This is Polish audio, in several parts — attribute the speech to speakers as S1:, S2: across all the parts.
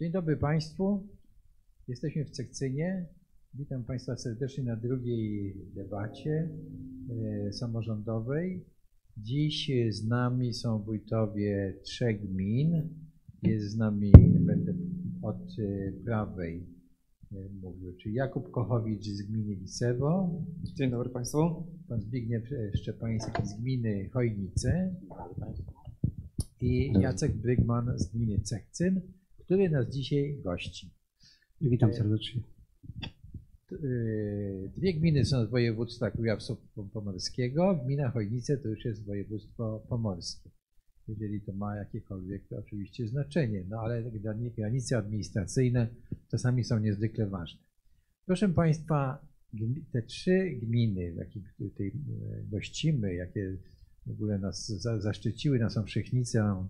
S1: Dzień dobry Państwu. Jesteśmy w Cekcynie. Witam Państwa serdecznie na drugiej debacie e, samorządowej. Dziś z nami są wójtowie trzech gmin. Jest z nami, będę od e, prawej e, mówił, czyli Jakub Kochowicz z gminy Lisewo,
S2: Dzień dobry Państwu.
S1: pan Zbigniew Szczepański z gminy Chojnice i Jacek Brygman z gminy Cechcyn, który nas dzisiaj gości.
S2: Witam serdecznie.
S1: Yy, Dwie gminy są z województwa kujawsko-pomorskiego. Gmina Chojnice to już jest województwo pomorskie. Jeżeli to ma jakiekolwiek to oczywiście znaczenie, no ale grani- granice administracyjne czasami są niezwykle ważne. Proszę Państwa, te trzy gminy, w jakich tutaj e, gościmy, jakie w ogóle nas za- zaszczyciły naszą wszechnicę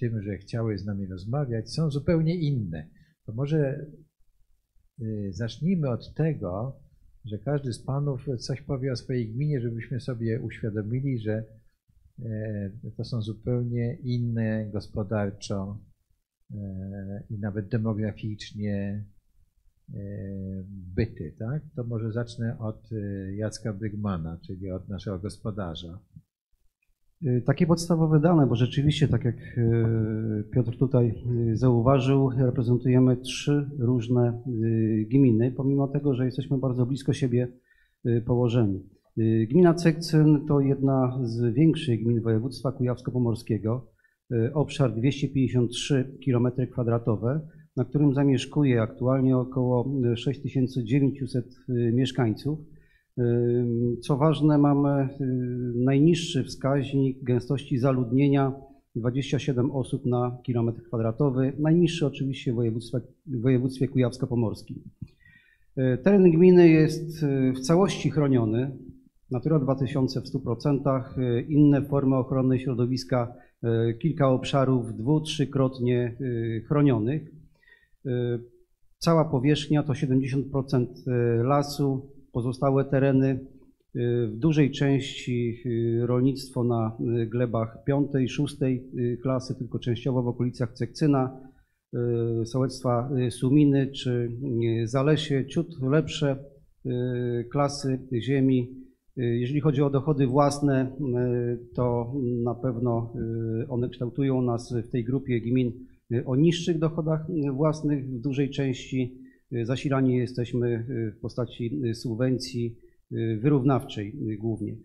S1: tym, że chciały z nami rozmawiać, są zupełnie inne. To może Y, Zacznijmy od tego, że każdy z panów coś powie o swojej gminie, żebyśmy sobie uświadomili, że e, to są zupełnie inne gospodarczo e, i nawet demograficznie e, byty, tak? To może zacznę od Jacka Brygmana, czyli od naszego gospodarza.
S2: Y, Takie podstawowe dane, bo rzeczywiście, tak jak y, Piotr tutaj y, zauważył, reprezentujemy trzy różne gminy, pomimo tego, że jesteśmy bardzo blisko siebie położeni. Gmina Cekcyn to jedna z większych gmin województwa kujawsko-pomorskiego. Obszar 253 km2, na którym zamieszkuje aktualnie około 6900 y, mieszkańców. Co ważne, mamy y, najniższy wskaźnik gęstości zaludnienia 27 osób na kilometr kwadratowy, najniższy oczywiście w województwie, województwie kujawsko-pomorskim. Y, Teren gminy jest y, w całości chroniony, Natura 2000 w 100%, y, inne formy ochrony środowiska, kilka obszarów dwu-, trzykrotnie chronionych. Cała powierzchnia to 70% lasu, pozostałe tereny y, w dużej części y, rolnictwo na y, glebach piątej, szóstej klasy, tylko częściowo w okolicach Cekcyna, sołectwa Suminy czy Zalesie, ciut lepsze klasy ziemi. Jeżeli chodzi o dochody własne, to na pewno one kształtują nas w tej grupie gmin o niższych dochodach własnych w dużej części. Zasilani jesteśmy y, w postaci y, subwencji y, wyrównawczej głównie.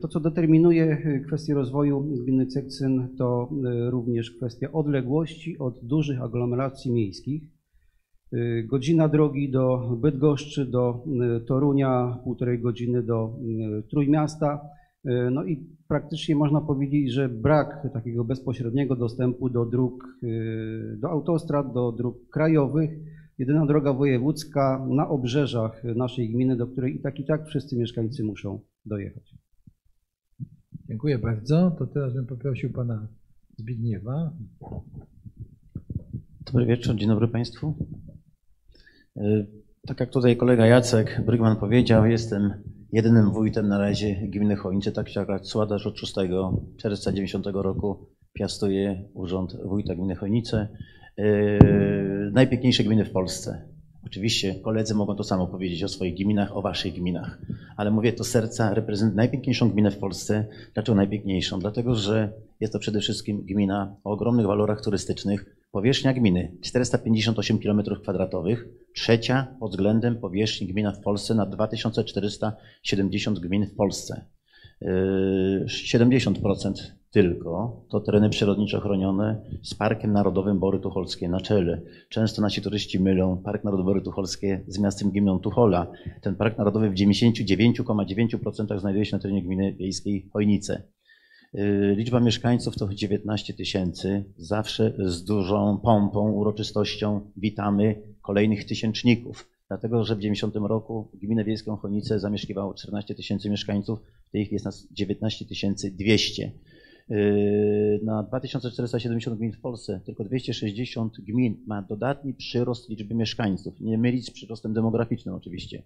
S2: To, co determinuje kwestię rozwoju gminy Cekcyn, to również kwestia odległości od dużych aglomeracji miejskich. Godzina drogi do Bydgoszczy, do Torunia, półtorej godziny do Trójmiasta. No i praktycznie można powiedzieć, że brak takiego bezpośredniego dostępu do dróg, do autostrad, do dróg krajowych. Jedyna droga wojewódzka na obrzeżach naszej gminy, do której i tak i tak wszyscy mieszkańcy muszą dojechać.
S1: Dziękuję bardzo. To teraz bym poprosił pana Zbigniewa.
S3: Dobry wieczór, dzień dobry Państwu. Y, Tak jak tutaj kolega Jacek Brygman powiedział, jestem jedynym wójtem na razie gminy Chojnice, tak się akurat składa, że od 6 czerwca 90 roku piastuję urząd wójta gminy Chojnice. Y, Najpiękniejsze gminy w Polsce. Oczywiście koledzy mogą to samo powiedzieć o swoich gminach, o waszych gminach, ale mówię to serca, reprezentuje najpiękniejszą gminę w Polsce. Dlaczego najpiękniejszą? Dlatego, że jest to przede wszystkim gmina o ogromnych walorach turystycznych. Powierzchnia gminy 458 km2, trzecia pod względem powierzchni gmina w Polsce na 2470 gmin w Polsce. Yy, 70% tylko to tereny przyrodniczo chronione z Parkiem Narodowym Bory Tucholskie na czele. Często nasi turyści mylą Park Narodowy Bory Tucholskie z miastem gminą Tuchola. Ten Park Narodowy w 99,9% znajduje się na terenie gminy wiejskiej Chojnice. Yy, Liczba mieszkańców to 19 tysięcy. Zawsze z dużą pompą, uroczystością witamy kolejnych tysięczników. Dlatego, że w 90 roku gminę wiejską Chojnice zamieszkiwało 14 tysięcy mieszkańców, w tej chwili jest nas 19 200. Na 2470 gmin w Polsce tylko 260 gmin ma dodatni przyrost liczby mieszkańców. Nie mylić z przyrostem demograficznym oczywiście.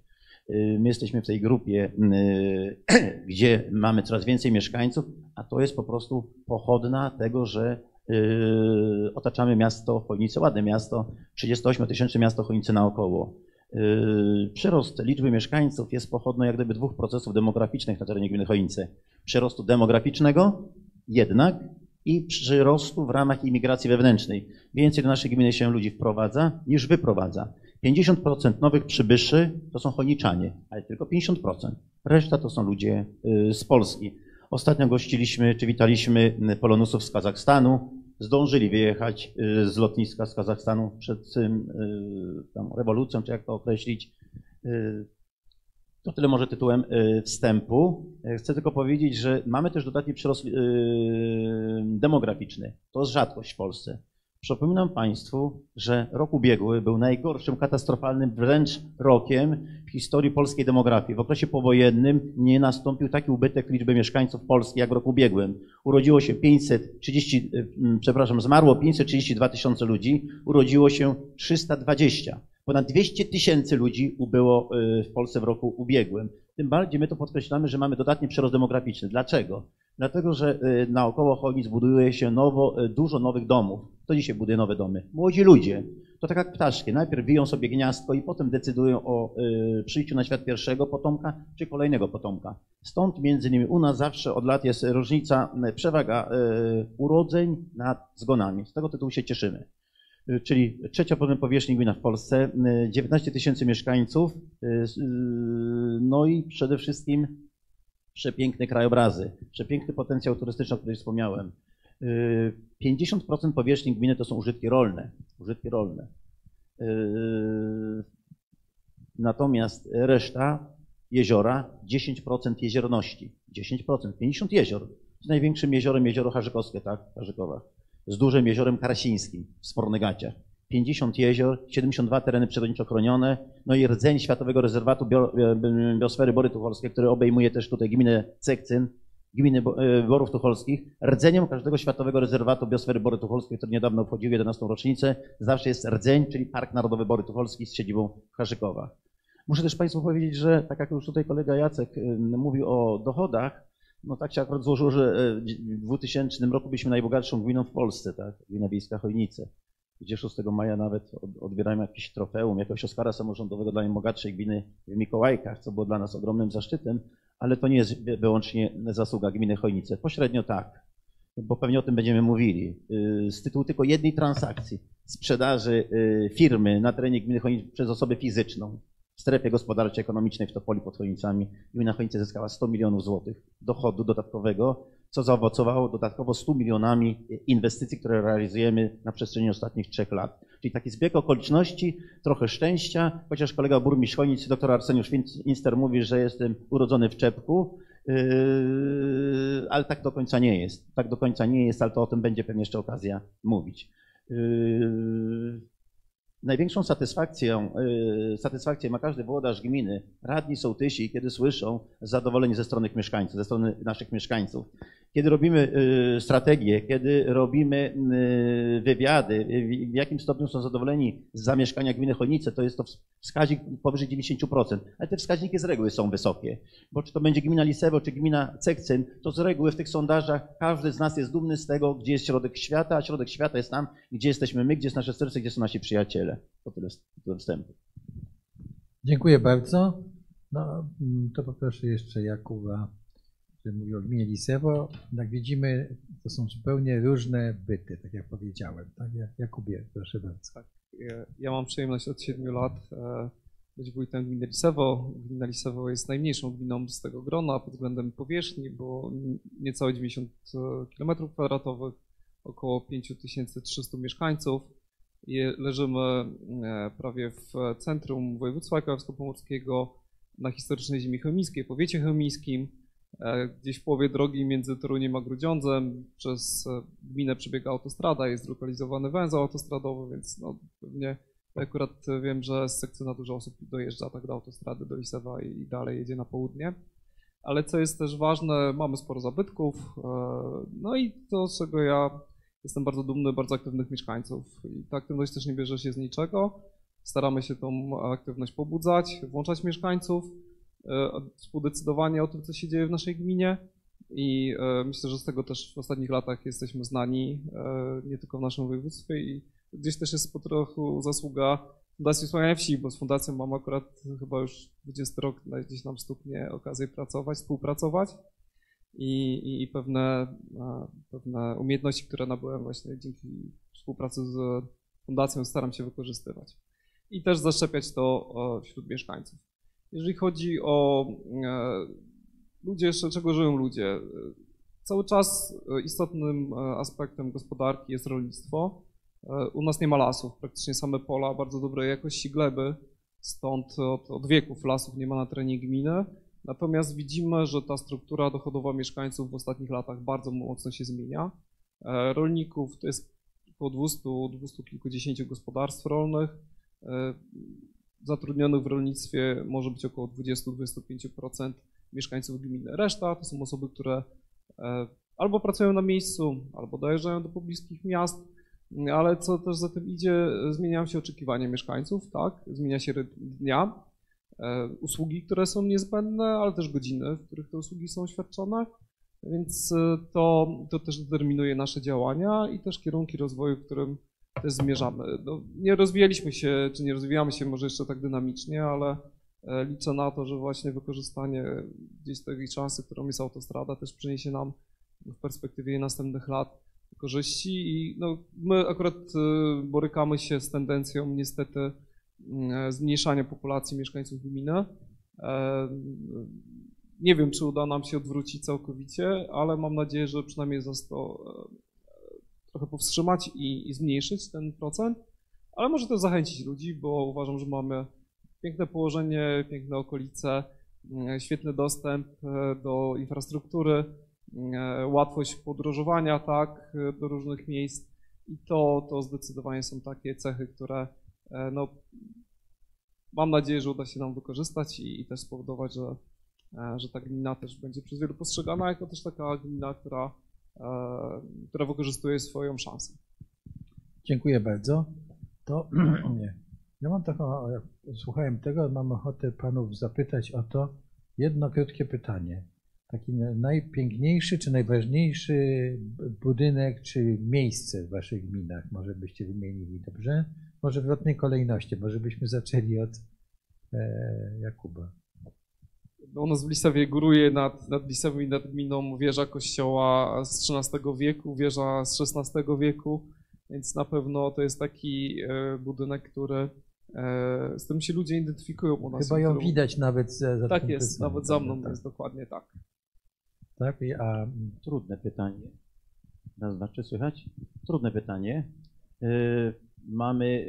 S3: My jesteśmy w tej grupie, yy, gdzie mamy coraz więcej mieszkańców, a to jest po prostu pochodna tego, że Yy, otaczamy miasto Chojnice, ładne miasto, 38-tysięczne miasto Chojnice naokoło. Yy, przyrost liczby mieszkańców jest pochodną jak gdyby dwóch procesów demograficznych na terenie gminy Chojnice. Przyrostu demograficznego jednak i przyrostu w ramach imigracji wewnętrznej. Więcej do naszej gminy się ludzi wprowadza niż wyprowadza. 50% nowych przybyszy to są chojniczanie, ale tylko 50%. Reszta to są ludzie yy, z Polski. Ostatnio gościliśmy, czy witaliśmy polonusów z Kazachstanu. Zdążyli wyjechać y, z lotniska z Kazachstanu przed tym, y, rewolucją, czy jak to określić. Y, to tyle może tytułem wstępu. Chcę tylko powiedzieć, że mamy też dodatni przyrost demograficzny. To jest rzadkość w Polsce. Przypominam Państwu, że rok ubiegły był najgorszym, katastrofalnym wręcz rokiem w historii polskiej demografii. W okresie powojennym nie nastąpił taki ubytek liczby mieszkańców Polski jak w roku ubiegłym. Urodziło się 530, mm, przepraszam, zmarło 532 tysiące ludzi, urodziło się 320. Ponad 200 tysięcy ludzi ubyło y, w Polsce w roku ubiegłym. Tym bardziej my to podkreślamy, że mamy dodatni przerost demograficzny. Dlaczego? Dlatego, że y, naokoło Chojnic buduje się nowo, y, dużo nowych domów. Kto dzisiaj buduje nowe domy? Młodzi ludzie. To tak jak ptaszki. Najpierw wiją sobie gniazdko i potem decydują o przyjściu na świat pierwszego potomka czy kolejnego potomka. Stąd między innymi u nas zawsze od lat jest różnica, przewaga urodzeń nad zgonami. Z tego tytułu się cieszymy. Czyli trzecia powierzchni gmina w Polsce, 19 tysięcy mieszkańców, no i przede wszystkim przepiękne krajobrazy, przepiękny potencjał turystyczny, o którym wspomniałem. 50% powierzchni gminy to są użytki rolne. Użytki rolne. Natomiast reszta jeziora 10% jeziorności. 10%, 50 jezior. Z największym jeziorem jezioro Harzykowskie, tak, Harzykowa. Z dużym jeziorem Karasińskim w Spornygaciach. 50 jezior, 72 tereny przyrodniczo chronione, no i rdzeń Światowego Rezerwatu e, Biosfery Bory Tucholskie, który obejmuje też tutaj gminę Cekcyn, gminy e, Borów Tucholskich. Rdzeniem każdego Światowego Rezerwatu Biosfery Bory Tucholskie, który niedawno obchodził 11. rocznicę, zawsze jest rdzeń, czyli Park Narodowy Bory Tucholski z siedzibą w Harzykowach. Muszę też Państwu powiedzieć, że tak jak już tutaj kolega Jacek mówił o dochodach, no tak się akurat złożyło, że w 2000 roku byliśmy najbogatszą gminą w Polsce, tak? Gmina Wiejska Chojnice gdzie 6 maja nawet odbieramy jakieś trofeum, jakiegoś Oscara samorządowego dla najbogatszej gminy w Mikołajkach, co było dla nas ogromnym zaszczytem, ale to nie jest wyłącznie zasługa gminy Chojnice. Pośrednio tak, bo pewnie o tym będziemy mówili. Y, z tytułu tylko jednej transakcji sprzedaży y, firmy na terenie gminy Chojnice przez osobę fizyczną strefie gospodarczej ekonomicznej w Topoli pod Chojnicami gmina Chojnice zyskała 100 milionów złotych dochodu dodatkowego co zaowocowało dodatkowo 100 milionami inwestycji, które realizujemy na przestrzeni ostatnich trzech lat. Czyli taki zbieg okoliczności, trochę szczęścia, chociaż kolega burmistrz Chojnic, dr Arseniusz Inster mówi, że jestem urodzony w czepku, yy, ale tak do końca nie jest. Tak do końca nie jest, ale to o tym będzie pewnie jeszcze okazja mówić. Yy, Największą satysfakcję, y, satysfakcję ma każdy włodarz gminy, radni, sołtysi, kiedy słyszą zadowolenie ze strony mieszkańców, ze strony naszych mieszkańców. Kiedy robimy y, strategię, kiedy robimy y, wywiady, w jakim stopniu są zadowoleni z zamieszkania gminy Chojnice, to jest to wskaźnik powyżej 90%, ale te wskaźniki z reguły są wysokie, bo czy to będzie gmina Lisewo, czy gmina Cekcyn, to z reguły w tych sondażach każdy z nas jest dumny z tego, gdzie jest środek świata, a środek świata jest tam, gdzie jesteśmy my, gdzie jest nasze serce, gdzie są nasi przyjaciele. To tyle, tyle wstępu.
S1: Dziękuję bardzo. No, mm, to poproszę jeszcze Jakuba który mówi o gminie Lisewo, jak widzimy, to są zupełnie różne byty, tak jak powiedziałem. Tak? Jakubie, proszę bardzo. Tak,
S4: ja mam przyjemność od 7 lat e, być wójtem gminy Lisewo. Gmina Lisewo jest najmniejszą gminą z tego grona pod względem powierzchni, bo niecałe 90 km kwadratowych, około 5300 mieszkańców. Leżymy e, prawie w centrum województwa kujawsko-pomorskiego, na historycznej ziemi chełmiskiej, powiecie chełmiskim. E, gdzieś w połowie drogi między Toruniem a Grudziądzem przez e, gminę przebiega autostrada, jest zlokalizowany węzeł autostradowy, więc no, pewnie akurat wiem, że z sekcyna dużo osób dojeżdża tak do autostrady, do Lisewa i dalej jedzie na południe. Ale co jest też ważne, mamy sporo zabytków, e, no i to, z czego ja jestem bardzo dumny, bardzo aktywnych mieszkańców. I ta aktywność też nie bierze się z niczego. Staramy się tą aktywność pobudzać, włączać mieszkańców. E, współdecydowanie o tym, co się dzieje w naszej gminie. i e, myślę, że z tego też w ostatnich latach jesteśmy znani, e, nie tylko w naszym województwie i gdzieś też jest po trochu zasługa Fundacji Wspomagania Wsi, bo z Fundacją mam akurat chyba już 20 rok gdzieś nam stuknie okazję pracować, współpracować i, i, i pewne, pewne umiejętności, które nabyłem właśnie dzięki współpracy z Fundacją staram się wykorzystywać i też zaszczepiać to wśród mieszkańców. Jeżeli chodzi o e, ludzie, z czego żyją ludzie, e, cały czas istotnym aspektem gospodarki jest rolnictwo. U nas nie ma lasów, praktycznie same pola bardzo dobrej jakości gleby, stąd od, od wieków lasów nie ma na terenie gminy. Natomiast widzimy, że ta struktura dochodowa mieszkańców w ostatnich latach bardzo mocno się zmienia. Rolników to jest około 200, 200 kilkudziesięciu gospodarstw rolnych. E, zatrudnionych w rolnictwie może być około 20-25% mieszkańców gminy. Reszta to są osoby, które e, albo pracują na miejscu, albo dojeżdżają do pobliskich miast, ale co też za tym idzie, zmieniają się oczekiwania mieszkańców, tak? Zmienia się rytm dnia, e, usługi, które są niezbędne, ale też godziny, w których te usługi są świadczone, więc to, to też determinuje nasze działania i też kierunki rozwoju, w którym też zmierzamy. No, nie rozwijaliśmy się, czy nie rozwijamy się może jeszcze tak dynamicznie, ale e, liczę na to, że właśnie wykorzystanie gdzieś tej szansy, którą jest autostrada, też przyniesie nam w perspektywie następnych lat korzyści i no, my akurat e, borykamy się z tendencją niestety mm, zmniejszania populacji mieszkańców gminy. E, nie wiem, czy uda nam się odwrócić całkowicie, ale mam nadzieję, że przynajmniej za 100 trochę powstrzymać i, i zmniejszyć ten procent, ale może też zachęcić ludzi, bo uważam, że mamy piękne położenie, piękne okolice, mm, świetny dostęp e, do infrastruktury, e, łatwość podróżowania, tak, do różnych miejsc. I to, to zdecydowanie są takie cechy, które e, no, mam nadzieję, że uda się nam wykorzystać i, i też spowodować, że, że ta gmina też będzie przez wielu postrzegana jako też taka gmina, która E, która wykorzystuje swoją szansę.
S1: Dziękuję bardzo. To. Ja mam taką, jak słuchałem tego, mam ochotę panów zapytać o to jedno krótkie pytanie. Taki najpiękniejszy czy najważniejszy budynek czy miejsce w waszych gminach, może byście wymienili, dobrze? Może w odwrotnej kolejności, może byśmy zaczęli od e, Jakuba
S4: u nas w Lisewie góruje nad, nad i nad gminą wieża kościoła z XIII wieku, wieża z XVI wieku, więc na pewno to jest taki e, budynek, który, e, z którym się ludzie identyfikują u nas.
S1: Chyba ją widać nawet za, za
S4: Tak jest, nawet za mną tak. jest dokładnie tak.
S1: Tak, a
S3: trudne pytanie. Znaczy słychać? Trudne pytanie. E, mamy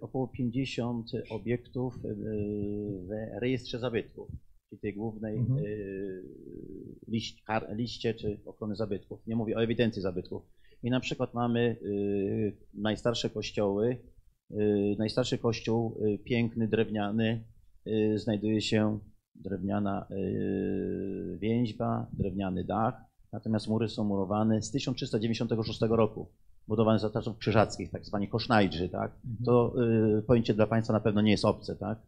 S3: około 50 obiektów w rejestrze zabytków czyli tej głównej mhm. Y, liść, liście czy ochrony zabytków. Nie mówię o ewidencji zabytków. I na przykład mamy y, najstarsze kościoły. Y, najstarszy kościół, piękny, drewniany, znajduje się drewniana więźba, drewniany dach, natomiast mury są murowane z 1396 roku budowane za czasów krzyżackich, tak zwani kosznajdrzy, tak? Mhm. To pojęcie dla Państwa na pewno nie jest obce, tak?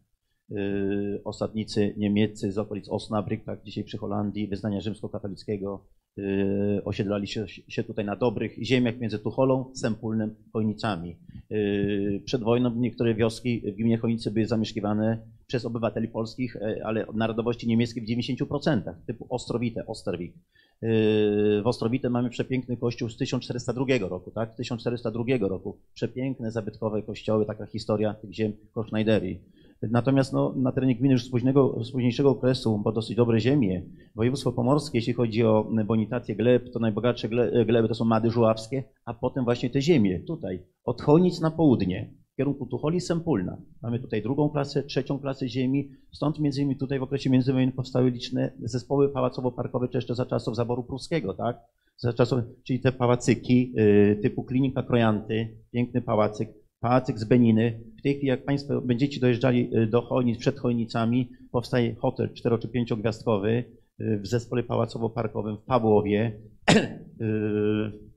S3: Y, osadnicy niemieccy z okolic Osnabrück, tak dzisiaj przy Holandii, wyznania rzymskokatolickiego, y, osiedlali się, tutaj na dobrych ziemiach między Tucholą, Sempólnem, Chojnicami. Y, przed wojną niektóre wioski w gminie Chojnicy były zamieszkiwane przez obywateli polskich, ale narodowości niemieckiej w 90%, typu Ostrowite, Osterwik. W Ostrowite mamy przepiękny kościół z 1402 roku, tak? 1402 roku. Przepiękne, zabytkowe kościoły, taka historia tych ziem Kosznajderii. Natomiast no, na terenie gminy już z, późnego, z późniejszego okresu, bo dosyć dobre ziemie, województwo pomorskie, jeśli chodzi o bonitację gleb, to najbogatsze gleby to są Mady Żuławskie, a potem właśnie te ziemie tutaj, od Chojnic na południe, w kierunku Tucholi Sempulna. Mamy tutaj drugą klasę, trzecią klasę ziemi, stąd między innymi tutaj w okresie międzywojennym powstały liczne zespoły pałacowo-parkowe, czy jeszcze za czasów zaboru pruskiego, tak? Za czasów, czyli te pałacyki y, typu klinika Krojanty, piękny pałacyk, pałacyk z Beniny. W tej chwili, jak Państwo będziecie dojeżdżali y, do Chojnic, przed Chojnicami, powstaje hotel cztero- czy pięciogwiazdkowy y, w zespole pałacowo-parkowym w Pawłowie. Y,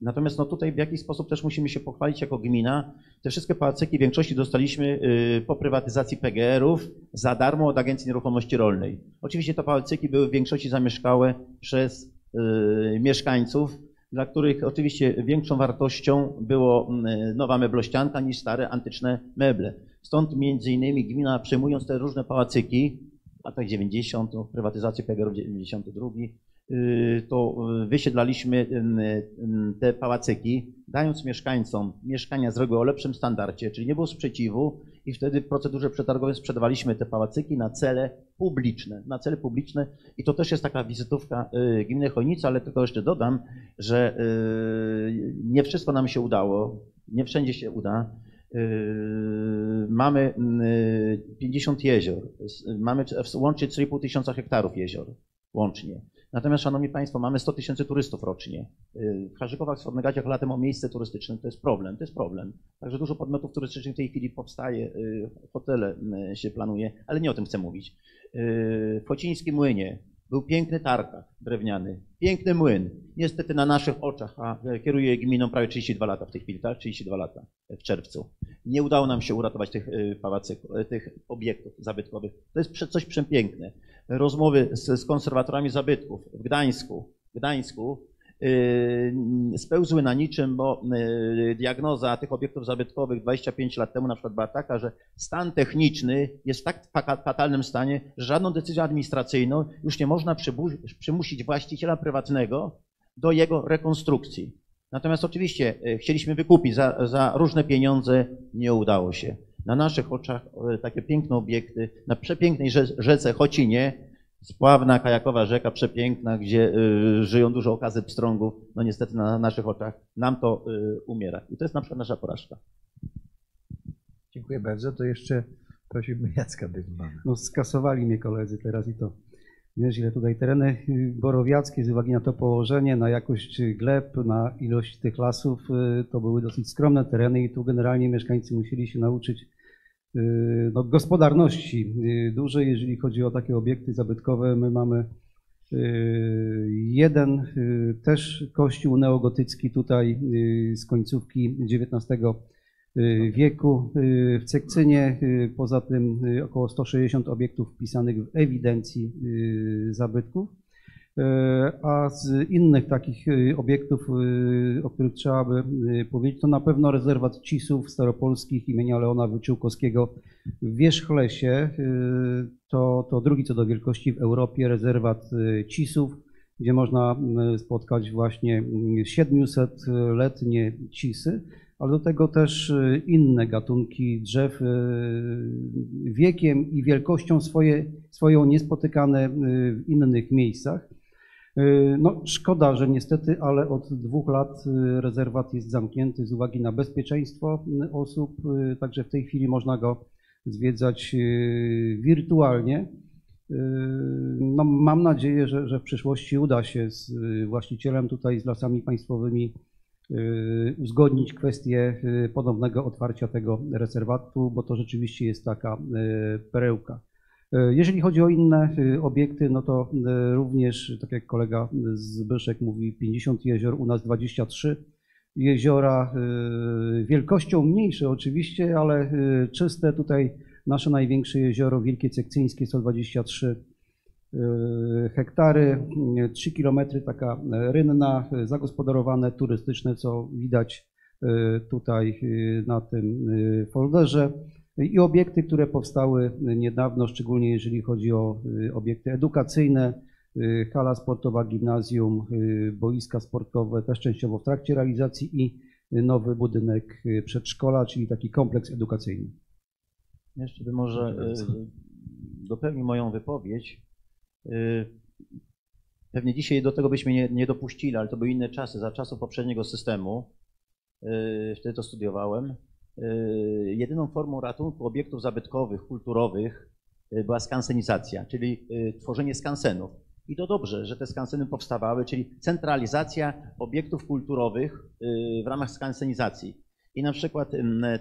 S3: Natomiast no tutaj w jakiś sposób też musimy się pochwalić jako gmina. Te wszystkie pałacyki w większości dostaliśmy po prywatyzacji PGR-ów za darmo od Agencji Nieruchomości Rolnej. Oczywiście te pałacyki były w większości zamieszkałe przez mieszkańców, dla których oczywiście większą wartością było y, nowa meblościanka niż stare antyczne meble. Stąd między innymi gmina przejmując te różne pałacyki, w latach 90, no, prywatyzację PGR-ów 92, y, to y, wysiedlaliśmy y, te pałacyki, dając mieszkańcom mieszkania z reguły o lepszym standardzie, czyli nie było sprzeciwu i wtedy w procedurze przetargowej sprzedawaliśmy te pałacyki na cele publiczne, na cele publiczne i to też jest taka wizytówka gminy Chojnica, ale tylko jeszcze dodam, że nie wszystko nam się udało, nie wszędzie się uda. Mamy 50 yy, jezior, mamy łącznie 3,5 tysiąca hektarów jezior łącznie. Natomiast, Szanowni Państwo, mamy 100 tysięcy turystów rocznie. Yy, w Harzykowach, w Słodnegaciach latem o miejsce turystyczne to jest problem, to jest problem. Także dużo podmiotów turystycznych w tej chwili powstaje, hotele się planuje, ale nie o tym chcę mówić. W Chocińskim Młynie był piękny tartak drewniany, piękny młyn. Niestety na naszych oczach, a kieruje gminą prawie 32 lata w tej chwili, tak? 32 lata w czerwcu. Nie udało nam się uratować tych y, pałacyków, y, tych obiektów zabytkowych. To jest coś przepiękne. Rozmowy z, z konserwatorami zabytków w Gdańsku, w Gdańsku Yy, spełzły na niczym, bo yy, diagnoza tych obiektów zabytkowych 25 lat temu na przykład była taka, że stan techniczny jest w tak fatalnym stanie, że żadną decyzją administracyjną już nie można przymusić właściciela prywatnego do jego rekonstrukcji. Natomiast oczywiście yy, chcieliśmy wykupić za, za różne pieniądze, nie udało się. Na naszych oczach takie piękne obiekty, na przepięknej rzece Chocinie, Spławna, kajakowa rzeka, przepiękna, gdzie y, żyją dużo okazy pstrągów, no niestety na naszych oczach nam to y, umiera. I to jest na przykład nasza porażka.
S1: Dziękuję bardzo. To jeszcze prosiłbym Jacka Bydmana.
S2: No skasowali mnie koledzy teraz i to nieźle. Tutaj tereny y, borowiackie z uwagi na to położenie, na jakość gleb, na ilość tych lasów, to były dosyć skromne tereny i tu generalnie mieszkańcy musieli się nauczyć Y, no, gospodarności y, dużej, jeżeli chodzi o takie obiekty zabytkowe. My mamy y, jeden też kościół neogotycki tutaj z końcówki XIX wieku w Cekcynie. Poza tym około 160 obiektów wpisanych w ewidencji zabytków. E, a z innych takich obiektów, o których trzeba by powiedzieć, to na pewno rezerwat Cisów Staropolskich imienia Leona Wyciółkowskiego w Wierzchlesie. To, to drugi co do wielkości w Europie rezerwat Cisów, gdzie można spotkać właśnie 700-letnie cisy, ale do tego też inne gatunki drzew wiekiem i wielkością swoje, swoją niespotykane w innych miejscach. Y, no, szkoda, że niestety, ale od dwóch lat y, rezerwat jest zamknięty z uwagi na bezpieczeństwo y, osób, także w tej chwili można go zwiedzać wirtualnie. No, mam nadzieję, że, że w przyszłości uda się z właścicielem tutaj, z lasami państwowymi uzgodnić kwestię ponownego otwarcia tego rezerwatu, bo to rzeczywiście jest taka perełka. E, jeżeli chodzi o inne obiekty, no to również, tak jak kolega Zbyszek mówi, 50 jezior, u nas 23 jeziora, wielkością mniejsze oczywiście, ale czyste. Tutaj nasze największe jezioro, Wielkie Cekcyńskie, 123 hektary, 3 kilometry, taka rynna, zagospodarowane, turystyczne, co widać tutaj na tym folderze i obiekty, które powstały niedawno, szczególnie jeżeli chodzi o y, obiekty edukacyjne, y, hala sportowa, gimnazjum, y, boiska sportowe, też częściowo w trakcie realizacji i nowy budynek przedszkola, czyli taki kompleks edukacyjny.
S3: Jeszcze by może dopełnił moją wypowiedź. Pewnie dzisiaj do tego byśmy nie, nie dopuścili, ale to były inne czasy, za czasów poprzedniego systemu. Wtedy to studiowałem. Y, jedyną formą ratunku obiektów zabytkowych, kulturowych y, była skansenizacja, czyli y, tworzenie skansenów. I to dobrze, że te skanseny powstawały, czyli centralizacja obiektów kulturowych w ramach skansenizacji. I na przykład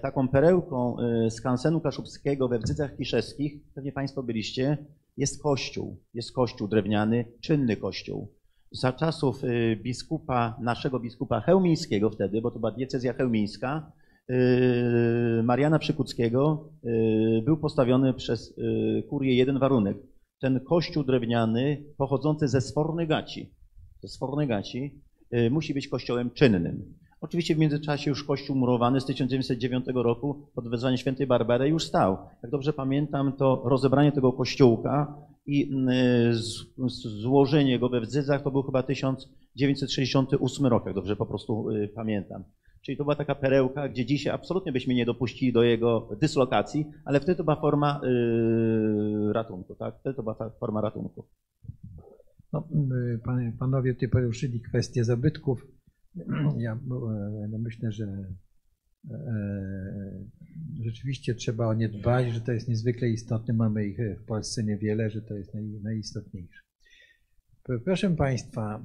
S3: taką perełką skansenu kaszubskiego we Wdzycach Kiszewskich, pewnie Państwo byliście, jest kościół. Jest kościół drewniany, czynny kościół. za czasów y, biskupa, naszego biskupa chełmińskiego wtedy, bo to była diecezja chełmińska, y, Mariana Przykuckiego, y, był postawiony przez kurię jeden warunek. Ten kościół drewniany pochodzący ze Sforny Gaci, ze Sforny Gaci, y, musi być kościołem czynnym. Oczywiście w międzyczasie już kościół murowany z 1909 roku pod wezwaniem świętej Barbary już stał. Jak dobrze pamiętam, to rozebranie tego kościółka i y, złożenie go we Wdzydzach to był chyba 1968 rok, jak dobrze po prostu y, pamiętam. Czyli to była taka perełka, gdzie dzisiaj absolutnie byśmy nie dopuścili do jego dyslokacji, ale wtedy to była forma y, ratunku, tak? Wtedy to była forma ratunku.
S1: No, y, panowie tutaj poruszyli kwestię zabytków. Ja e, no myślę, że e, rzeczywiście trzeba o nie dbać, że to jest niezwykle istotne. Mamy ich w Polsce niewiele, że to jest naj, najistotniejsze. Proszę Państwa,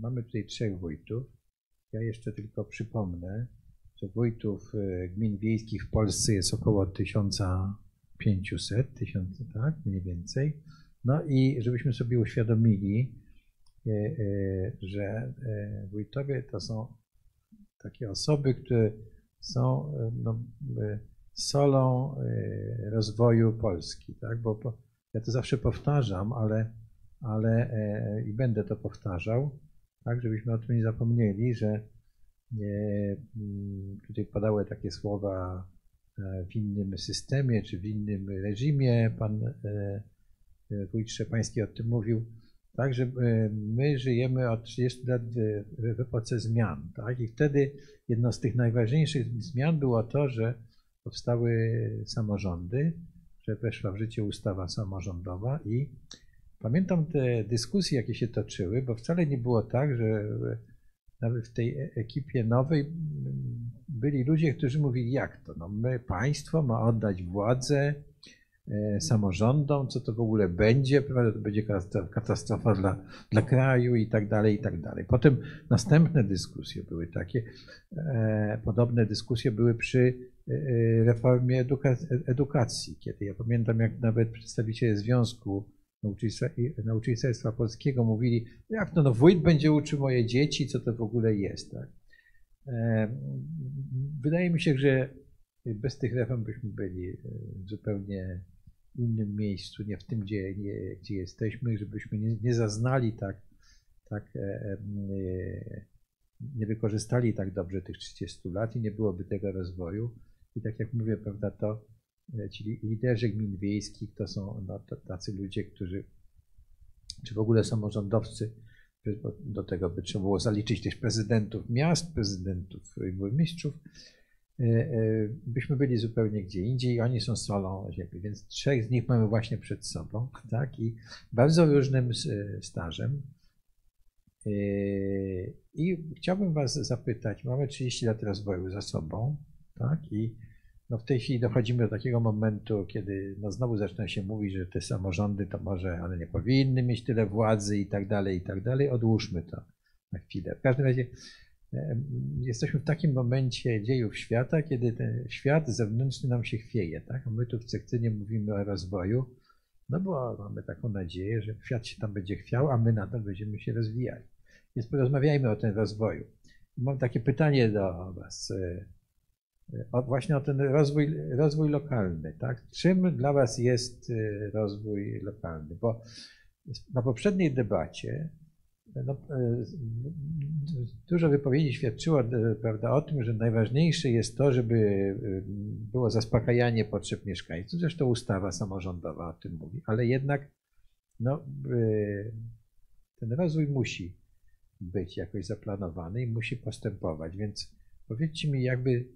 S1: mamy tutaj trzech wójtów. Ja jeszcze tylko przypomnę, że wójtów gmin wiejskich w Polsce jest około 1500, 1000, tak, mniej więcej. No i żebyśmy sobie uświadomili, e, e, że e, wójtowie to są takie osoby, które są e, no, e, solą e, rozwoju Polski, tak? Bo ja to zawsze powtarzam, ale, ale e, i będę to powtarzał, tak, żebyśmy o tym nie zapomnieli, że e, mm, tutaj padały takie słowa e, w innym systemie czy w innym reżimie. Pan e, e, wójt Szczepański o tym mówił. Tak, że e, my żyjemy od 30 lat w, epoce zmian. Tak? I wtedy jedną z tych najważniejszych zmian było to, że powstały samorządy, że weszła w życie ustawa samorządowa i pamiętam te dyskusje, jakie się toczyły, bo wcale nie było tak, że nawet w tej e- ekipie nowej byli ludzie, którzy mówili, jak to? No my, państwo ma oddać władzę samorządom, co to w ogóle będzie, prawda? to będzie katastrofa- dla, dla kraju i tak dalej, i tak dalej. Potem następne dyskusje były takie, e, podobne dyskusje były przy e, reformie eduka- edukacji, kiedy ja pamiętam, jak nawet przedstawiciele Związku Nauczycielstwa, Polskiego mówili, jak to, no wójt będzie uczył moje dzieci, co to w ogóle jest, tak? E, Wydaje mi się, że bez tych reform byśmy byli e, zupełnie innym miejscu, nie w tym, gdzie, nie, gdzie jesteśmy, żebyśmy nie, nie zaznali tak, tak e, e, nie wykorzystali tak dobrze tych 30 lat i nie byłoby tego rozwoju. I tak jak mówię, prawda, to e, ci li- liderzy gmin wiejskich to są no, tacy ludzie, którzy, czy w ogóle samorządowcy, do tego by trzeba było zaliczyć też prezydentów miast, prezydentów burmistrzów, byśmy byli zupełnie gdzie indziej, oni są solą ziemi, więc trzech z nich mamy właśnie przed sobą, tak, i bardzo różnym s- stażem. I chciałbym Was zapytać, mamy 30 lat rozwoju za sobą, tak, i no w tej chwili dochodzimy do takiego momentu, kiedy no znowu zaczyna się mówić, że te samorządy to może one nie powinny mieć tyle władzy i tak dalej, i tak dalej. Odłóżmy to na chwilę. W każdym razie jesteśmy w takim momencie dziejów świata, kiedy ten świat zewnętrzny nam się chwieje, tak? My tu w Cekcynie mówimy o rozwoju, no bo mamy taką nadzieję, że świat się tam będzie chwiał, a my nadal będziemy się rozwijali. Więc porozmawiajmy o tym rozwoju. Mam takie pytanie do Was. e, o, właśnie o ten rozwój, rozwój lokalny. Tak? Czym dla Was jest rozwój lokalny? Bo na poprzedniej debacie no, y, dużo wypowiedzi świadczyło y, prawda, o tym, że najważniejsze jest to, żeby y, było zaspokajanie potrzeb mieszkańców. Zresztą ustawa samorządowa o tym mówi, ale jednak no, ten rozwój musi być jakoś zaplanowany i musi postępować. Więc powiedzcie mi, jakby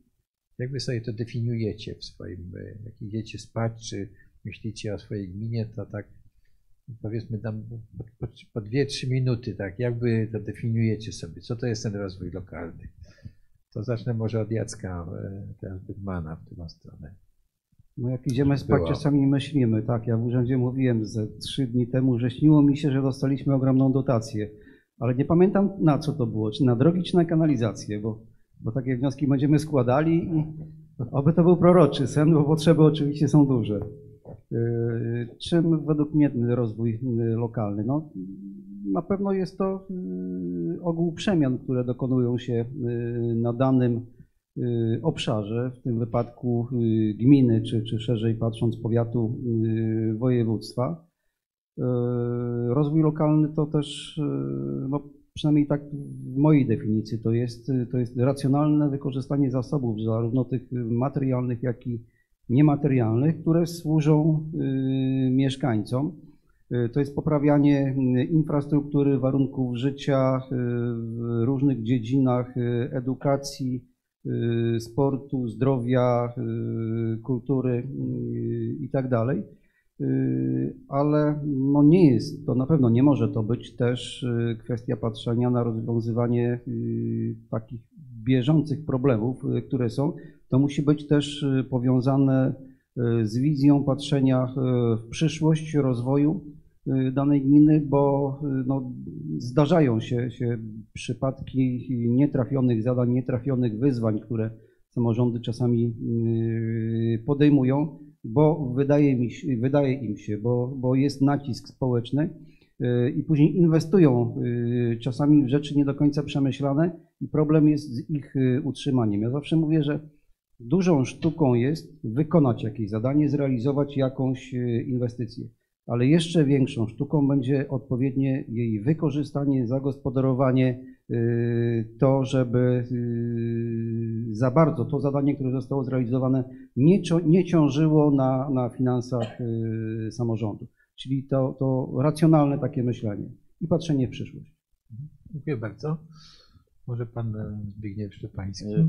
S1: jak wy sobie to definiujecie w swoim, e, jak idziecie spać, czy myślicie o swojej gminie, to tak powiedzmy tam po, po, po dwie, trzy minuty, tak, jak wy to definiujecie sobie, co to jest ten rozwój lokalny. To zacznę może od Jacka, e, teraz Bydmana w tę stronę.
S2: No jak idziemy spać, czasami myślimy, tak, ja w urzędzie mówiłem ze trzy dni temu, że śniło mi się, że dostaliśmy ogromną dotację, ale nie pamiętam na co to było, czy na drogi, czy na kanalizację, bo, bo takie wnioski będziemy składali i oby to był proroczy sen, bo potrzeby oczywiście są duże. Yy, Czym według mnie rozwój yy, lokalny? No, Na pewno jest to y, ogół przemian, które dokonują się na danym obszarze, w tym wypadku gminy, czy, czy szerzej patrząc powiatu województwa. Rozwój lokalny to też, no, przynajmniej tak w mojej definicji, to jest, to jest racjonalne wykorzystanie zasobów, zarówno tych materialnych, jak i niematerialnych, które służą y, mieszkańcom. Y, To jest poprawianie y, infrastruktury, warunków życia w różnych dziedzinach edukacji, sportu, zdrowia, kultury y, i tak Ale no nie jest, to na pewno nie może to być też kwestia patrzenia na rozwiązywanie takich bieżących problemów, które są. To musi być też y, powiązane y, z wizją patrzenia y, w przyszłość rozwoju danej gminy, bo no, zdarzają się, się przypadki nietrafionych zadań, nietrafionych wyzwań, które samorządy czasami podejmują, bo wydaje, mi się, wydaje im się, bo, bo jest nacisk społeczny i później inwestują czasami w rzeczy nie do końca przemyślane i problem jest z ich utrzymaniem. Ja zawsze mówię, że dużą sztuką jest wykonać jakieś zadanie, zrealizować jakąś y, inwestycję, ale jeszcze większą sztuką będzie odpowiednie jej wykorzystanie, zagospodarowanie, y, to, żeby y, za bardzo to zadanie, które zostało zrealizowane, nie, ciążyło na, na finansach samorządu. Czyli to, to racjonalne takie myślenie i patrzenie w przyszłość.
S1: Dziękuję bardzo. Może pan e, Zbigniew Szczepański.
S3: Y,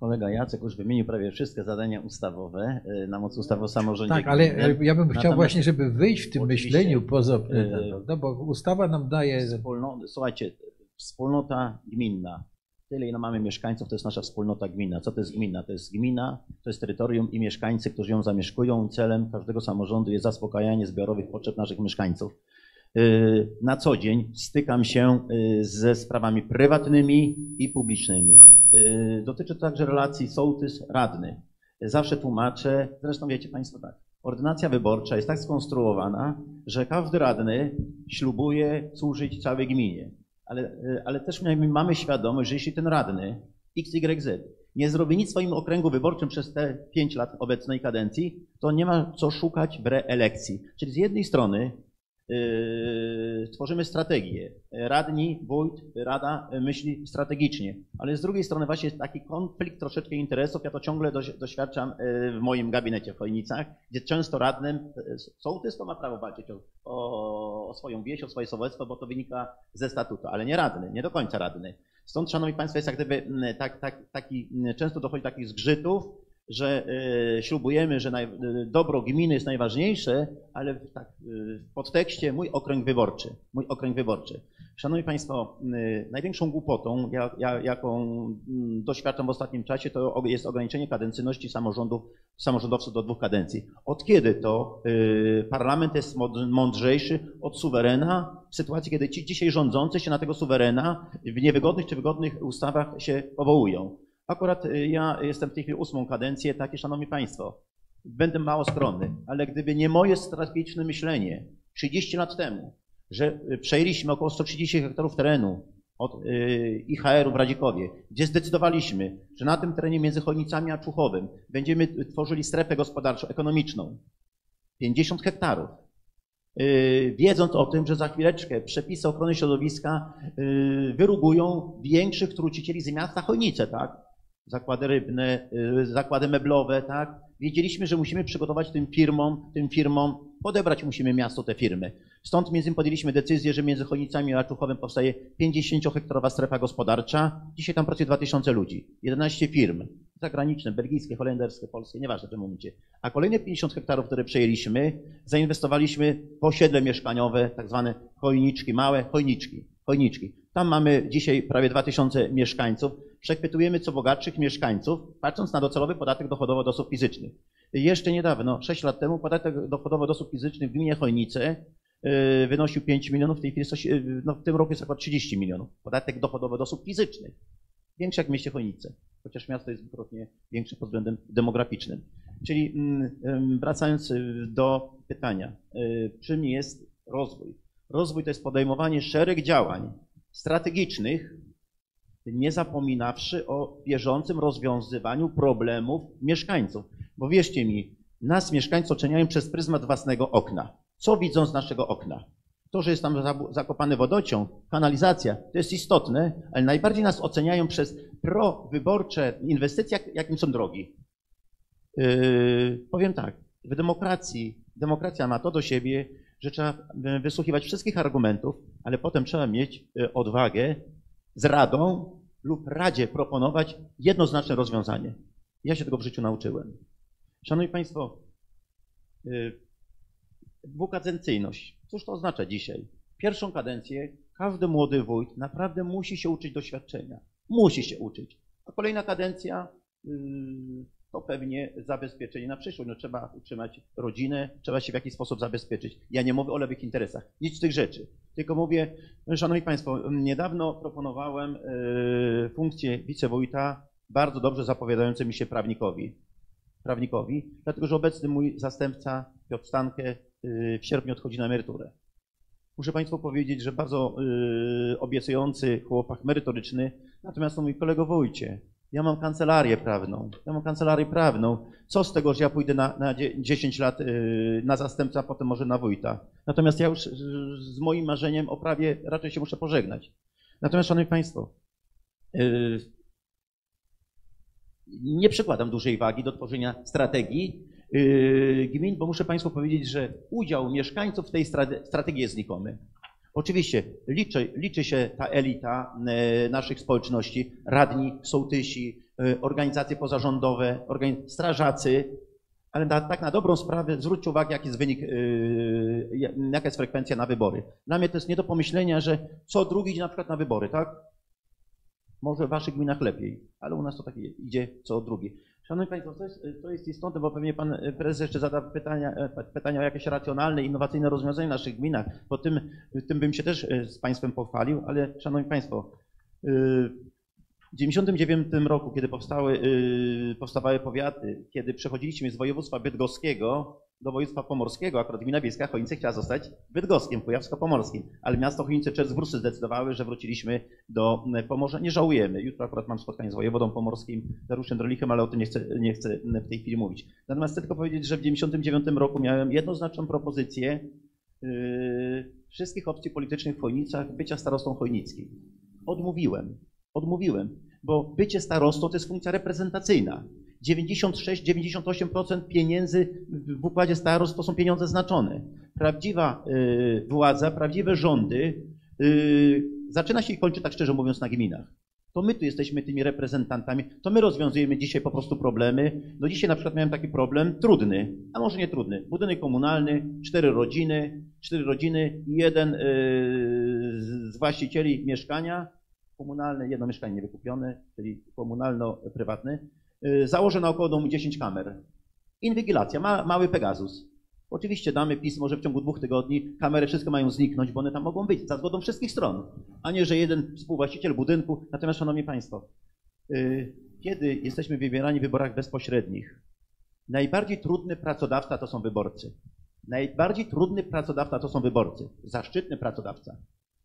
S3: Kolega Jacek już wymienił prawie wszystkie zadania ustawowe y, na mocy ustawy o samorządzie.
S1: Tak, ale e, ja bym chciał właśnie, żeby wyjść w tym myśleniu poza, no bo ustawa nam daje,
S3: Wspólno, słuchajcie, wspólnota gminna. Tyle, ile mamy mieszkańców, to jest nasza wspólnota gminna. Co to jest gmina? To jest gmina, to jest terytorium i mieszkańcy, którzy ją zamieszkują. Celem każdego samorządu jest zaspokajanie zbiorowych potrzeb naszych mieszkańców. Yy, Na co dzień stykam się yy, ze sprawami prywatnymi i publicznymi. Yy, Dotyczy to także relacji sołtys-radny. Zawsze tłumaczę, zresztą wiecie Państwo tak, ordynacja wyborcza jest tak skonstruowana, że każdy radny ślubuje służyć całej gminie. Ale, y, ale też my mamy świadomość, że jeśli ten radny XYZ nie zrobi nic w swoim okręgu wyborczym przez te 5 lat obecnej kadencji, to nie ma co szukać w reelekcji. Czyli z jednej strony tworzymy strategię. Radni, wójt, rada myśli strategicznie, ale z drugiej strony właśnie jest taki konflikt troszeczkę interesów. Ja to ciągle doś- doświadczam yy, w moim gabinecie w Chojnicach, gdzie często radnym yy, sołtys to ma prawo walczyć o, o, o swoją wieś, o swoje sołectwo, bo to wynika ze statutu, ale nie radny, nie do końca radny. Stąd, szanowni państwo, jest jak gdyby mm, tak, tak, taki, mm, często dochodzi do takich zgrzytów, że y, ślubujemy, że y, dobro gminy jest najważniejsze, ale w, tak, y, w podtekście mój okręg wyborczy, mój okręg wyborczy. Szanowni Państwo, największą głupotą, ja, ja, jaką mm, doświadczam w ostatnim czasie, to jest ograniczenie kadencyjności samorządów, samorządowców do dwóch kadencji. Od kiedy to parlament jest mądrzejszy od suwerena w sytuacji, kiedy ci dzisiaj rządzący się na tego suwerena w niewygodnych czy wygodnych ustawach się powołują? Akurat y, ja jestem w tej chwili ósmą kadencję, takie szanowni państwo, będę mało skromny, ale gdyby nie moje strategiczne myślenie 30 lat temu, że y, przejęliśmy około 130 hektarów terenu od y, IHR-u w Radzikowie, gdzie zdecydowaliśmy, że na tym terenie między Chojnicami a Czuchowem będziemy tworzyli strefę gospodarczą, ekonomiczną. 50 hektarów. Wiedząc o tym, że za chwileczkę przepisy ochrony środowiska wyrugują większych trucicieli z miasta Chojnice, tak? Zakłady rybne, y, zakłady meblowe, tak? Wiedzieliśmy, że musimy przygotować tym firmom, tym firmom, podebrać musimy miasto te firmy. Stąd między innymi podjęliśmy decyzję, że między Chojnicami a Czuchowem powstaje 50-hektarowa strefa gospodarcza. Dzisiaj tam pracuje 2000 ludzi, 11 firm zagraniczne, belgijskie, holenderskie, polskie, nieważne w tym momencie. A kolejne 50 hektarów, które przejęliśmy, zainwestowaliśmy w osiedle mieszkaniowe, tak zwane chojniczki, małe chojniczki, chojniczki. Tam mamy dzisiaj prawie 2000 mieszkańców. Przechwytujemy co bogatszych mieszkańców, patrząc na docelowy podatek dochodowy od osób fizycznych. Jeszcze niedawno, 6 lat temu, podatek dochodowy od osób fizycznych w gminie Chojnice yy, wynosił 5 milionów, w tej chwili yy, no, w tym roku jest około 30 milionów. Podatek dochodowy od osób fizycznych. Większy jak w mieście Chojnice, chociaż miasto jest dwukrotnie większe pod względem demograficznym. Czyli mm, wracając y, do pytania, y, czym jest rozwój? Rozwój to jest podejmowanie szereg działań strategicznych, nie zapominawszy o bieżącym rozwiązywaniu problemów mieszkańców. Bo wierzcie mi, nas mieszkańcy oceniają przez pryzmat własnego okna. Co widzą z naszego okna? To, że jest tam zakopany wodociąg, kanalizacja, to jest istotne, ale najbardziej nas oceniają przez prowyborcze inwestycje, jak- jakim są drogi. Yy, powiem tak, w demokracji, demokracja ma to do siebie, że trzeba e, wysłuchiwać wszystkich argumentów, ale potem trzeba mieć e, odwagę z radą lub radzie proponować jednoznaczne rozwiązanie. Ja się tego w życiu nauczyłem. Szanowni Państwo, yy, dwukadencyjność. Cóż to oznacza dzisiaj? Pierwszą kadencję każdy młody wójt naprawdę musi się uczyć doświadczenia. Musi się uczyć. A kolejna kadencja yy, to pewnie zabezpieczenie na przyszłość. No, trzeba utrzymać rodzinę, trzeba się w jakiś sposób zabezpieczyć. Ja nie mówię o lewych interesach, nic z tych rzeczy. Tylko mówię, Szanowni Państwo, niedawno proponowałem yy, funkcję wicewójta bardzo dobrze zapowiadający mi się prawnikowi. Prawnikowi, dlatego że obecny mój zastępca Piotr Stankę yy, w sierpniu odchodzi na emeryturę. Muszę Państwu powiedzieć, że bardzo yy, obiecujący chłopak merytoryczny, natomiast to mój kolego wójcie. Ja mam kancelarię prawną. Ja mam kancelarię prawną. Co z tego, że ja pójdę na, na dzie- 10 lat yy, na zastępca, a potem może na wójta? Natomiast ja już z moim marzeniem o prawie raczej się muszę pożegnać. Natomiast, Szanowni Państwo, yy, nie przykładam dużej wagi do tworzenia strategii yy, gmin, bo muszę Państwu powiedzieć, że udział mieszkańców w tej strate- strategii jest znikomy. Oczywiście liczy, liczy się ta elita e, naszych społeczności, radni, sołtysi, e, organizacje pozarządowe, strażacy, ale na, tak na dobrą sprawę zwróćcie uwagę, jaki jest wynik, e, ja- jaka jest frekwencja na wybory. Dla mnie to jest nie do pomyślenia, że co drugi idzie na przykład na wybory, tak? Może w waszych gminach lepiej, ale u nas to tak idzie co drugi. Szanowni Państwo, to jest, to jest istotne, bo pewnie Pan Prezes jeszcze zada pytania, e, pytania o jakieś racjonalne, innowacyjne rozwiązania w naszych gminach. Po tym, tym bym się też e, z Państwem pochwalił, ale Szanowni Państwo, e, w 1999 roku, kiedy powstały, e, powstawały powiaty, kiedy przechodziliśmy z województwa bydgoskiego do województwa pomorskiego, akurat gmina wiejska Chojnice chciała zostać bydgoskiem, kujawsko-pomorskim, ale miasto Chojnice przez Wrósy zdecydowały, że wróciliśmy do e, Pomorza. Nie żałujemy. Jutro akurat mam spotkanie z wojewodą pomorskim, Dariuszem Drolichem, ale o tym nie chcę, nie chcę w tej chwili mówić. Natomiast chcę tylko powiedzieć, że w 1999 roku miałem jednoznaczną propozycję yy, wszystkich opcji politycznych w Chojnicach bycia starostą chojnickim. Odmówiłem. Odmówiłem, bo bycie starostą to jest funkcja reprezentacyjna. 96-98% pieniędzy w układzie starost to są pieniądze znaczone. Prawdziwa y, władza, prawdziwe rządy y, zaczyna się i kończy, tak szczerze mówiąc, na gminach. To my tu jesteśmy tymi reprezentantami, to my rozwiązujemy dzisiaj po prostu problemy. No dzisiaj na przykład miałem taki problem trudny, a może nie trudny. Budynek komunalny, cztery rodziny, cztery rodziny, jeden y, z- właścicieli mieszkania, komunalne, jedno mieszkanie niewykupione, czyli komunalno-prywatny, y, założę na około domu 10 kamer. Inwigilacja, ma, mały Pegasus. Oczywiście damy pismo, że w ciągu dwóch tygodni kamery wszystkie mają zniknąć, bo one tam mogą być za zgodą wszystkich stron, a nie, że jeden współwłaściciel budynku. Natomiast, Szanowni Państwo, y, kiedy jesteśmy wybierani w wyborach bezpośrednich, najbardziej trudny pracodawca to są wyborcy. Najbardziej trudny pracodawca to są wyborcy. Zaszczytny pracodawca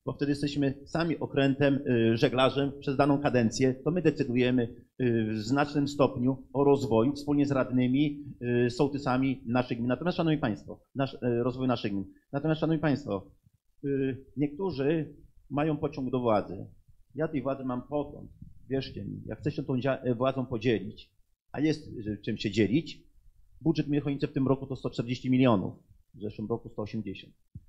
S3: bo wtedy jesteśmy sami okrętem, y, żeglarzem przez daną kadencję, to my decydujemy y, w znacznym stopniu o rozwoju wspólnie z radnymi, y, sołtysami naszych gmin. Natomiast, Szanowni Państwo, nasz, rozwój naszych gmin. Natomiast, Szanowni Państwo, niektórzy mają pociąg do władzy. Ja tej władzy mam potąd. Wierzcie mi, jak chcę się tą władzą podzielić, a jest czym się dzielić, budżet Miechonice w tym roku to 140 milionów, w zeszłym roku 180 y,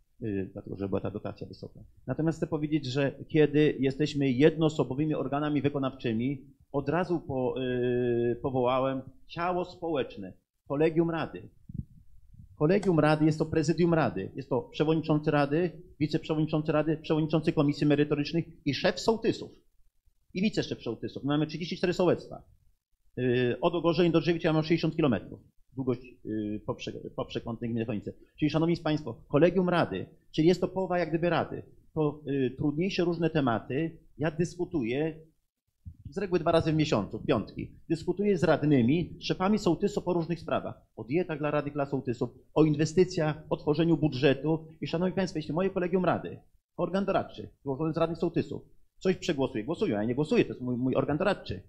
S3: dlatego że była ta dotacja wysoka. Natomiast chcę powiedzieć, że kiedy jesteśmy jednoosobowymi organami wykonawczymi, od razu po, y, powołałem ciało społeczne, kolegium rady. Kolegium rady jest to prezydium rady, jest to przewodniczący rady, wiceprzewodniczący rady, przewodniczący komisji merytorycznych i szef sołtysów. I wiceszef sołtysów. My mamy 34 sołectwa. Y, Od Ogorzeń do Drzewicza mam 60 kilometrów długość y, poprze, poprzekątnej gminy Chojnice. Czyli Szanowni Państwo, kolegium rady, czyli jest to połowa jak gdyby rady. To y, trudniejsze różne tematy, ja dyskutuję z reguły dwa razy w miesiącu, w piątki. Dyskutuję z radnymi, szefami sołtysów o różnych sprawach. O dietach dla rady dla sołtysów, o inwestycjach, o tworzeniu budżetu. I szanowni państwo, jeśli moje kolegium rady, organ doradczy, złożony z radnych sołtysów, coś przegłosuje, głosują, ja nie głosuję, to jest mój, mój organ doradczy.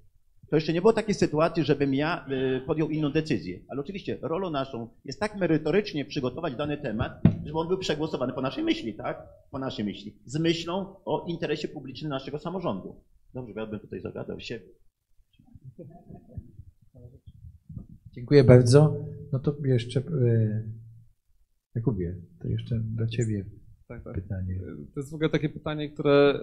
S3: To jeszcze nie było takiej sytuacji, żebym ja y, podjął inną decyzję. Ale oczywiście rolą naszą jest tak merytorycznie przygotować dany temat, żeby on był przegłosowany po naszej myśli, tak? Po naszej myśli. Z myślą o interesie publicznym naszego samorządu. Dobrze, ja bym tutaj zagadał siebie.
S1: Dziękuję bardzo. No to jeszcze e, Jakubie, to jeszcze do Ciebie
S4: Tak, tak.
S1: pytanie.
S4: To jest w ogóle takie pytanie, które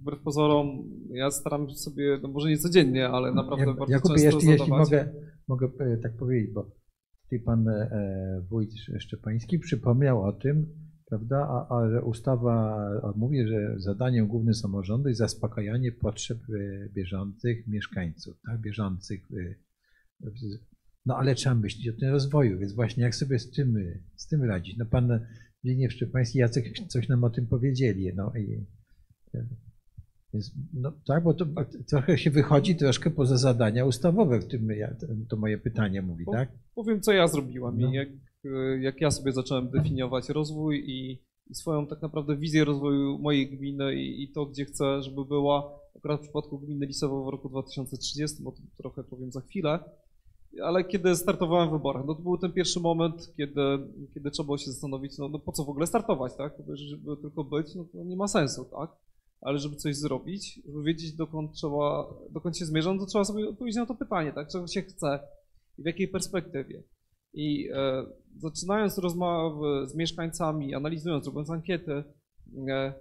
S4: wbrew pozorom ja staram się sobie, no może nie codziennie, ale naprawdę
S1: Jak-
S4: bardzo
S1: Jakubie,
S4: często
S1: jeśli, jeśli mogę, mogę e, tak powiedzieć, bo tutaj pan e, wójt Szczepański przypomniał o tym, prawda, a, a że ustawa mówi, że zadaniem głównym samorządu jest zaspokajanie potrzeb e, bieżących mieszkańców, tak, bieżących. No ale trzeba myśleć o tym rozwoju, więc właśnie jak sobie z tym, z tym radzić? No pan Zbigniew Szczepański, Jacek coś nam o tym powiedzieli, no i e, więc, no tak, bo to trochę się wychodzi troszkę poza zadania ustawowe, w tym ja, to moje pytanie mówi, tak?
S4: Powiem, co ja zrobiłem
S1: No.
S4: i jak, e, jak ja sobie zacząłem definiować rozwój i, i swoją tak naprawdę wizję rozwoju mojej gminy i, i to, gdzie chcę, żeby była, akurat w przypadku gminy Lisowo w roku 2030, o tym trochę powiem za chwilę, ale kiedy startowałem w wyborach, no to był ten pierwszy moment, kiedy, kiedy trzeba było się zastanowić, no, no po co w ogóle startować, tak? Żeby tylko być, no to nie ma sensu, tak? Ale żeby coś zrobić, żeby wiedzieć dokąd trzeba, dokąd się zmierzam, to trzeba sobie odpowiedzieć na to pytanie, tak? Czego się chce i w jakiej perspektywie. I e, zaczynając rozmowy z mieszkańcami, analizując, robiąc ankiety, e,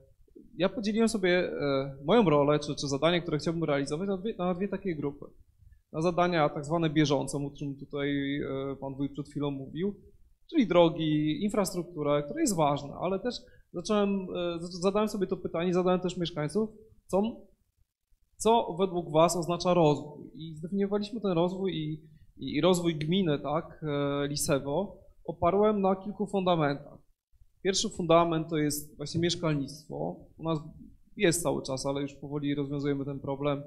S4: ja podzieliłem sobie e, moją rolę, czy, czy zadanie, które chciałbym realizować na dwie, na dwie takie grupy. Na zadania tak zwane bieżące, o czym tutaj e, pan wójt przed chwilą mówił, czyli drogi, infrastruktura, która jest ważna, ale też zacząłem, e, zadałem sobie to pytanie, zadałem też mieszkańców, co, co według was oznacza rozwój. I zdefiniowaliśmy ten rozwój i, i rozwój gminy, tak, e, Lisewo, oparłem na kilku fundamentach. Pierwszy fundament to jest właśnie mieszkalnictwo. U nas jest cały czas, ale już powoli rozwiązujemy ten problem.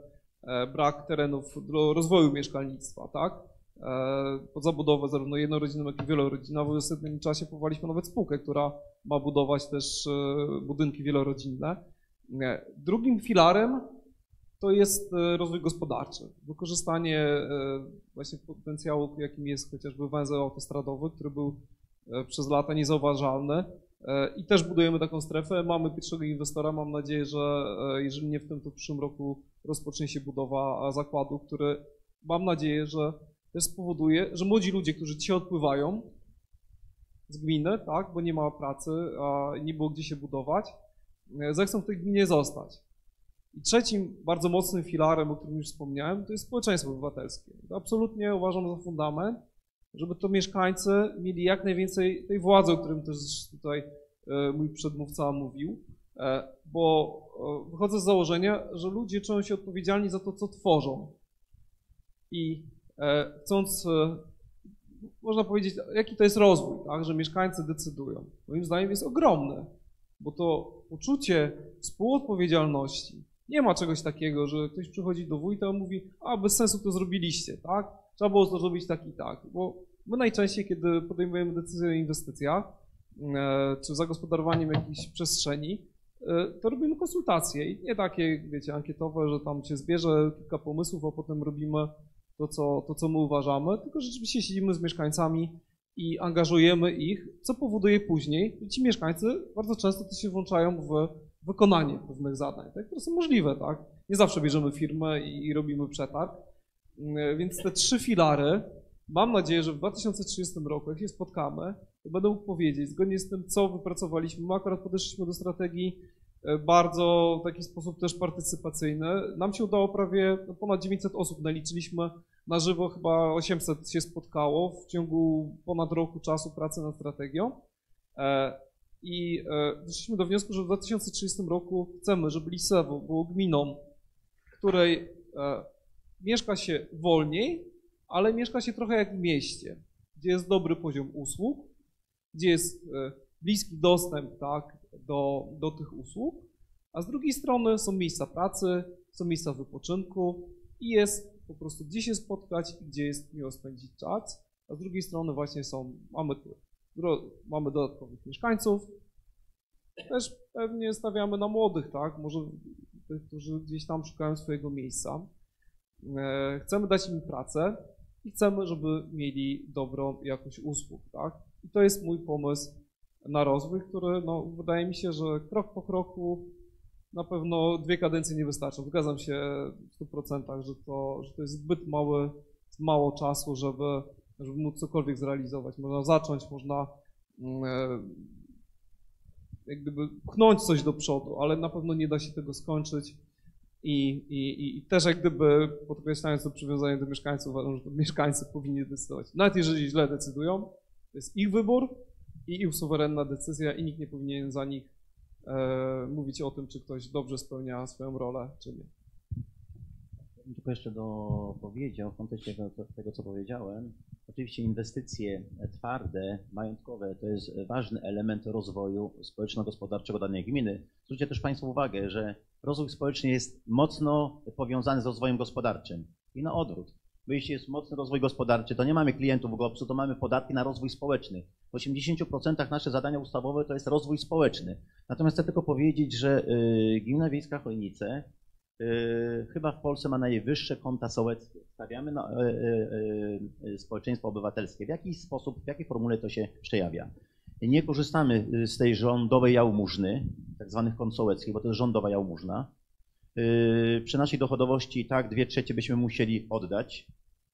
S4: E, Brak terenów do rozwoju mieszkalnictwa, tak? E, Pod zabudowę zarówno jednorodzinną, jak i wielorodzinną. W ostatnim czasie powołaliśmy nawet spółkę, która ma budować też e, budynki wielorodzinne. Drugim filarem to jest rozwój gospodarczy. Wykorzystanie właśnie potencjału, jakim jest chociażby węzeł autostradowy, który był przez lata niezauważalny. I też budujemy taką strefę. Mamy pierwszego inwestora. Mam nadzieję, że jeżeli nie w tym, to w przyszłym roku rozpocznie się budowa e, zakładu, który mam nadzieję, że też spowoduje, że młodzi ludzie, którzy dzisiaj odpływają z gminy, tak, bo nie ma pracy, a nie było gdzie się budować, e, zechcą w tej gminie zostać. I trzecim bardzo mocnym filarem, o którym już wspomniałem, to jest społeczeństwo obywatelskie. To absolutnie uważam za fundament, żeby to mieszkańcy mieli jak najwięcej tej władzy, o którym też tutaj e, mój przedmówca mówił, bo e, wychodzę z założenia, że ludzie czują się odpowiedzialni za to, co tworzą. I e, chcąc, e, można powiedzieć, jaki to jest rozwój, tak, że mieszkańcy decydują. Moim zdaniem jest ogromne, bo to poczucie współodpowiedzialności, nie ma czegoś takiego, że ktoś przychodzi do wójta i mówi, a bez sensu to zrobiliście, tak? Trzeba było to zrobić tak i tak. Bo my najczęściej, kiedy podejmujemy decyzję o inwestycjach, e, czy zagospodarowaniem jakiejś przestrzeni, e, to robimy konsultacje i nie takie, wiecie, ankietowe, że tam się zbierze kilka pomysłów, a potem robimy to, co, to, co my uważamy, tylko rzeczywiście siedzimy z mieszkańcami i angażujemy ich, co powoduje później, że ci mieszkańcy bardzo często też się włączają w wykonanie pewnych zadań, tak, które są możliwe, tak. Nie zawsze bierzemy firmę i, i robimy przetarg, Mm, więc te trzy filary, mam nadzieję, że w 2030 roku, jak się spotkamy, będę mógł powiedzieć, zgodnie z tym, co wypracowaliśmy, my akurat podeszliśmy do strategii e, bardzo w taki sposób też partycypacyjny. Nam się udało prawie no, ponad 900 osób naliczyliśmy na żywo, chyba 800 się spotkało w ciągu ponad roku czasu pracy nad strategią. E, I e, doszliśmy do wniosku, że w 2030 roku chcemy, żeby Lisewo było gminą, w której mieszka się wolniej, ale mieszka się trochę jak w mieście, gdzie jest dobry poziom usług, gdzie jest e, bliski dostęp tak, do, do tych usług, A z drugiej strony są miejsca pracy, są miejsca wypoczynku i jest po prostu gdzie się spotkać i gdzie jest miło spędzić czas. A z drugiej strony właśnie są, mamy, mamy dodatkowych mieszkańców. Też pewnie stawiamy na młodych, tak? Może tych, którzy gdzieś tam szukają swojego miejsca. E, Chcemy dać im pracę i chcemy, żeby mieli dobrą jakość usług, tak? I to jest mój pomysł na rozwój, który no, wydaje mi się, że krok po kroku na pewno dwie kadencje nie wystarczą. Zgadzam się w 100%, że to, że to jest zbyt mały, mało czasu, żeby, żeby móc cokolwiek zrealizować. Można zacząć, można mm, e, jak gdyby pchnąć coś do przodu, ale na pewno nie da się tego skończyć. I, i, I też jak gdyby podkreślając to przywiązanie do mieszkańców, uważam, że to mieszkańcy powinni decydować. Nawet jeżeli źle decydują, to jest ich wybór i ich suwerenna decyzja i nikt nie powinien za nich e, mówić o tym, czy ktoś dobrze spełnia swoją rolę, czy nie.
S3: tylko jeszcze dopowiedział w kontekście tego, tego, co powiedziałem. Oczywiście inwestycje twarde, majątkowe to jest ważny element rozwoju społeczno-gospodarczego danej gminy. Zwróćcie też Państwo uwagę, że rozwój społeczny jest mocno powiązany z rozwojem gospodarczym i na odwrót. Bo jeśli jest mocny rozwój gospodarczy, to nie mamy klientów w GOPS-u, to mamy podatki na rozwój społeczny. W 80% nasze zadania ustawowe to jest rozwój społeczny. Natomiast chcę tylko powiedzieć, że y, Gmina Wiejska Chojnice y, chyba w Polsce ma najwyższe konta sołeckie. Stawiamy na y, społeczeństwo obywatelskie. W jaki sposób, w jakiej formule to się przejawia? Nie korzystamy z tej rządowej jałmużny, tak zwanych kont sołeckich, bo to jest rządowa jałmużna. Y, Przy naszej dochodowości tak dwie trzecie byśmy musieli oddać.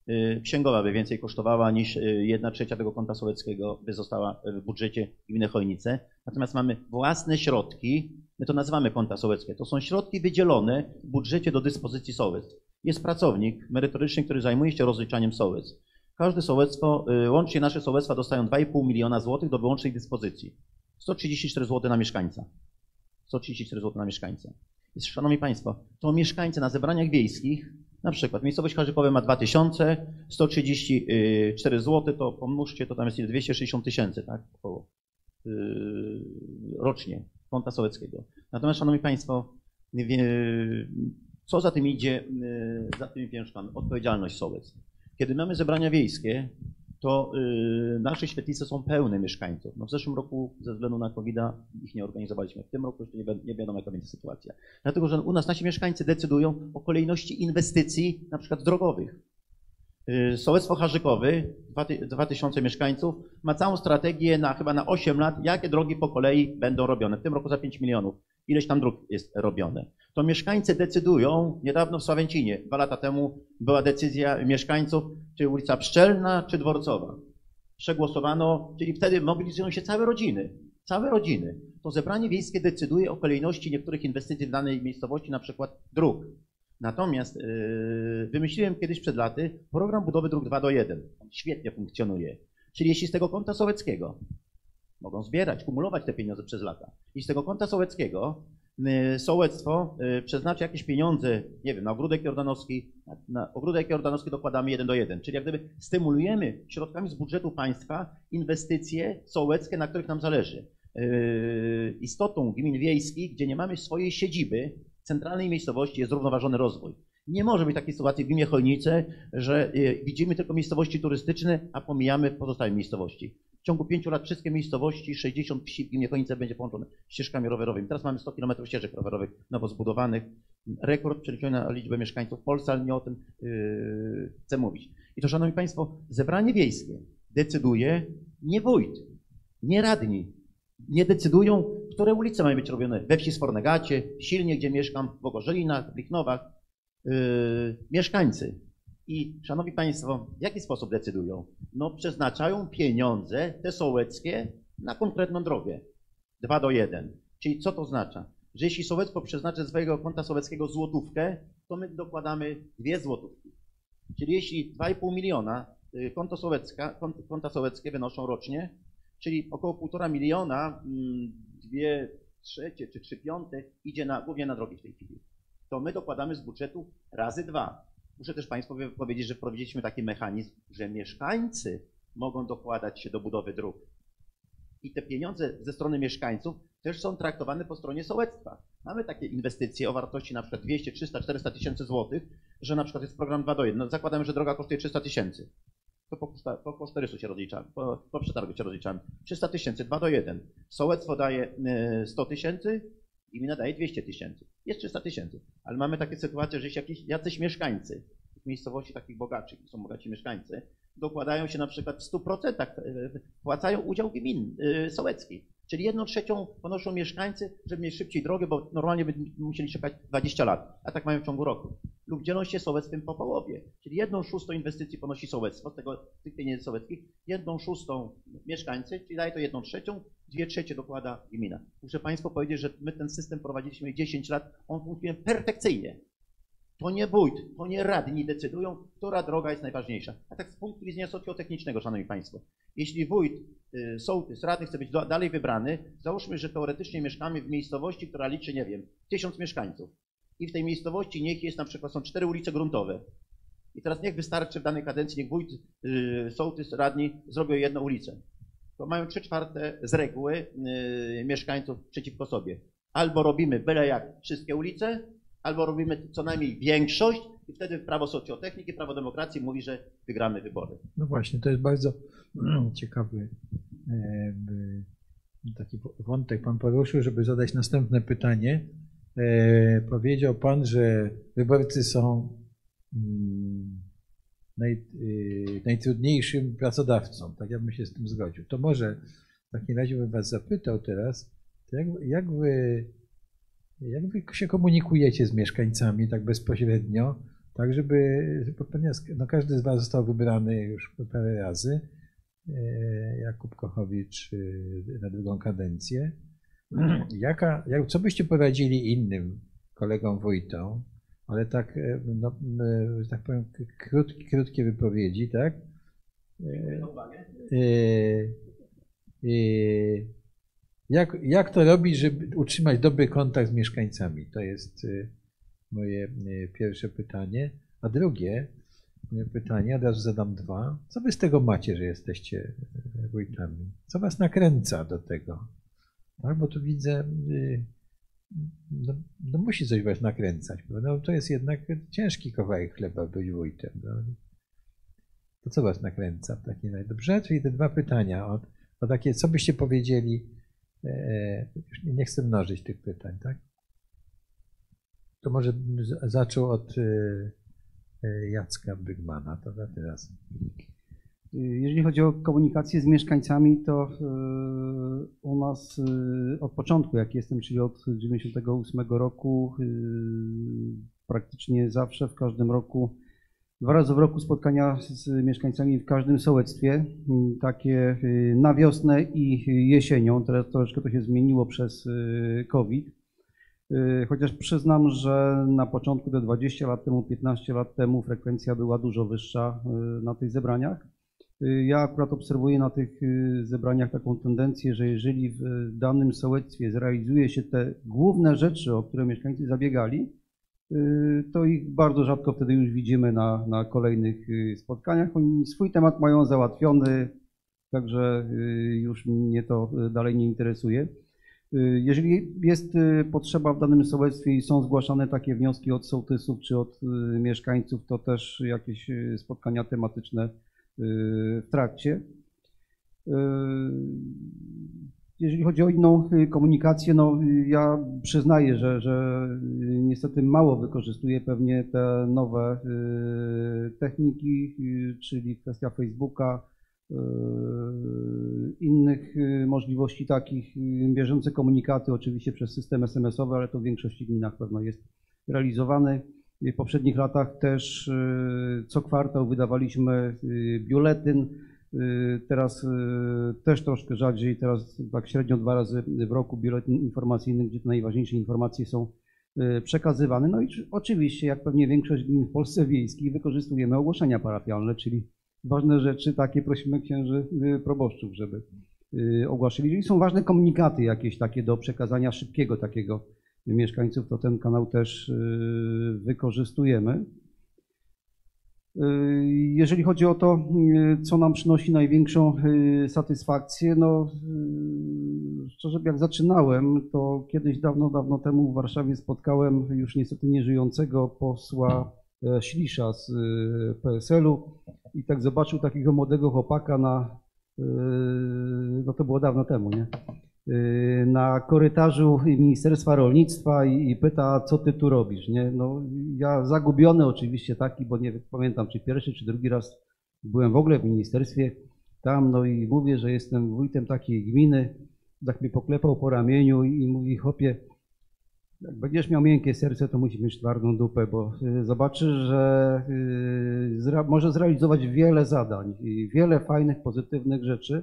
S3: Y, Księgowa by więcej kosztowała niż y, jedna trzecia tego konta sołeckiego by została w budżecie gminy Chojnice. Natomiast mamy własne środki, my to nazywamy konta sołeckie. To są środki wydzielone w budżecie do dyspozycji sołec. Jest pracownik merytoryczny, który zajmuje się rozliczaniem sołec. Każde sołectwo, łącznie nasze sołectwa dostają 2,5 miliona złotych do wyłącznej dyspozycji. 134 zł na mieszkańca. 134 zł na mieszkańca. Jest, szanowni Państwo, to mieszkańcy na zebraniach wiejskich, na przykład miejscowość Harzykowa ma 2000, 134 zł, to pomnóżcie, to tam jest ile? 260 tysięcy, tak? Około. Yy, rocznie konta sołeckiego. Natomiast, szanowni Państwo, wie- co za tym idzie, yy, za tymi pieniążkami? Odpowiedzialność sołec. Kiedy mamy zebrania wiejskie, to yy, nasze świetlice są pełne mieszkańców. No w zeszłym roku ze względu na covid ich nie organizowaliśmy. W tym roku jeszcze nie, wi- nie wiadomo, jaka będzie sytuacja. Dlatego, że u nas nasi mieszkańcy decydują o kolejności inwestycji, na przykład drogowych. Yy, Sołectwo Harzykowy, 2000 2000 mieszkańców, ma całą strategię na chyba na 8 lat, jakie drogi po kolei będą robione. W tym roku za 5 milionów. Ileś tam dróg jest robione. To mieszkańcy decydują, niedawno w Sławęcinie, dwa lata temu była decyzja mieszkańców, czy ulica Pszczelna, czy Dworcowa. Przegłosowano, czyli wtedy mobilizują się całe rodziny. Całe rodziny. To zebranie wiejskie decyduje o kolejności niektórych inwestycji w danej miejscowości, na przykład dróg. Natomiast yy, wymyśliłem kiedyś przed laty program budowy dróg 2 do 1. On świetnie funkcjonuje. Czyli jeśli z tego konta sołeckiego mogą zbierać, kumulować te pieniądze przez lata. I z tego konta sołeckiego y, sołectwo y, przeznaczy jakieś pieniądze, nie wiem, na ogródek jordanowski, na, ogródek jordanowski dokładamy 1 do 1, czyli jak gdyby stymulujemy środkami z budżetu państwa inwestycje sołeckie, na których nam zależy. Yy, Istotą gmin wiejskich, gdzie nie mamy swojej siedziby, centralnej miejscowości jest zrównoważony rozwój. Nie może być takiej sytuacji w gminie Chojnice, że y, widzimy tylko miejscowości turystyczne, a pomijamy pozostałe miejscowości. W ciągu pięciu lat wszystkie miejscowości, 60 wsi w gminie będzie połączone ścieżkami rowerowymi. Teraz mamy 100 km ścieżek rowerowych nowo zbudowanych. Rekord przeliczony na liczbę mieszkańców w Polsce, ale nie o tym yy, chcę mówić. I to, Szanowni Państwo, zebranie wiejskie decyduje nie wójt, nie radni. Nie decydują, które ulice mają być robione we wsi Sfornegacie, w Silnie, gdzie mieszkam, w Ogorzelinach, w Lichnowach. Yy, mieszkańcy. I szanowni Państwo, w jaki sposób decydują? No przeznaczają pieniądze te sołeckie na konkretną drogę. 2 do 1. Czyli co to oznacza? Że jeśli sołectwo przeznaczy ze swojego konta sołeckiego złotówkę, to my dokładamy dwie złotówki. Czyli jeśli 2,5 miliona y, konto sołecka, kont- konta sołeckie wynoszą rocznie, czyli około 1,5 miliona, mm, dwie trzecie czy trzy piąte idzie na, głównie na drogi w tej chwili to my dokładamy z budżetu razy dwa. Muszę też Państwu powie- powiedzieć, że wprowadziliśmy taki mechanizm, że mieszkańcy mogą dokładać się do budowy dróg. I te pieniądze ze strony mieszkańców też są traktowane po stronie sołectwa. Mamy takie inwestycje o wartości na przykład 200, 300, 400 tysięcy złotych, że na przykład jest program 2 do 1. No zakładamy, że droga kosztuje 300 tysięcy. To po, koszta- po kosztorysu się rozliczamy, po, po przetargu się rozliczamy. 300 tysięcy, 2 do 1. Sołectwo daje y, 100 tysięcy, gmina daje 200 tysięcy. Jest 300 tysięcy. Ale mamy takie sytuacje, że jakiś, jacyś mieszkańcy w miejscowości takich bogaczy, są bogaci mieszkańcy, dokładają się na przykład w 100%, y, wpłacają udział gmin y, sołecki. Czyli jedną trzecią ponoszą mieszkańcy, żeby mieć szybciej drogę, bo normalnie by musieli czekać 20 lat, a tak mają w ciągu roku. Lub dzielą się sołectwem po połowie. Czyli jedną szóstą inwestycji ponosi sołectwo z tego, tych pieniędzy sołeckich, jedną szóstą mieszkańcy, czyli daje to jedną trzecią, dwie trzecie dokłada gmina. Muszę Państwu powiedzieć, że my ten system prowadziliśmy 10 lat, on funkcjonuje perfekcyjnie. To nie wójt, to nie radni decydują, która droga jest najważniejsza. A tak z punktu widzenia socjotechnicznego, Szanowni Państwo, jeśli wójt, y, sołtys, radny chce być dalej wybrany, załóżmy, że teoretycznie mieszkamy w miejscowości, która liczy, nie wiem, tysiąc mieszkańców. I w tej miejscowości niech jest na przykład, są cztery ulice gruntowe. I teraz niech wystarczy w danej kadencji, niech wójt, y, sołtys, radni zrobią jedną ulicę. To mają trzy czwarte z reguły y, mieszkańców przeciwko sobie. Albo robimy byle jak wszystkie ulice, albo robimy co najmniej większość i wtedy prawo socjotechniki, prawo demokracji mówi, że wygramy wybory.
S1: No właśnie, to jest bardzo ciekawy e, taki wątek Pan poruszył, żeby zadać następne pytanie. E, Powiedział Pan, że wyborcy są mm, naj, y, najtrudniejszym pracodawcą. Tak ja bym się z tym zgodził. To może w takim razie bym Was zapytał teraz, jak, jak Wy jak wy się komunikujecie z mieszkańcami tak bezpośrednio, tak żeby, ponieważ no każdy z Was został wybrany już parę razy, e, Jakub Kochowicz e, na drugą kadencję. Jaka, jak, co byście poradzili innym kolegom wójtom, ale tak, e, no, e, tak powiem, k- krótkie, wypowiedzi, tak? E, e, e, jak, jak to robić, żeby utrzymać dobry kontakt z mieszkańcami? To jest y, moje y, pierwsze pytanie. A drugie moje pytanie, od razu zadam dwa. Co wy z tego macie, że jesteście y, wójtami? Co was nakręca do tego? Tak, bo tu widzę, no, no musi coś was nakręcać, bo no, to jest jednak ciężki kawałek chleba być wójtem. No. To co was nakręca w takim razie? Dobrze? Czyli te dwa pytania. O, o takie, co byście powiedzieli już nie, chcę mnożyć tych pytań, tak? To może zaczął od e, e, Jacka Bygmana, za teraz.
S2: Jeżeli chodzi o komunikację z mieszkańcami, to u nas od początku, jak jestem, czyli od 98 roku, praktycznie zawsze w każdym roku, dwa razy w roku spotkania z mieszkańcami w każdym sołectwie, y, takie y, na wiosnę i jesienią. Teraz troszeczkę to się zmieniło przez y, COVID. Y, Chociaż przyznam, że na początku, te 20 lat temu, 15 lat temu, frekwencja była dużo wyższa na tych zebraniach. Ja akurat obserwuję na tych zebraniach taką tendencję, że jeżeli w danym sołectwie zrealizuje się te główne rzeczy, o które mieszkańcy zabiegali, to ich bardzo rzadko wtedy już widzimy na, na kolejnych y, spotkaniach. Oni swój temat mają załatwiony, także y, już mnie to y, dalej nie interesuje. Y, Jeżeli jest y, potrzeba w danym sołectwie i są zgłaszane takie wnioski od sołtysów czy od y, mieszkańców, to też jakieś y, spotkania tematyczne y, w trakcie. Jeżeli chodzi o inną y, komunikację, no y, ja przyznaję, że, że y, niestety mało wykorzystuję pewnie te nowe techniki, czyli kwestia Facebooka, innych możliwości takich, bieżące komunikaty oczywiście przez system SMS-owy, ale to w większości gminach pewno jest realizowany. W poprzednich latach też co kwartał wydawaliśmy biuletyn. Y, Teraz y, też troszkę rzadziej, teraz tak średnio dwa razy w roku biuletyn informacyjny, gdzie te najważniejsze informacje są y, przekazywane. No i czy- oczywiście, jak pewnie większość gmin w Polsce wiejskich, wykorzystujemy ogłoszenia parafialne, czyli ważne rzeczy takie prosimy księży proboszczów, żeby ogłaszali. Jeżeli są ważne komunikaty jakieś takie do przekazania szybkiego takiego mieszkańców, to ten kanał też wykorzystujemy. Y, Jeżeli chodzi o to, y, co nam przynosi największą y, satysfakcję, no szczerze jak zaczynałem, to kiedyś dawno, dawno temu w Warszawie spotkałem już niestety nieżyjącego posła e, Ślisza z PSL-u i tak zobaczył takiego młodego chłopaka na, no to było dawno temu, nie? Y, na korytarzu Ministerstwa Rolnictwa i, pyta, co ty tu robisz, nie? No ja zagubiony oczywiście taki, bo nie pamiętam, czy pierwszy, czy drugi raz byłem w ogóle w ministerstwie tam, no i mówię, że jestem wójtem takiej gminy, tak mnie poklepał po ramieniu i, i mówi, chłopie, jak będziesz miał miękkie serce, to musisz mieć twardą dupę, bo y, zobaczysz, że y, zra, może zrealizować wiele zadań i wiele fajnych, pozytywnych rzeczy,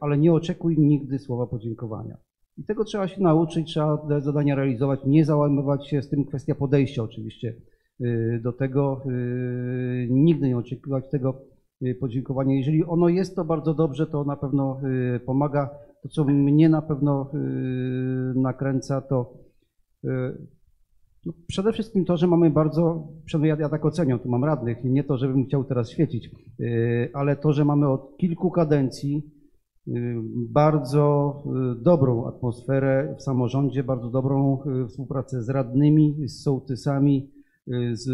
S2: ale nie oczekuj nigdy słowa podziękowania. I tego trzeba się nauczyć, trzeba te zadania realizować, nie załamywać się z tym kwestia podejścia oczywiście y, do tego, y, nigdy nie oczekiwać tego podziękowania. Jeżeli ono jest, to bardzo dobrze, to na pewno pomaga. To, co mnie na pewno nakręca, to no przede wszystkim to, że mamy bardzo, przynajmniej ja, ja tak oceniam, tu mam radnych, nie to, żebym chciał teraz świecić, ale to, że mamy od kilku kadencji bardzo y, dobrą atmosferę w samorządzie, bardzo dobrą y, współpracę z radnymi, z sołtysami, y, z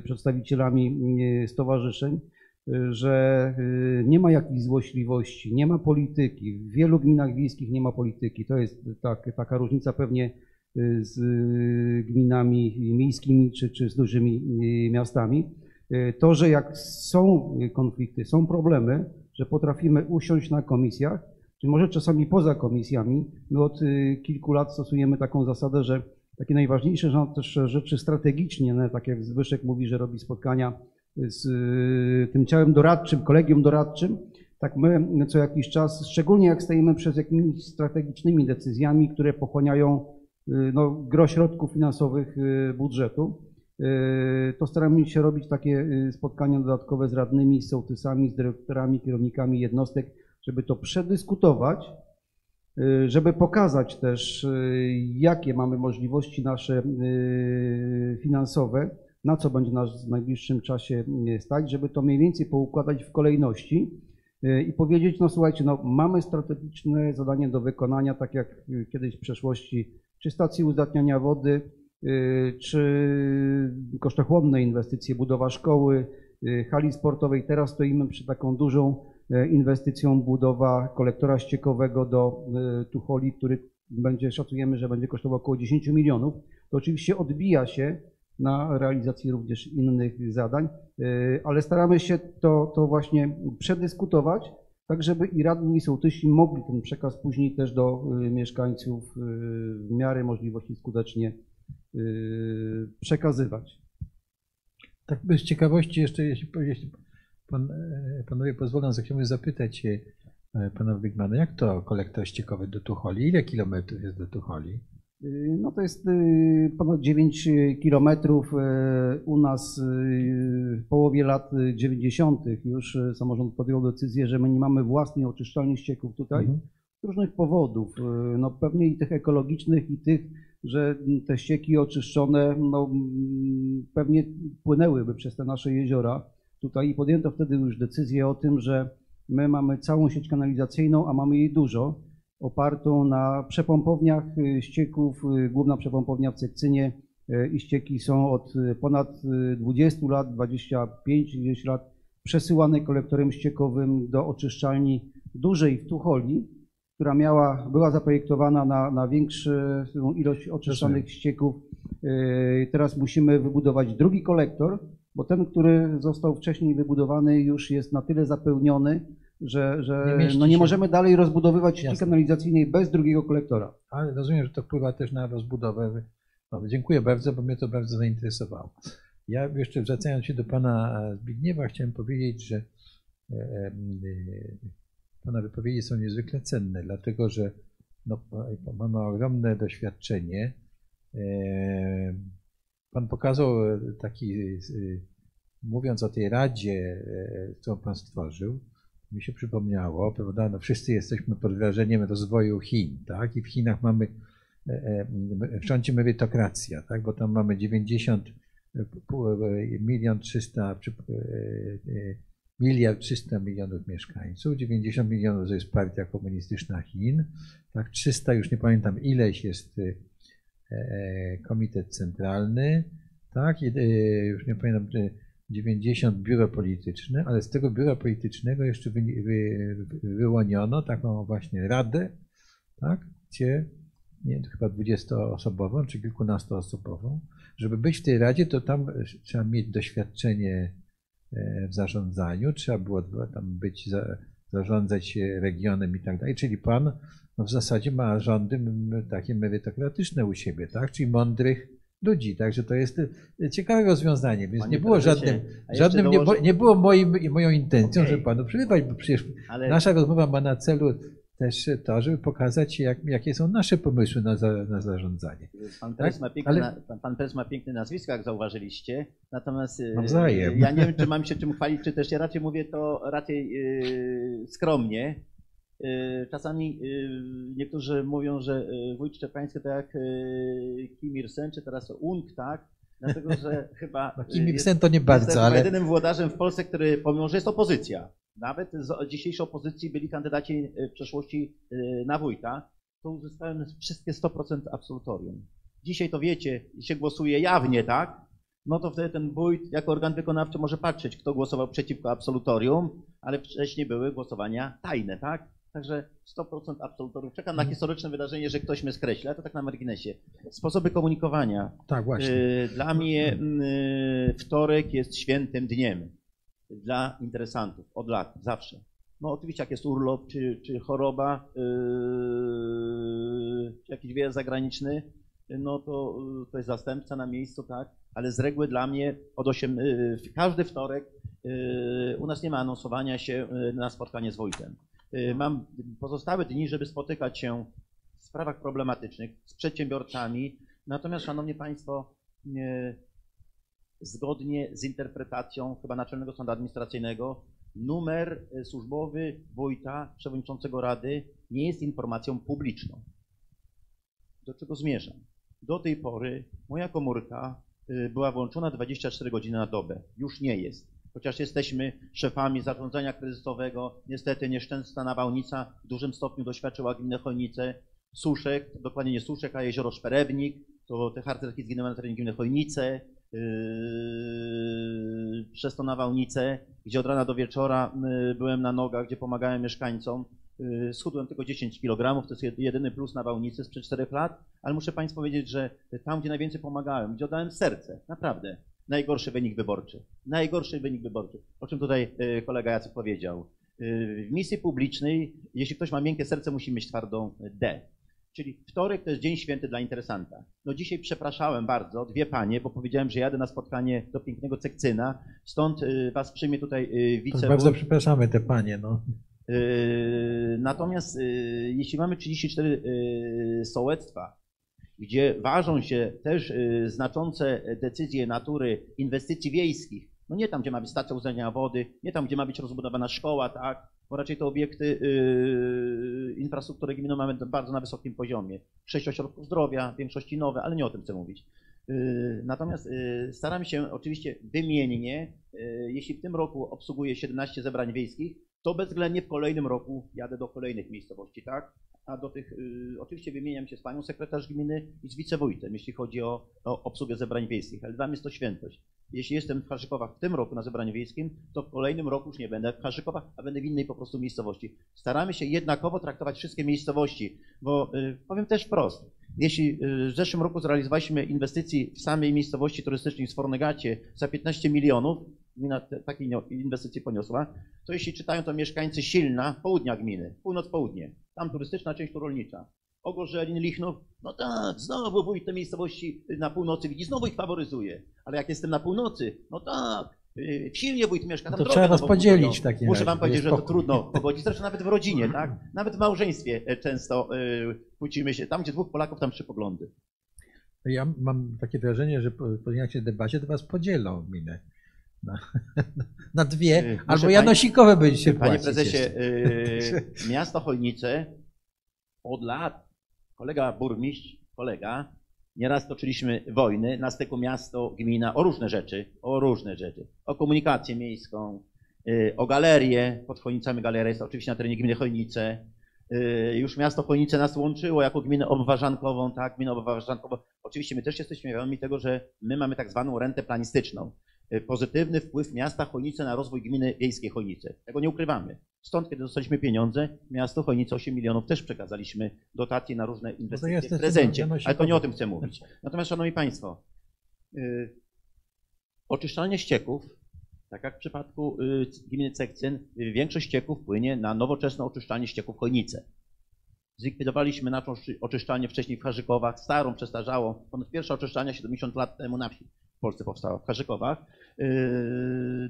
S2: y, przedstawicielami y, stowarzyszeń, y, że y, nie ma jakichś złośliwości, nie ma polityki. W wielu gminach wiejskich nie ma polityki. To jest tak, taka różnica pewnie y, z y, gminami miejskimi czy, czy z dużymi y, miastami. Y, To, że jak są konflikty, są problemy, że potrafimy usiąść na komisjach, czy może czasami poza komisjami. My od y, kilku lat stosujemy taką zasadę, że takie najważniejsze też rzeczy strategicznie, no, tak jak Zbyszek mówi, że robi spotkania z y, tym ciałem doradczym, kolegium doradczym, tak my co jakiś czas, szczególnie jak stajemy przed jakimiś strategicznymi decyzjami, które pochłaniają y, no, gro środków finansowych budżetu, to staramy się robić takie y, spotkania dodatkowe z radnymi, z sołtysami, z dyrektorami, kierownikami jednostek, żeby to przedyskutować, y, żeby pokazać też, y, jakie mamy możliwości nasze finansowe, na co będzie nas w najbliższym czasie stać, żeby to mniej więcej poukładać w kolejności i powiedzieć, no słuchajcie, no mamy strategiczne zadanie do wykonania, tak jak kiedyś w przeszłości, czy stacji uzdatniania wody, czy kosztochłonne inwestycje, budowa szkoły, y, hali sportowej. Teraz stoimy przy taką dużą e, inwestycją budowa kolektora ściekowego do e, Tucholi, który będzie, szacujemy, że będzie kosztował około 10 milionów. To oczywiście odbija się na realizacji również innych zadań, e, ale staramy się to, to właśnie przedyskutować, tak żeby i radni i sołtysi mogli ten przekaz później też do y, mieszkańców y, w miarę możliwości skutecznie y, przekazywać.
S1: Tak bez ciekawości jeszcze, jeśli, jeśli pan, e, panowie pozwolą, chciałbym zapytać e, pana Wygmana, jak to kolektor ściekowy do Tucholi? Ile kilometrów jest do Tucholi?
S2: Y, No to jest y, ponad 9 kilometrów. y, U nas w połowie lat 90. już samorząd podjął decyzję, że my nie mamy własnej oczyszczalni ścieków tutaj
S1: Mhm.
S2: z różnych powodów. No pewnie i tych ekologicznych, i tych, że te ścieki oczyszczone no, mm, pewnie płynęłyby przez te nasze jeziora tutaj i podjęto wtedy już decyzję o tym, że my mamy całą sieć kanalizacyjną, a mamy jej dużo opartą na przepompowniach y, ścieków. y, Główna przepompownia w Cekcynie y, i ścieki są od ponad y, 20 lat, 25 gdzieś lat przesyłane kolektorem ściekowym do oczyszczalni dużej w Tucholi, która miała, była zaprojektowana na, na większą ilość oczyszczanych ścieków. Y, Teraz musimy wybudować drugi kolektor, bo ten, który został wcześniej wybudowany, już jest na tyle zapełniony, że,
S1: Nie
S2: że
S1: mieści
S2: no nie możemy dalej rozbudowywać sieci kanalizacyjnej bez drugiego kolektora.
S1: Ale rozumiem, że to wpływa też na rozbudowę. No, dziękuję bardzo, bo mnie to bardzo zainteresowało. Ja jeszcze wracając się do pana Zbigniewa, chciałem powiedzieć, że e, e, pana wypowiedzi są niezwykle cenne, dlatego że no, pan ogromne doświadczenie. E, Pan pokazał e, taki, e, mówiąc o tej radzie, którą pan stworzył, mi się przypomniało, prawda, no wszyscy jesteśmy pod wrażeniem rozwoju Chin, tak, i w Chinach mamy, e, e, rządzi merytokracja, tak, bo tam mamy 90 pół- e, milion trzysta, czy, e, e, miliard trzysta milionów mieszkańców, 90 milionów to jest partia komunistyczna Chin, tak? 300 już nie pamiętam ileś jest e, e, komitet centralny, tak, i, e, już nie pamiętam, e, 90 biuro polityczne, ale z tego biura politycznego jeszcze wy, wy, wyłoniono taką właśnie radę, tak, gdzie nie, chyba 20-osobową czy kilkunastoosobową. Żeby być w tej radzie, to tam trzeba mieć doświadczenie w zarządzaniu, trzeba było tam być, za, zarządzać e, regionem i tak dalej. Czyli pan no w zasadzie ma rządy takie merytokratyczne u siebie, tak? Czyli mądrych ludzi. Także to jest e, ciekawe rozwiązanie, więc
S3: Panie
S1: nie było
S3: prezesie,
S1: żadnym, żadnym nie,
S3: dołożę-
S1: nie było moim, moją intencją,
S3: Okej.
S1: żeby panu przerywać, bo przecież
S3: Ale
S1: Nasza rozmowa ma na celu też to, żeby pokazać, jak, jakie są nasze pomysły na, za, na zarządzanie.
S3: pan prezes,
S1: tak?
S3: ma piękne,
S1: Ale-
S3: pan, pan prezes ma piękne nazwisko, jak zauważyliście. Natomiast
S1: Nawzajem.
S3: ja nie wiem, czy mam się czym chwalić, czy też ja raczej mówię to raczej e, skromnie. E, Czasami e, niektórzy mówią, że e, wójt Szczepański to jak e, Kim Il-sen, czy teraz Ung, tak? Dlatego, że chyba
S1: No, Kim Il-sen to nie bardzo,
S3: Jestem
S1: ale
S3: jedynym włodarzem w Polsce, który, pomimo że jest opozycja, nawet z dzisiejszej opozycji byli kandydaci e, w przeszłości e, na wójta, to uzyskałem wszystkie 100% absolutorium. Dzisiaj to wiecie, się głosuje jawnie, tak? No to wtedy ten wójt jako organ wykonawczy może patrzeć, kto głosował przeciwko absolutorium, ale wcześniej były głosowania tajne, tak? Także 100% absolutorium. Czekam na historyczne wydarzenie, że ktoś mnie skreśli, ale to tak na marginesie. Sposoby komunikowania.
S1: tak właśnie.
S3: Y, Dla mnie y, wtorek jest świętym dniem dla interesantów od lat, zawsze. No oczywiście jak jest urlop, czy, czy choroba, yy, czy jakiś wyjazd zagraniczny, no to, y, to jest zastępca na miejscu, tak? Ale z reguły dla mnie od 8, y, każdy wtorek y, u nas nie ma anonsowania się y, na spotkanie z wójtem. Y, Mam pozostałe dni, żeby spotykać się w sprawach problematycznych z przedsiębiorcami. Natomiast, Szanowni Państwo, zgodnie z interpretacją chyba Naczelnego Sądu Administracyjnego, numer y, służbowy wójta, przewodniczącego Rady nie jest informacją publiczną. Do czego zmierzam? Do tej pory moja komórka y, była włączona 24 godziny na dobę. Już nie jest. Chociaż jesteśmy szefami zarządzania kryzysowego, niestety nieszczęsna nawałnica w dużym stopniu doświadczyła gminę Chojnice, Suszek, dokładnie nie Suszek, a jezioro Szperebnik, to te harcerki zginęły na terenie gminy Chojnice, przez to nawałnicę, gdzie od rana do wieczora yy, byłem na nogach, gdzie pomagałem mieszkańcom. Yy, Schudłem tylko 10 kg, to jest jed- jedyny plus nawałnicy sprzed 4 lat, ale muszę Państwu powiedzieć, że tam, gdzie najwięcej pomagałem, gdzie oddałem serce, naprawdę, najgorszy wynik wyborczy. Najgorszy wynik wyborczy. O czym tutaj yy, kolega Jacek powiedział. Yy, W misji publicznej, jeśli ktoś ma miękkie serce, musi mieć twardą D. Czyli wtorek to jest dzień święty dla interesanta. No dzisiaj przepraszałem bardzo dwie panie, bo powiedziałem, że jadę na spotkanie do pięknego Cekcyna, stąd y, was przyjmie tutaj y, wicewójt.
S1: bardzo przepraszamy te panie. No.
S3: Y, Natomiast jeśli mamy 34 y, sołectwa, gdzie ważą się też znaczące decyzje natury inwestycji wiejskich, no nie tam, gdzie ma być stacja uznania wody, nie tam, gdzie ma być rozbudowana szkoła, tak, bo raczej te obiekty y, infrastruktury gminy mamy bardzo na wysokim poziomie. Sześć ośrodków zdrowia, w większości nowe, ale nie o tym chcę mówić. Y, Natomiast y, staram się oczywiście wymiennie, jeśli w tym roku obsługuję 17 zebrań wiejskich, to bezwzględnie w kolejnym roku jadę do kolejnych miejscowości, tak? A do tych, y, oczywiście wymieniam się z panią sekretarz gminy i z wicewójtem, jeśli chodzi o, o obsługę zebrań wiejskich, ale dla mnie jest to świętość. Jeśli jestem w Harzykowach w tym roku na zebraniu wiejskim, to w kolejnym roku już nie będę w Harzykowach, a będę w innej po prostu miejscowości. Staramy się jednakowo traktować wszystkie miejscowości, bo y, powiem też wprost, jeśli y, w zeszłym roku zrealizowaliśmy inwestycji w samej miejscowości turystycznej w Sfornegacie za 15 milionów, gmina te- takiej inio- inwestycji poniosła, to jeśli czytają to mieszkańcy Silna, południa gminy, północ-południe, tam turystyczna część tu rolnicza, Ogorzelin, Lichnów, no tak, znowu wójt tej miejscowości na północy widzi, znowu ich faworyzuje, ale jak jestem na północy, no tak, y, w Silnie wójt mieszka, tam
S1: To
S3: drogę
S1: trzeba was podzielić w takim
S3: Muszę
S1: razie,
S3: wam powiedzieć, że to trudno pogodzić, zresztą nawet w rodzinie, tak, nawet w małżeństwie e, często y, kłócimy się, tam gdzie dwóch Polaków, tam trzy poglądy.
S1: Ja mam takie wrażenie, że po, po debacie to was podzielą minę. Na, na dwie,
S3: Y, muszę
S1: albo
S3: pani-
S1: janosikowe będziecie
S3: Panie
S1: płacić
S3: prezesie, y, miasto Chojnice od lat, kolega burmistrz, kolega, Nieraz toczyliśmy wojny na styku miasto, gmina o różne rzeczy, o różne rzeczy. O komunikację miejską, y, o galerię, pod Chojnicami galeria jest oczywiście na terenie gminy Chojnice. Y, Już miasto Chojnice nas łączyło jako gminę obwarzankową, tak, gminę obwarzankową. Oczywiście my też jesteśmy świadomi tego, że my mamy tak zwaną rentę planistyczną. Y, Pozytywny wpływ miasta Chojnice na rozwój gminy wiejskiej Chojnice. Tego nie ukrywamy. Stąd, kiedy dostaliśmy pieniądze, miasto Chojnice 8 milionów też przekazaliśmy dotacje na różne inwestycje
S1: jest
S3: w prezencie. Ale to nie o tym chcę mówić. Natomiast, Szanowni Państwo, y, oczyszczalnie ścieków, tak jak w przypadku y, gminy Cekcyn, większość ścieków płynie na nowoczesne oczyszczalnie ścieków Chojnice. Zlikwidowaliśmy naszą oczyszczalnię wcześniej w Harzykowach, starą, przestarzałą. Ponad pierwsza oczyszczalnia 70 lat temu na wsi Polsce powstała, w Harzykowach. Yy,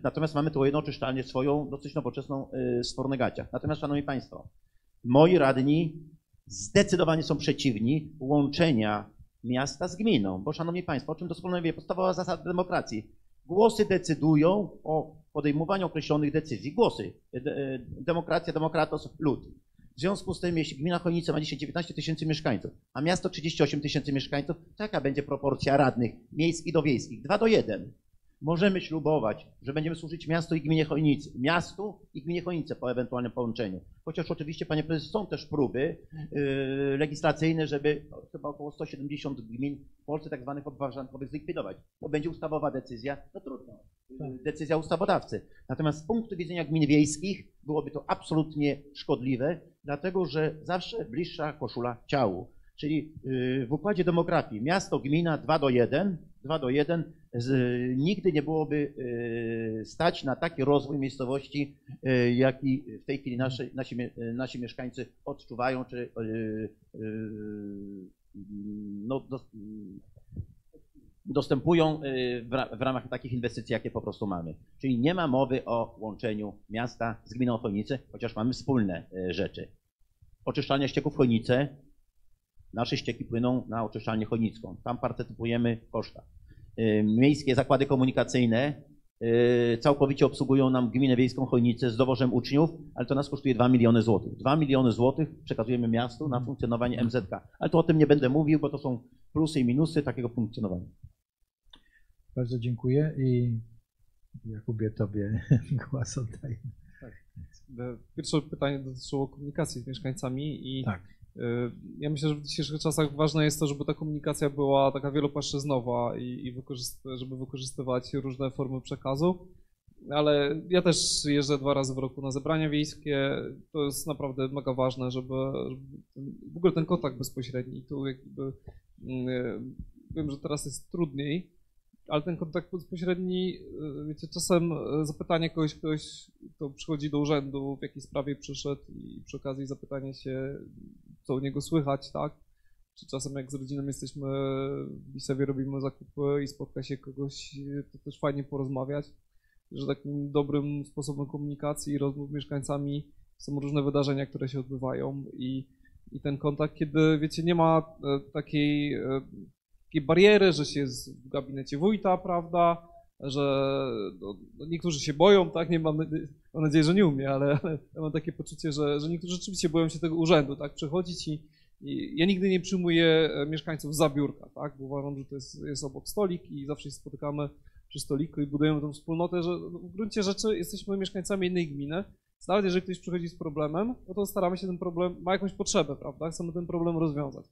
S3: Natomiast mamy tu jedną oczyszczalnię swoją, dosyć nowoczesną yy, w Sfornegaciach. Natomiast, Szanowni Państwo, moi radni zdecydowanie są przeciwni łączenia miasta z gminą, bo Szanowni Państwo, o czym doskonale wie, podstawowa zasada demokracji. Głosy decydują o podejmowaniu określonych decyzji. Głosy. E, Demokracja, demokratos, lud. W związku z tym, jeśli gmina Chojnice ma dzisiaj 19 tysięcy mieszkańców, a miasto 38 tysięcy mieszkańców, to jaka będzie proporcja radnych miejskich do wiejskich? 2 do 1. Możemy ślubować, że będziemy służyć miastu i gminie Chojnicy. Miastu i gminie Chojnice po ewentualnym połączeniu. Chociaż oczywiście, panie prezesie, są też próby yy, legislacyjne, żeby no, chyba około 170 gmin w Polsce tak zwanych obwarzankowych zlikwidować. Bo będzie ustawowa decyzja, no trudno. Yy, Decyzja ustawodawcy. Natomiast z punktu widzenia gmin wiejskich byłoby to absolutnie szkodliwe, dlatego że zawsze bliższa koszula ciału. Czyli yy, w układzie demografii miasto, gmina 2 do 1, 2 do 1 z, nigdy nie byłoby yy, stać na taki rozwój miejscowości, yy, jaki w tej chwili nasi, yy, nasi mieszkańcy odczuwają, czy no, dos, dostępują w, ra, w ramach takich inwestycji, jakie po prostu mamy. Czyli nie ma mowy o łączeniu miasta z gminą Chojnice, chociaż mamy wspólne rzeczy. Oczyszczalnia ścieków Chojnice, nasze ścieki płyną na oczyszczalnię chojnicką. Tam partycypujemy w kosztach. Yy, Miejskie zakłady komunikacyjne yy, całkowicie obsługują nam gminę wiejską Chojnicę z dowożem uczniów, ale to nas kosztuje 2 miliony złotych. 2 miliony złotych przekazujemy miastu na funkcjonowanie MZK. Ale to o tym nie będę mówił, bo to są plusy i minusy takiego funkcjonowania.
S1: Bardzo dziękuję i Jakubie tobie głos oddaję.
S4: E, Pierwsze pytanie dotyczyło komunikacji z mieszkańcami i
S1: Tak.
S4: Y, ja myślę, że w dzisiejszych czasach ważne jest to, żeby ta komunikacja była taka wielopłaszczyznowa i, i żeby wykorzystywać różne formy przekazu. Ale ja też jeżdżę dwa razy w roku na zebrania wiejskie. To jest naprawdę mega ważne, żeby, żeby w ogóle ten kontakt bezpośredni. Tu jakby mm, wiem, że teraz jest trudniej, ale ten kontakt bezpośredni, y, wiecie, czasem y, zapytanie kogoś, kogoś, kto przychodzi do urzędu, w jakiej sprawie przyszedł i przy okazji zapytanie się, co u niego słychać, tak? Czy czasem jak z rodziną jesteśmy w Lisewie, robimy zakupy i spotka się kogoś, to też fajnie porozmawiać, że takim dobrym sposobem komunikacji i rozmów z mieszkańcami są różne wydarzenia, które się odbywają i, i ten kontakt, kiedy, wiecie, nie ma e, takiej e, takiej bariery, że się jest w gabinecie wójta, prawda, że no, no niektórzy się boją, tak, nie mam, mam nadzieję, że nie umie, ale, ale ja mam takie poczucie, że, że niektórzy rzeczywiście boją się tego urzędu, tak, przychodzić i, i ja nigdy nie przyjmuję e, mieszkańców za biurka, tak, bo uważam, że to jest, jest obok stolik i zawsze się spotykamy przy stoliku i budujemy tą wspólnotę, że no, w gruncie rzeczy jesteśmy mieszkańcami jednej gminy, nawet jeżeli ktoś przychodzi z problemem, no to staramy się ten problem, ma jakąś potrzebę, prawda, chcemy ten problem rozwiązać.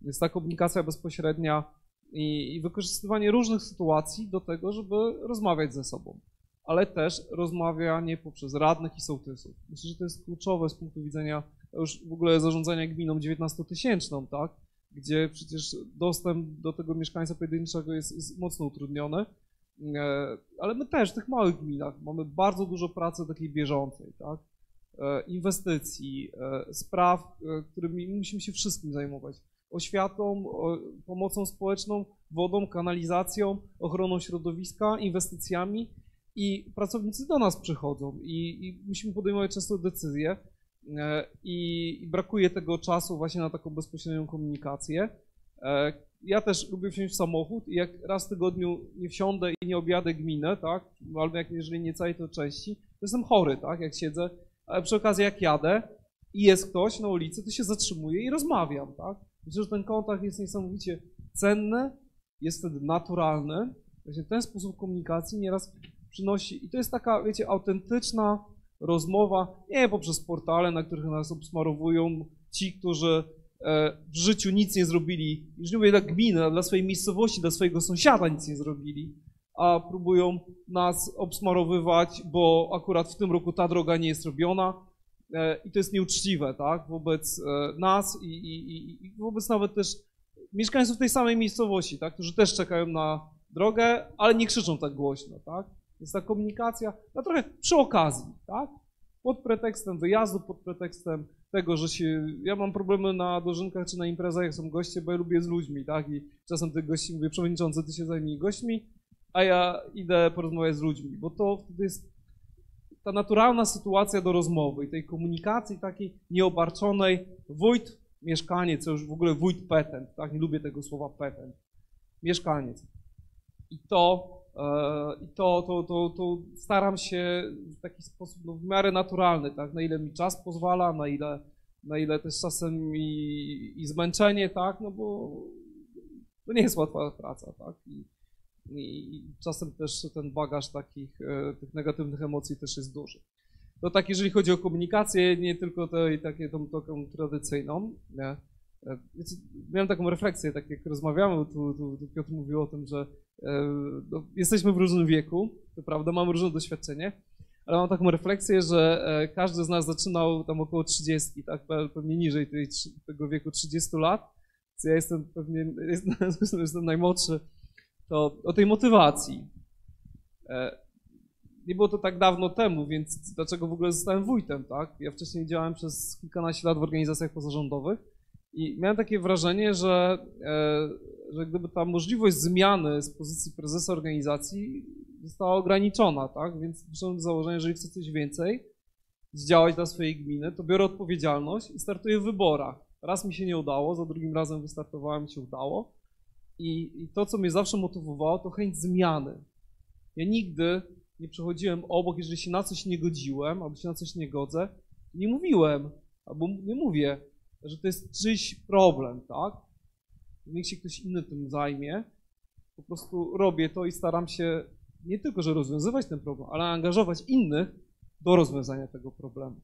S4: Więc ta komunikacja bezpośrednia i, i wykorzystywanie różnych sytuacji do tego, żeby rozmawiać ze sobą, ale też rozmawianie poprzez radnych i sołtysów. Myślę, że to jest kluczowe z punktu widzenia już w ogóle zarządzania gminą 19-tysięczną, tak? gdzie przecież dostęp do tego mieszkańca pojedynczego jest, jest mocno utrudniony. E, Ale my też w tych małych gminach mamy bardzo dużo pracy takiej bieżącej, tak? E, inwestycji, e, spraw, którymi musimy się wszystkim zajmować oświatą, pomocą społeczną, wodą, kanalizacją, ochroną środowiska, inwestycjami i pracownicy do nas przychodzą i, i musimy podejmować często decyzje e, i, i brakuje tego czasu właśnie na taką bezpośrednią komunikację. E, Ja też lubię wsiąść w samochód i jak raz w tygodniu nie wsiądę i nie objadę gminę, tak, albo jak jeżeli nie całej to części, to jestem chory, tak, jak siedzę, ale przy okazji jak jadę i jest ktoś na ulicy, to się zatrzymuję i rozmawiam, tak. Myślę, że ten kontakt jest niesamowicie cenne, jest wtedy naturalny. Właśnie ten sposób komunikacji nieraz przynosi, i to jest taka, wiecie, autentyczna rozmowa, nie poprzez portale, na których nas obsmarowują ci, którzy e, w życiu nic nie zrobili, już nie mówię dla gminy, dla swojej miejscowości, dla swojego sąsiada nic nie zrobili, a próbują nas obsmarowywać, bo akurat w tym roku ta droga nie jest robiona. E, i to jest nieuczciwe, tak, wobec e, nas i, i, i wobec nawet też mieszkańców tej samej miejscowości, tak, którzy też czekają na drogę, ale nie krzyczą tak głośno, tak. Jest ta komunikacja, no trochę przy okazji, tak, pod pretekstem wyjazdu, pod pretekstem tego, że się, ja mam problemy na dożynkach czy na imprezach, jak są goście, bo ja lubię z ludźmi, tak, i czasem tych gości mówię, przewodniczący, ty się zajmij gośćmi, a ja idę porozmawiać z ludźmi, bo to wtedy jest ta naturalna sytuacja do rozmowy i tej komunikacji takiej nieobarczonej. Wójt, mieszkaniec, już w ogóle wójt petent, tak? Nie lubię tego słowa petent. Mieszkaniec. I to, i to, to, to, to staram się w taki sposób no, w miarę naturalny, tak? Na ile mi czas pozwala, na ile, na ile też czasem i, i zmęczenie, tak? No bo to nie jest łatwa praca, tak? I, i czasem też ten bagaż takich e, tych negatywnych emocji też jest duży. To tak, jeżeli chodzi o komunikację, nie tylko tej, takie, tą, taką tradycyjną. Nie? E, miałem taką refleksję, tak jak rozmawiamy, tu, tu, tu Piotr mówił o tym, że e, no, jesteśmy w różnym wieku, to prawda, mamy różne doświadczenie, ale mam taką refleksję, że każdy z nas zaczynał tam około 30, tak, pewnie niżej tej, tego wieku 30 lat, więc ja jestem pewnie, jestem, jestem najmłodszy, to o tej motywacji. E, nie było to tak dawno temu, więc dlaczego w ogóle zostałem wójtem, tak? Ja wcześniej działałem przez kilkanaście lat w organizacjach pozarządowych i miałem takie wrażenie, że, e, że gdyby ta możliwość zmiany z pozycji prezesa organizacji została ograniczona, tak? Więc wyszedłem do założenia, że jeżeli chcę coś więcej zdziałać dla swojej gminy, to biorę odpowiedzialność i startuję w wyborach. Raz mi się nie udało, za drugim razem wystartowałem, się udało. I, I, to, co mnie zawsze motywowało, to chęć zmiany. Ja nigdy nie przechodziłem obok, jeżeli się na coś nie godziłem, albo się na coś nie godzę, nie mówiłem, albo nie mówię, że to jest czyjś problem, tak? Niech się ktoś inny tym zajmie. Po prostu robię to i staram się nie tylko, że rozwiązywać ten problem, ale angażować innych do rozwiązania tego problemu.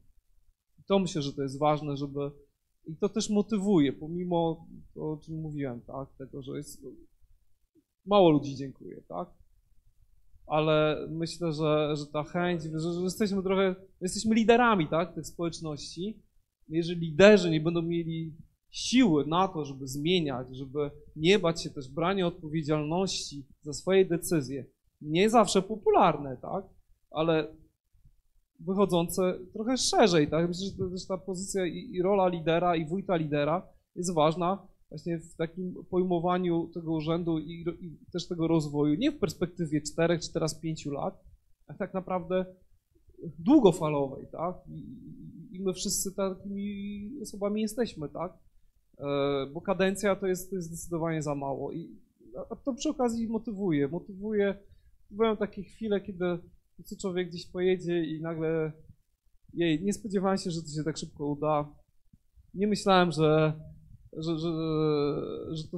S4: I to myślę, że to jest ważne, żeby i to też motywuje, pomimo to, o czym mówiłem, tak, tego, że jest mało ludzi dziękuję, tak, ale myślę, że, że ta chęć, że, że jesteśmy trochę, jesteśmy liderami, tak, tych społeczności. Jeżeli liderzy nie będą mieli siły na to, żeby zmieniać, żeby nie bać się też brania odpowiedzialności za swoje decyzje, nie zawsze popularne, tak, ale wychodzące trochę szerzej, tak? Myślę, że też ta pozycja i, i, rola lidera i wójta lidera jest ważna właśnie w takim pojmowaniu tego urzędu i, i też tego rozwoju, nie w perspektywie 4 czy teraz 5 lat, a tak naprawdę długofalowej, tak? I, I, my wszyscy takimi osobami jesteśmy, tak? E, bo kadencja to jest, to jest zdecydowanie za mało i to przy okazji motywuje, motywuje, byłem takie chwile, kiedy co człowiek gdzieś pojedzie i nagle, jej, nie spodziewałem się, że to się tak szybko uda. Nie myślałem, że, że, że, że to,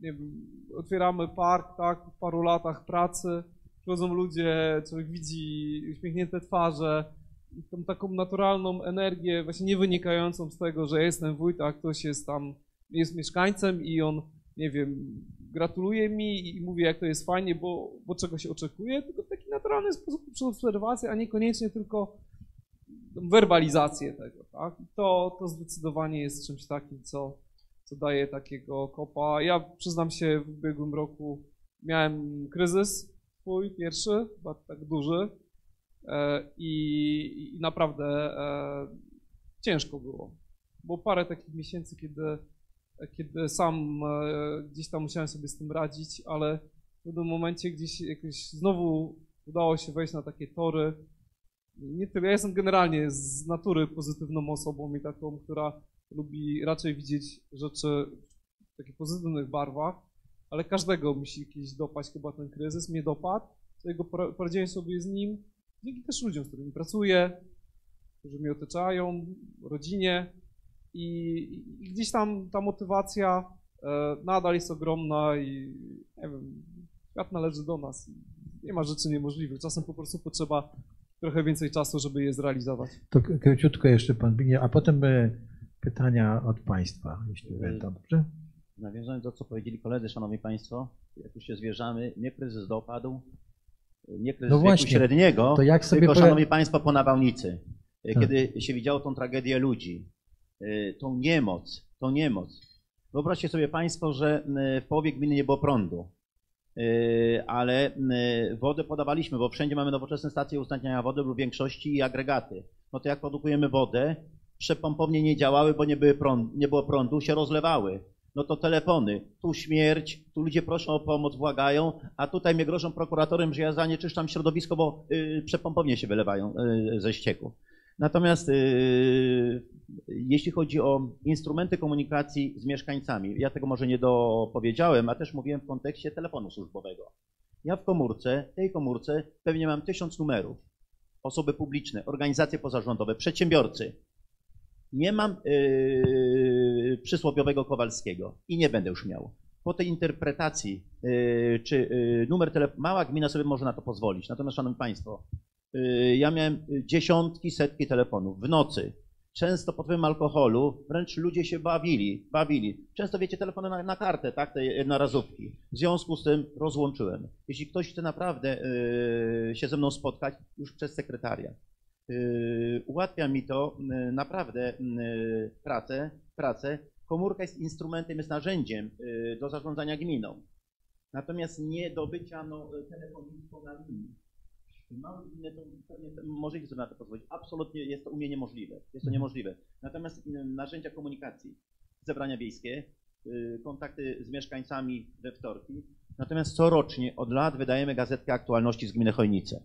S4: nie wiem, otwieramy park, tak, po paru latach pracy, przychodzą ludzie, człowiek widzi uśmiechnięte twarze, tą taką naturalną energię, właśnie nie wynikającą z tego, że jestem wójt, a ktoś jest tam, jest mieszkańcem i on, nie wiem, gratuluje mi i mówi, jak to jest fajnie, bo, bo czego się oczekuje, tylko w taki naturalny sposób przez obserwację, a niekoniecznie tylko werbalizację tego, tak? to, to zdecydowanie jest czymś takim, co, co daje takiego kopa. Ja przyznam się, w ubiegłym roku miałem kryzys swój pierwszy, chyba tak duży i, i naprawdę e, ciężko było. Było parę takich miesięcy, kiedy kiedy sam e, gdzieś tam musiałem sobie z tym radzić, ale w pewnym momencie gdzieś jakoś znowu udało się wejść na takie tory. Nie tyle, ja jestem generalnie z natury pozytywną osobą i taką, która lubi raczej widzieć rzeczy w takich pozytywnych barwach, ale każdego musi kiedyś dopaść chyba ten kryzys, mnie dopadł, dlatego poradziłem sobie z nim dzięki też ludziom, z którymi pracuję, którzy mnie otaczają, rodzinie, i, I, gdzieś tam ta motywacja e, nadal jest ogromna i nie wiem, świat należy do nas. Nie ma rzeczy niemożliwych. Czasem po prostu potrzeba trochę więcej czasu, żeby je zrealizować.
S1: To króciutko jeszcze pan Zbigniew, a potem e, pytania od państwa, jeśli będą, dobrze?
S3: Nawiązując do co powiedzieli koledzy, szanowni państwo, jak już się zwierzamy, nie kryzys dopadł, nie kryzys
S1: No właśnie,
S3: średniego,
S1: to jak sobie
S3: tylko
S1: powie-
S3: szanowni państwo po nawałnicy.
S1: Tak.
S3: Kiedy się widziało tą tragedię ludzi, y, tą niemoc, tą niemoc. Wyobraźcie sobie państwo, że w połowie gminy nie było prądu, Y, ale wodę podawaliśmy, bo wszędzie mamy nowoczesne stacje uznania wody lub większości i agregaty. No to jak produkujemy wodę, przepompownie nie działały, bo nie, były prąd, nie było prądu, się rozlewały. No to telefony, tu śmierć, tu ludzie proszą o pomoc, błagają, a tutaj mnie grożą prokuratorem, że ja zanieczyszczam środowisko, bo y, przepompownie się wylewają y, ze ścieku. Natomiast y, jeśli chodzi o instrumenty komunikacji z mieszkańcami, ja tego może nie dopowiedziałem, a też mówiłem w kontekście telefonu służbowego. Ja w komórce, tej komórce pewnie mam tysiąc numerów. Osoby publiczne, organizacje pozarządowe, przedsiębiorcy. Nie mam yy, przysłowiowego Kowalskiego i nie będę już miał. Po tej interpretacji, yy, czy yy, numer telefonu, mała gmina sobie może na to pozwolić. Natomiast, Szanowni Państwo, ja miałem dziesiątki, setki telefonów w nocy. Często pod wpływem alkoholu wręcz ludzie się bawili, bawili. Często wiecie, telefony na, na kartę, tak, te jednorazówki. W związku z tym rozłączyłem. Jeśli ktoś chce naprawdę się ze mną spotkać, już przez sekretariat. Yy, ułatwia mi to yy, naprawdę yy, pracę, pracę. Komórka jest instrumentem, jest narzędziem do zarządzania gminą. Natomiast nie do bycia no, telefoniczną na linii. Małe gminy to pewnie możecie sobie na to pozwolić. Absolutnie jest to u mnie niemożliwe. Jest to niemożliwe. Natomiast narzędzia komunikacji, zebrania wiejskie, kontakty z mieszkańcami we wtorki. Natomiast corocznie od lat wydajemy gazetkę aktualności z gminy Chojnice.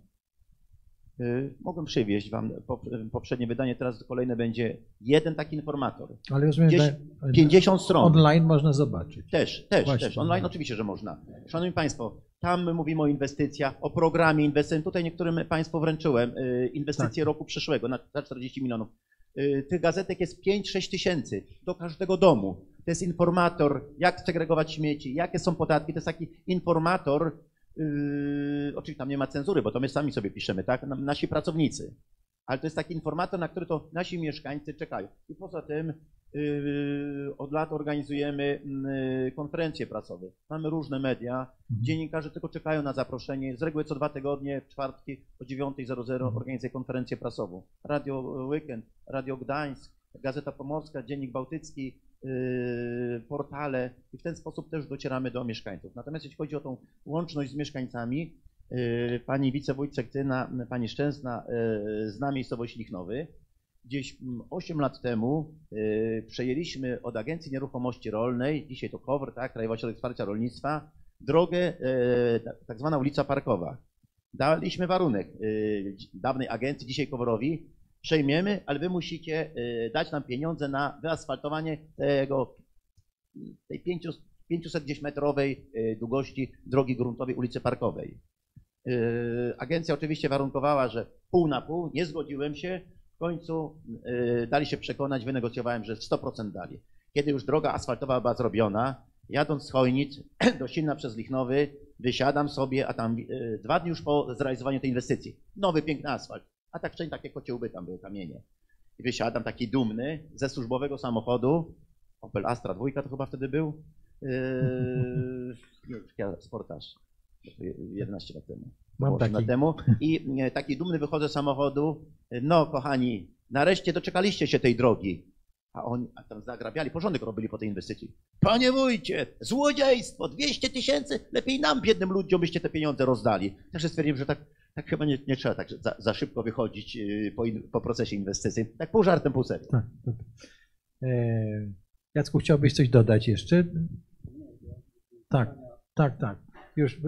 S3: Y, Mogłem przywieźć Wam pop- poprzednie wydanie, teraz kolejne będzie jeden taki informator.
S1: Ale rozumiem,
S3: Gdzieś
S1: że
S3: 50 stron.
S1: online można zobaczyć.
S3: Też, też,
S1: Właśnie.
S3: też. Online oczywiście, że można. Szanowni Państwo, tam my mówimy o inwestycjach, o programie inwestycyjnym. Tutaj niektórym Państwu wręczyłem y, inwestycje
S1: Tak.
S3: roku przyszłego na, za 40 milionów. Y, Tych gazetek jest 5-6 tysięcy do każdego domu. To jest informator, jak segregować śmieci, jakie są podatki. To jest taki informator, yy, oczywiście tam nie ma cenzury, bo to my sami sobie piszemy, tak? Nasi pracownicy. Ale to jest taki informator, na który to nasi mieszkańcy czekają. I poza tym yy, od lat organizujemy yy, konferencje prasowe. Mamy różne media. Dziennikarze tylko czekają na zaproszenie. Z reguły co dwa tygodnie, w czwartki o 9.00 organizuję konferencję prasową. Radio Weekend, Radio Gdańsk, Gazeta Pomorska, Dziennik Bałtycki, portale i w ten sposób też docieramy do mieszkańców. Natomiast jeśli chodzi o tą łączność z mieszkańcami, yy, pani wicewójt Sektyna, pani Szczęsna yy, zna miejscowość Lichnowy. Gdzieś mm, 8 lat temu przejęliśmy od Agencji Nieruchomości Rolnej, dzisiaj to KOWR, tak, Krajowy Ośrodek Wsparcia Rolnictwa, drogę, ta- tak zwana ulica Parkowa. Daliśmy warunek dawnej agencji, dzisiaj KOWR-owi, przejmiemy, ale wy musicie y, dać nam pieniądze na wyasfaltowanie tego, tej 500 500 gdzieś metrowej y, długości drogi gruntowej ulicy Parkowej. Y, Agencja oczywiście warunkowała, że pół na pół, nie zgodziłem się, w końcu dali się przekonać, wynegocjowałem, że 100% dali. Kiedy już droga asfaltowa była zrobiona, jadąc z Chojnic do Silna przez Lichnowy, wysiadam sobie, a tam dwa dni już po zrealizowaniu tej inwestycji, nowy piękny asfalt, a tak wcześniej takie kocie łby tam były kamienie. I wysiadam taki dumny ze służbowego samochodu, Opel Astra dwójka to chyba wtedy był, yy, sportaż, to 11 lat temu.
S1: Mam
S3: 8 lat
S1: taki.
S3: temu. I e, taki dumny wychodzę z samochodu, no kochani, nareszcie doczekaliście się tej drogi. A oni a tam zagrabiali, porządek robili po tej inwestycji. Panie wójcie, złodziejstwo, 200 tysięcy, lepiej nam, biednym ludziom, byście te pieniądze rozdali. Także stwierdziłem, że tak, tak chyba nie, nie trzeba tak za, za szybko wychodzić yy, po, in, po procesie inwestycyjnym. Tak pół żartem, pół serio.
S1: Tak, tak. E, Jacku, chciałbyś coś dodać jeszcze? Tak, tak, tak. Już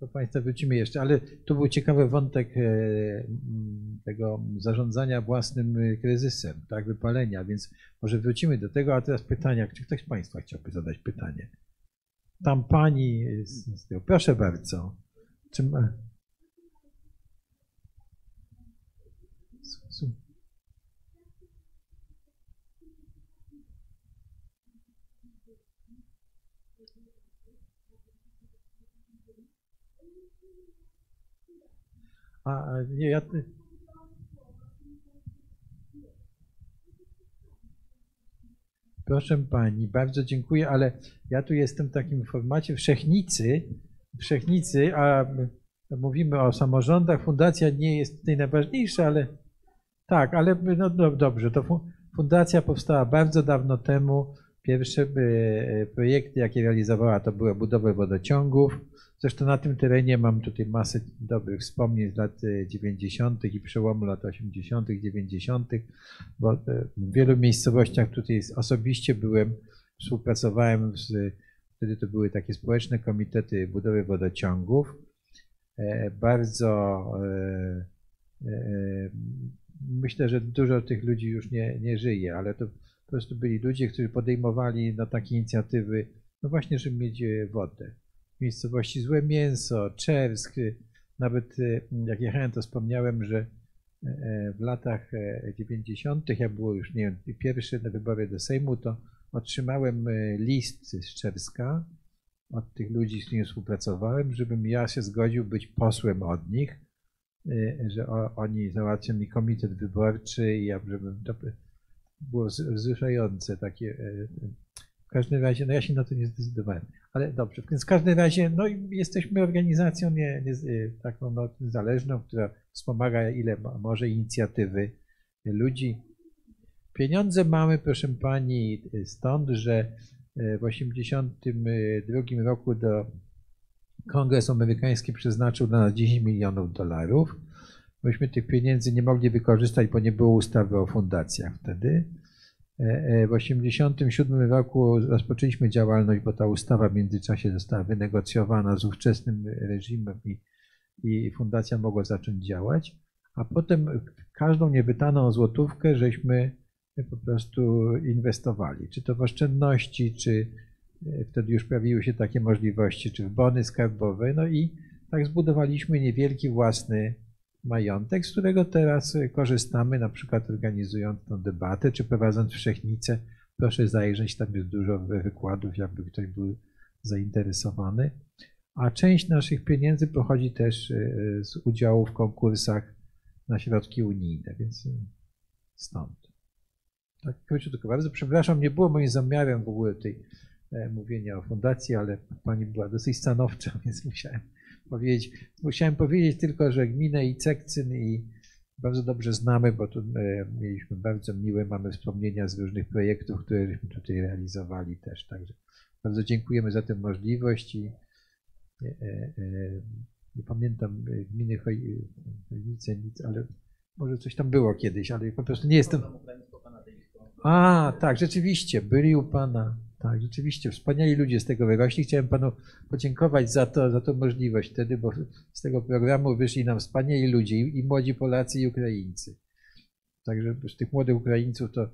S1: do, Państwa wrócimy jeszcze, ale tu był ciekawy wątek e, m, tego zarządzania własnym e, kryzysem, tak, wypalenia, więc może wrócimy do tego, a teraz pytania. Czy ktoś z Państwa chciałby zadać pytanie? Tam Pani z, z tyłu. Proszę bardzo. Czy ma... A, nie, ja... Proszę pani, bardzo dziękuję, ale ja tu jestem w takim formacie wszechnicy, wszechnicy, a my mówimy o samorządach. Fundacja nie jest tutaj najważniejsza, ale tak, ale no, no dobrze, to fu- fundacja powstała bardzo dawno temu. Pierwsze e, projekty, jakie realizowała, to były budowy wodociągów. Zresztą na tym terenie mam tutaj masę dobrych wspomnień z lat e, 90. i przełomu lat 80., 90., bo e, w wielu miejscowościach tutaj osobiście byłem, współpracowałem z, wtedy to były takie społeczne komitety budowy wodociągów. E, Bardzo e, e, myślę, że dużo tych ludzi już nie, nie żyje, ale to po prostu byli ludzie, którzy podejmowali no, takie inicjatywy, no właśnie, żeby mieć e, wodę. W miejscowości Złe Mięso, Czersk, e, nawet e, jak jechałem, to wspomniałem, że w latach e, 90., jak było już, nie wiem, pierwsze wybory do Sejmu, to otrzymałem list z Czerska od tych ludzi, z którymi współpracowałem, żebym ja się zgodził być posłem od nich, że oni załatwią mi komitet wyborczy i ja, żebym było wz- wzruszające takie. e, W każdym razie, no ja się na to nie zdecydowałem. Ale dobrze, więc w każdym razie, no jesteśmy organizacją nie, nie, e, taką no, niezależną, która wspomaga ile mo- może inicjatywy ludzi. Pieniądze mamy, proszę pani, stąd, że e, w 1982 roku do Kongres Amerykański przeznaczył dla nas 10 milionów dolarów. Myśmy tych pieniędzy nie mogli wykorzystać, bo nie było ustawy o fundacjach wtedy. E, e, W 1987 roku rozpoczęliśmy działalność, bo ta ustawa w międzyczasie została wynegocjowana z ówczesnym reżimem i, i fundacja mogła zacząć działać. A potem każdą niewydaną złotówkę żeśmy po prostu inwestowali, czy to w oszczędności, czy e, wtedy już pojawiły się takie możliwości, czy w bony skarbowe. No i tak zbudowaliśmy niewielki własny majątek, z którego teraz e, korzystamy, na przykład organizując tę debatę, czy prowadząc wszechnicę. Proszę zajrzeć, tam jest dużo wy- wykładów, jakby ktoś był zainteresowany. A część naszych pieniędzy pochodzi też e, z udziału w konkursach na środki unijne, więc e, stąd. Tak króciutko. Bardzo przepraszam, nie było moim zamiarem w ogóle tej mówienia o fundacji, ale pani była dosyć stanowcza, więc musiałem powiedzieć. Musiałem powiedzieć tylko, że gminę i Cekcyn i bardzo dobrze znamy, bo tu e, mieliśmy bardzo miłe, mamy wspomnienia z różnych projektów, które żeśmy tutaj realizowali też. Także bardzo dziękujemy za tę możliwość i e, e, nie pamiętam gminy Choj- Chojnice, nic, ale może coś tam było kiedyś, ale po prostu nie jestem. A, tak, rzeczywiście, byli u Pana. Tak, rzeczywiście, wspaniali ludzie z tego wyrośli. Chciałem Panu podziękować za to, za tą możliwość wtedy, bo z tego programu wyszli nam wspaniali ludzie, i młodzi Polacy, i Ukraińcy. Także z tych młodych Ukraińców to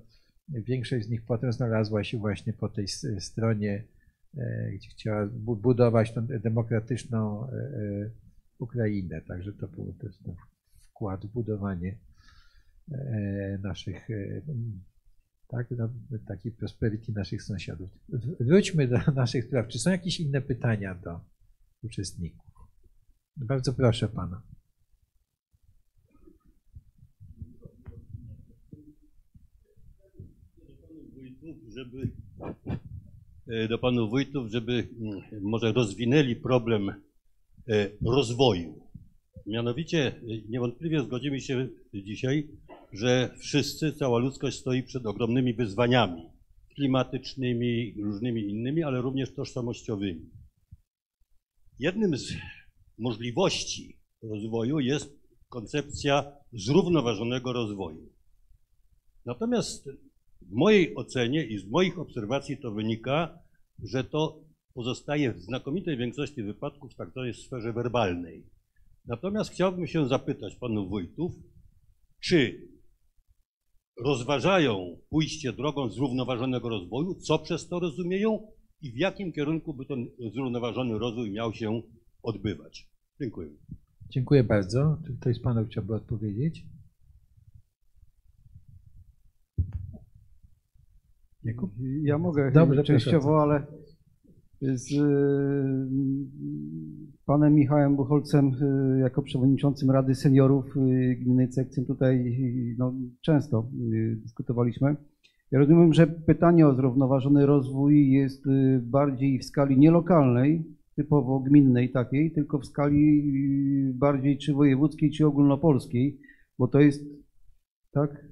S1: większość z nich potem znalazła się właśnie po tej stronie, e, gdzie chciała bu- budować tą demokratyczną e, e, Ukrainę. Także to był też wkład w budowanie naszych tak, no, taki prosperity naszych sąsiadów. Wróćmy do naszych spraw. Czy są jakieś inne pytania do uczestników? Bardzo proszę pana.
S5: żeby e, do panów wójtów, żeby mm, może rozwinęli problem e, rozwoju. Mianowicie e, niewątpliwie zgodzimy się dzisiaj, że wszyscy, cała ludzkość stoi przed ogromnymi wyzwaniami klimatycznymi, różnymi innymi, ale również tożsamościowymi. Jednym z możliwości rozwoju jest koncepcja zrównoważonego rozwoju. Natomiast w mojej ocenie i z moich obserwacji to wynika, że to pozostaje w znakomitej większości wypadków w tak zwanej sferze werbalnej. Natomiast chciałbym się zapytać panów wójtów, czy rozważają pójście drogą zrównoważonego rozwoju, co przez to rozumieją i w jakim kierunku by ten zrównoważony rozwój miał się odbywać. Dziękuję.
S1: Dziękuję bardzo. Czy ktoś z panów chciałby odpowiedzieć? Jakub?
S2: Ja mogę
S1: Dobrze,
S2: częściowo, ale z, panem Michałem Buchholcem y, jako przewodniczącym Rady Seniorów y, Gminy Cekcyn tutaj y, no, często y, dyskutowaliśmy. Ja rozumiem, że pytanie o zrównoważony rozwój jest y, bardziej w skali nie lokalnej, typowo gminnej takiej, tylko w skali y, bardziej czy wojewódzkiej, czy ogólnopolskiej, bo to jest, tak?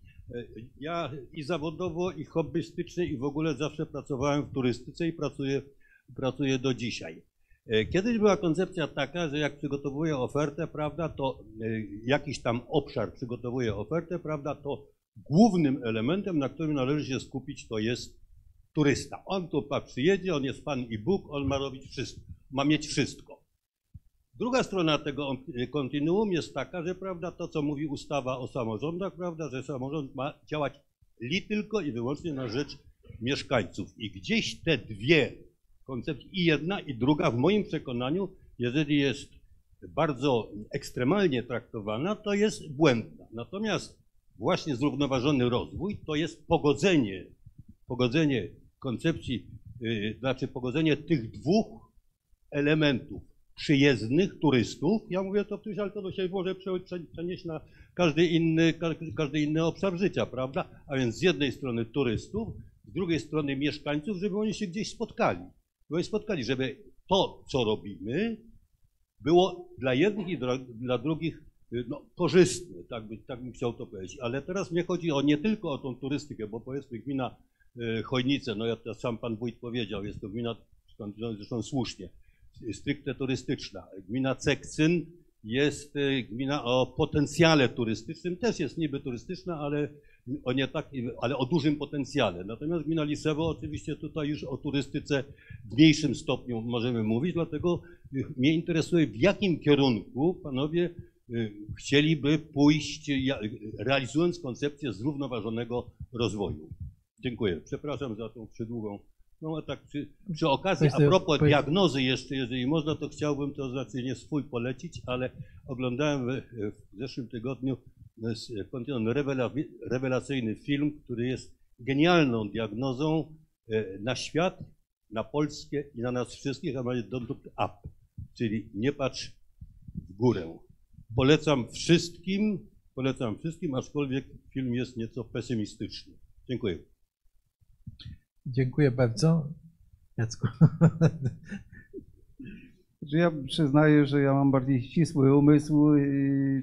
S5: ja i zawodowo, i hobbystycznie, i w ogóle zawsze pracowałem w turystyce i pracuję, pracuję do dzisiaj. E, Kiedyś była koncepcja taka, że jak przygotowuję ofertę, prawda, to e, jakiś tam obszar przygotowuje ofertę, prawda, to głównym elementem, na którym należy się skupić, to jest turysta. On tu przyjedzie, on jest Pan i Bóg, on ma robić wszystko, ma mieć wszystko. Druga strona tego y, kontinuum jest taka, że prawda, to co mówi ustawa o samorządach, prawda, że samorząd ma działać li tylko i wyłącznie na rzecz mieszkańców. I gdzieś te dwie koncepcje, i jedna, i druga, w moim przekonaniu, jeżeli jest bardzo ekstremalnie traktowana, to jest błędna. Natomiast właśnie zrównoważony rozwój to jest pogodzenie, pogodzenie koncepcji, yy, znaczy pogodzenie tych dwóch elementów przyjezdnych turystów. Ja mówię to ktoś, ale to się może prze- prze- przenieść na każdy inny, każdy, inny obszar życia, prawda? A więc z jednej strony turystów, z drugiej strony mieszkańców, żeby oni się gdzieś spotkali. Żeby spotkali, żeby to, co robimy, było dla jednych i dla, drugich y, no, korzystne, tak, by, tak bym chciał to powiedzieć. Ale teraz mnie chodzi o nie tylko o tą turystykę, bo powiedzmy gmina y, Chojnice, no ja sam pan wójt powiedział, jest to gmina, skądinąd zresztą słusznie, stricte turystyczna. Gmina Cekcyn jest y, gmina o potencjale turystycznym, też jest niby turystyczna, ale o nie tak, ale o dużym potencjale. Natomiast gmina Lisewo oczywiście tutaj już o turystyce w mniejszym stopniu możemy mówić, dlatego y, mnie interesuje w jakim kierunku panowie y, chcieliby pójść, realizując koncepcję zrównoważonego rozwoju. Dziękuję. Przepraszam za tą przydługą. No a tak przy, przy okazji, a propos diagnozy jeszcze, jeżeli można, to chciałbym to znaczy nie swój polecić, ale oglądałem w, w zeszłym tygodniu e, rewelacyjny film, który jest genialną diagnozą e, na świat, na Polskę i na nas wszystkich, a mianowicie Don't Look Up, czyli nie patrz w górę. Polecam wszystkim, polecam wszystkim, aczkolwiek film jest nieco pesymistyczny. Dziękuję.
S1: Dziękuję bardzo. Jacku.
S2: Ja przyznaję, że ja mam bardziej ścisły umysł,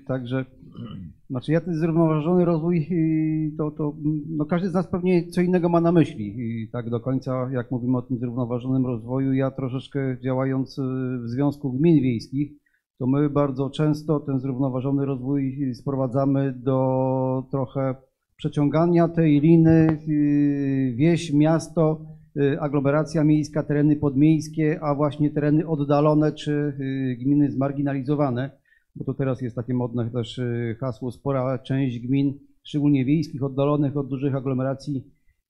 S2: także znaczy ja ten zrównoważony rozwój, to, to no każdy z nas pewnie co innego ma na myśli. I tak do końca, jak mówimy o tym zrównoważonym rozwoju, ja troszeczkę działając yy, w Związku Gmin Wiejskich, to my bardzo często ten zrównoważony rozwój sprowadzamy do trochę przeciągania tej liny yy, wieś, miasto, y, aglomeracja miejska, tereny podmiejskie, a właśnie tereny oddalone czy y, gminy zmarginalizowane, bo to teraz jest takie modne też y, hasło, spora część gmin, szczególnie wiejskich, oddalonych od dużych aglomeracji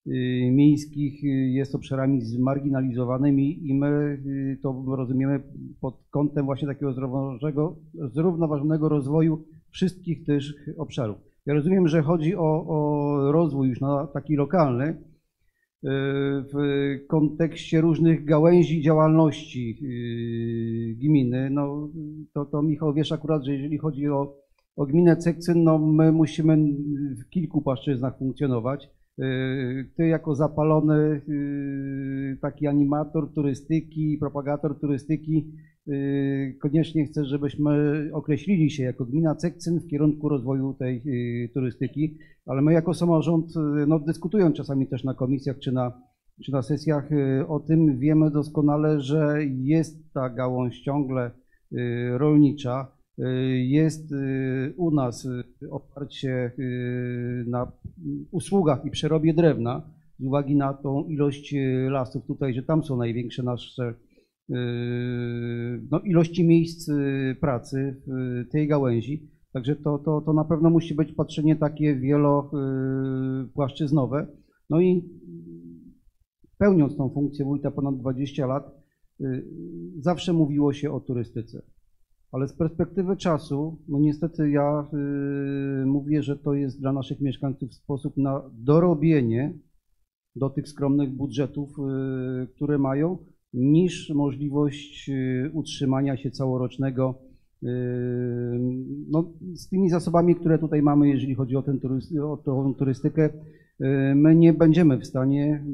S2: y, miejskich y, jest obszarami zmarginalizowanymi i my y, to rozumiemy pod kątem właśnie takiego zrównoważonego, zrównoważonego rozwoju wszystkich tych obszarów. Ja rozumiem, że chodzi o, o rozwój już na taki lokalny, y, w kontekście różnych gałęzi działalności y, gminy. No, to, to Michał wiesz akurat, że jeżeli chodzi o, o gminę Cekcyn, no my musimy w kilku płaszczyznach funkcjonować. Y, Ty jako zapalony taki animator turystyki, propagator turystyki, koniecznie chcę, żebyśmy określili się jako gmina Cekcyn w kierunku rozwoju tej y, turystyki, ale my jako samorząd, y, no dyskutując czasami też na komisjach czy na, czy na sesjach y, o tym, wiemy doskonale, że jest ta gałąź ciągle y, rolnicza, y, jest y, u nas y, oparcie y, na usługach i przerobie drewna, z uwagi na tą ilość y, lasów tutaj, że tam są największe nasze y, no, ilości miejsc y, pracy w tej gałęzi. Także to, to, to na pewno musi być patrzenie takie wielopłaszczyznowe. No i pełniąc tą funkcję wójta ponad 20 lat, zawsze mówiło się o turystyce. Ale z perspektywy czasu, no niestety ja mówię, że to jest dla naszych mieszkańców sposób na dorobienie do tych skromnych budżetów, które mają, niż możliwość y, utrzymania się całorocznego y, no, z tymi zasobami, które tutaj mamy, jeżeli chodzi o, ten turysty, o tą turystykę, y, my nie będziemy w stanie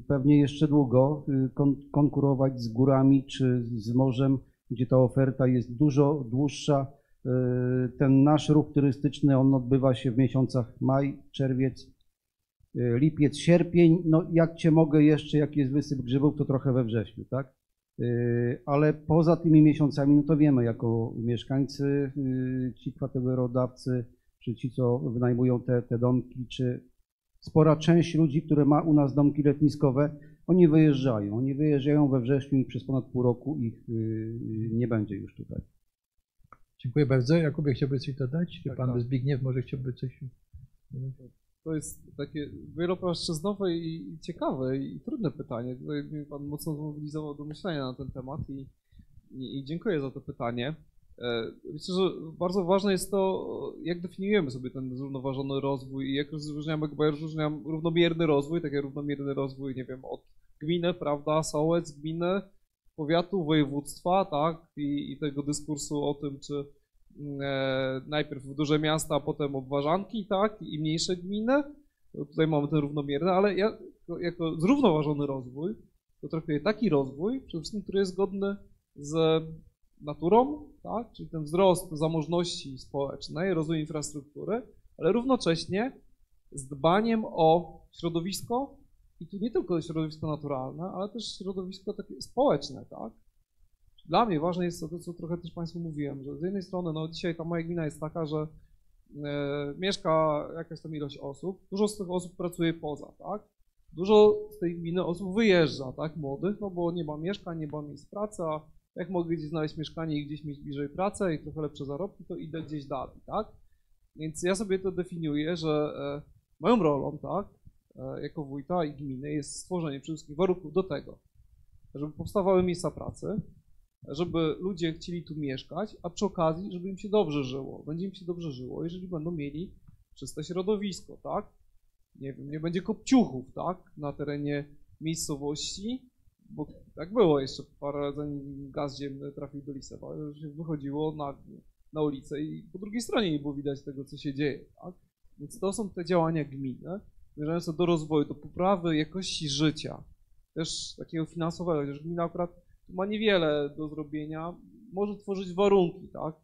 S2: y, pewnie jeszcze długo kon, konkurować z górami czy z morzem, gdzie ta oferta jest dużo dłuższa. Ten nasz ruch turystyczny, on odbywa się w miesiącach maj, czerwiec, lipiec, sierpień. No jak cię mogę jeszcze, jak jest wysyp grzybów, to trochę we wrześniu, tak? Y, Ale poza tymi miesiącami, no to wiemy, jako mieszkańcy, y, ci kwaterodawcy, czy ci, co wynajmują te, te domki, czy spora część ludzi, które ma u nas domki letniskowe, oni wyjeżdżają. Oni wyjeżdżają we wrześniu i przez ponad pół roku ich y, nie będzie już tutaj.
S1: Dziękuję bardzo. Jakubie, chciałbyś coś dodać? Czy
S4: Tak,
S1: pan
S4: tak.
S1: Zbigniew może chciałby coś...
S4: To jest takie wielopłaszczyznowe i ciekawe i trudne pytanie. Tutaj mnie Pan mocno zmobilizował do myślenia na ten temat i, i, i dziękuję za to pytanie. E, Myślę, że bardzo ważne jest to, jak definiujemy sobie ten zrównoważony rozwój i jak rozróżniamy, bo ja rozróżniam równomierny rozwój, tak jak równomierny rozwój, nie wiem, od gminy, prawda, sołec, gminy, powiatu, województwa, tak, i, i tego dyskursu o tym, czy e, najpierw duże miasta, a potem obwarzanki, tak, i mniejsze gminy. To Tutaj mamy ten równomierny, ale ja jako zrównoważony rozwój, to traktuję taki rozwój, przede wszystkim, który jest zgodny z naturą, tak, czyli ten wzrost zamożności społecznej, rozwój infrastruktury, ale równocześnie z dbaniem o środowisko i tu nie tylko środowisko naturalne, ale też środowisko takie społeczne, tak. Dla mnie ważne jest to, co trochę też Państwu mówiłem, że z jednej strony, no dzisiaj ta moja gmina jest taka, że e, mieszka jakaś tam ilość osób, dużo z tych osób pracuje poza, tak? Dużo z tej gminy osób wyjeżdża, tak, młodych, no bo nie ma mieszkań, nie ma miejsc pracy, a jak mogę gdzieś znaleźć mieszkanie i gdzieś mieć bliżej pracę i trochę lepsze zarobki, to idę gdzieś dalej, tak? Więc ja sobie to definiuję, że e, moją rolą, tak, e, jako wójta i gminy jest stworzenie przede wszystkim warunków do tego, żeby powstawały miejsca pracy, żeby ludzie chcieli tu mieszkać, a przy okazji, żeby im się dobrze żyło. Będzie im się dobrze żyło, jeżeli będą mieli czyste środowisko, tak? Nie wiem, nie będzie kopciuchów, tak? Na terenie miejscowości, bo tak było jeszcze parę, zanim gaz ziemny trafił do Lisewa, że wychodziło na, na ulicę i po drugiej stronie nie było widać tego, co się dzieje, tak? Więc to są te działania gminy, zmierzające do rozwoju, do poprawy jakości życia, też takiego finansowego, chociaż gmina akurat ma niewiele do zrobienia, może tworzyć warunki, tak?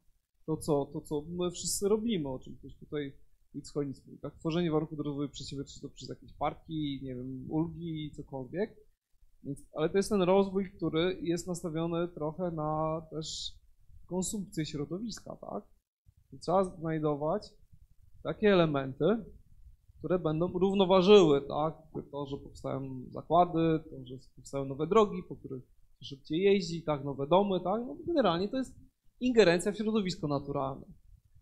S4: To co, to, co my wszyscy robimy, o czym też tutaj X Chojnic mówi, tak? Tworzenie warunków do rozwoju przedsiębiorstw, czy to przez jakieś parki, nie wiem, ulgi, cokolwiek. Więc, ale to jest ten rozwój, który jest nastawiony trochę na też konsumpcję środowiska, tak? I trzeba znajdować takie elementy, które będą równoważyły, tak? To, że powstają zakłady, to, że powstają nowe drogi, po których szybciej jeździ, tak, nowe domy, tak? No, generalnie to jest ingerencja w środowisko naturalne.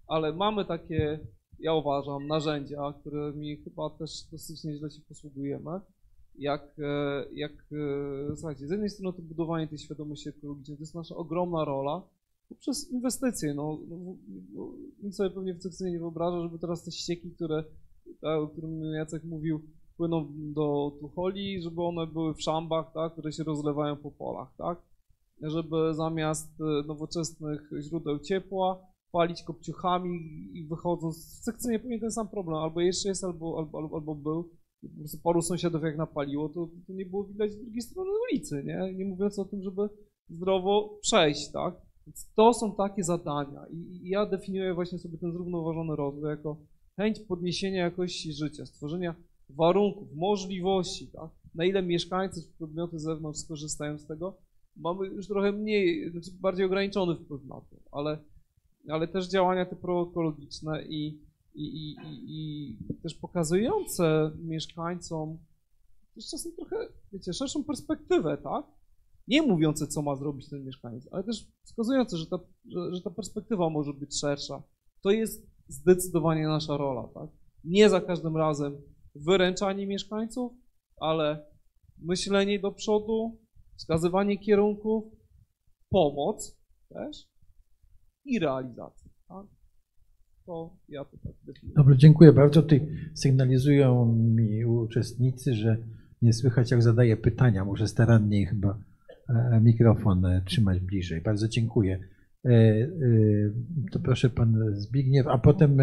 S4: Ale mamy takie, ja uważam, narzędzia, którymi chyba też dosyć nieźle się posługujemy. Jak, e, jak e, słuchajcie, z jednej strony to budowanie tej świadomości ekologicznej to jest nasza ogromna rola poprzez inwestycje. No, no, nikt sobie pewnie w Cykcynie nie wyobraża, żeby teraz te ścieki, które, tak, o którym Jacek mówił, płyną do Tucholi, żeby one były w szambach, tak, które się rozlewają po polach, tak? Żeby zamiast e, nowoczesnych źródeł ciepła palić kopciuchami i wychodząc, w sekcji pewnie ten sam problem, albo jeszcze jest, albo, albo, albo, był. Po prostu paru sąsiadów jak napaliło, to, to nie było widać z drugiej strony ulicy, nie? Nie mówiąc o tym, żeby zdrowo przejść, tak? Więc to są takie zadania i ja definiuję właśnie sobie ten zrównoważony rozwój jako chęć podniesienia jakości życia, stworzenia warunków, możliwości, tak? Na ile mieszkańcy czy podmioty z zewnątrz skorzystają z tego, mamy już trochę mniej, znaczy bardziej ograniczony wpływ na to, ale, ale też działania te proekologiczne i, i, i, i, też pokazujące mieszkańcom też czasem trochę, wiecie, szerszą perspektywę, tak? Nie mówiące, co ma zrobić ten mieszkaniec, ale też wskazujące, że ta, że, że ta perspektywa może być szersza. To jest zdecydowanie nasza rola, tak? Nie za każdym razem wyręczanie mieszkańców, ale myślenie do przodu, wskazywanie kierunków, pomoc też i realizacja. Tak? To ja to tak definiuję.
S1: Dobrze, dziękuję bardzo. Tutaj sygnalizują mi uczestnicy, że nie słychać jak zadaję pytania. Muszę starannie chyba e, mikrofon e, trzymać bliżej. Bardzo dziękuję. E, To proszę pan Zbigniew, a potem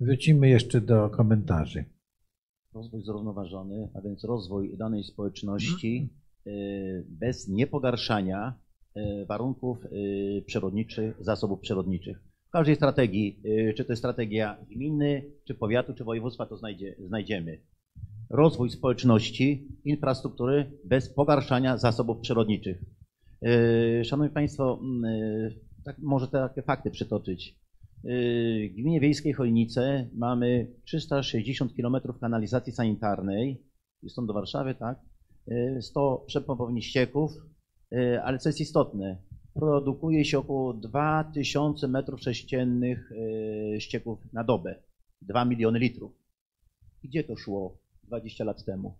S1: wrócimy jeszcze do komentarzy.
S3: Rozwój zrównoważony, a więc rozwój danej społeczności y, bez niepogarszania y, warunków y, przyrodniczych, zasobów przyrodniczych. W każdej strategii, czy to jest strategia gminy, czy powiatu, czy województwa, to znajdzie, znajdziemy. Rozwój społeczności, infrastruktury bez pogarszania zasobów przyrodniczych. Szanowni Państwo, tak, może takie fakty przytoczyć. Y, W gminie wiejskiej Chojnice mamy 360 km kanalizacji sanitarnej, i stąd do Warszawy, tak? Y, 100 przepompowni ścieków, y, ale co jest istotne, produkuje się około 2000 m3 y, ścieków na dobę, 2 miliony litrów. Gdzie to szło 20 lat temu?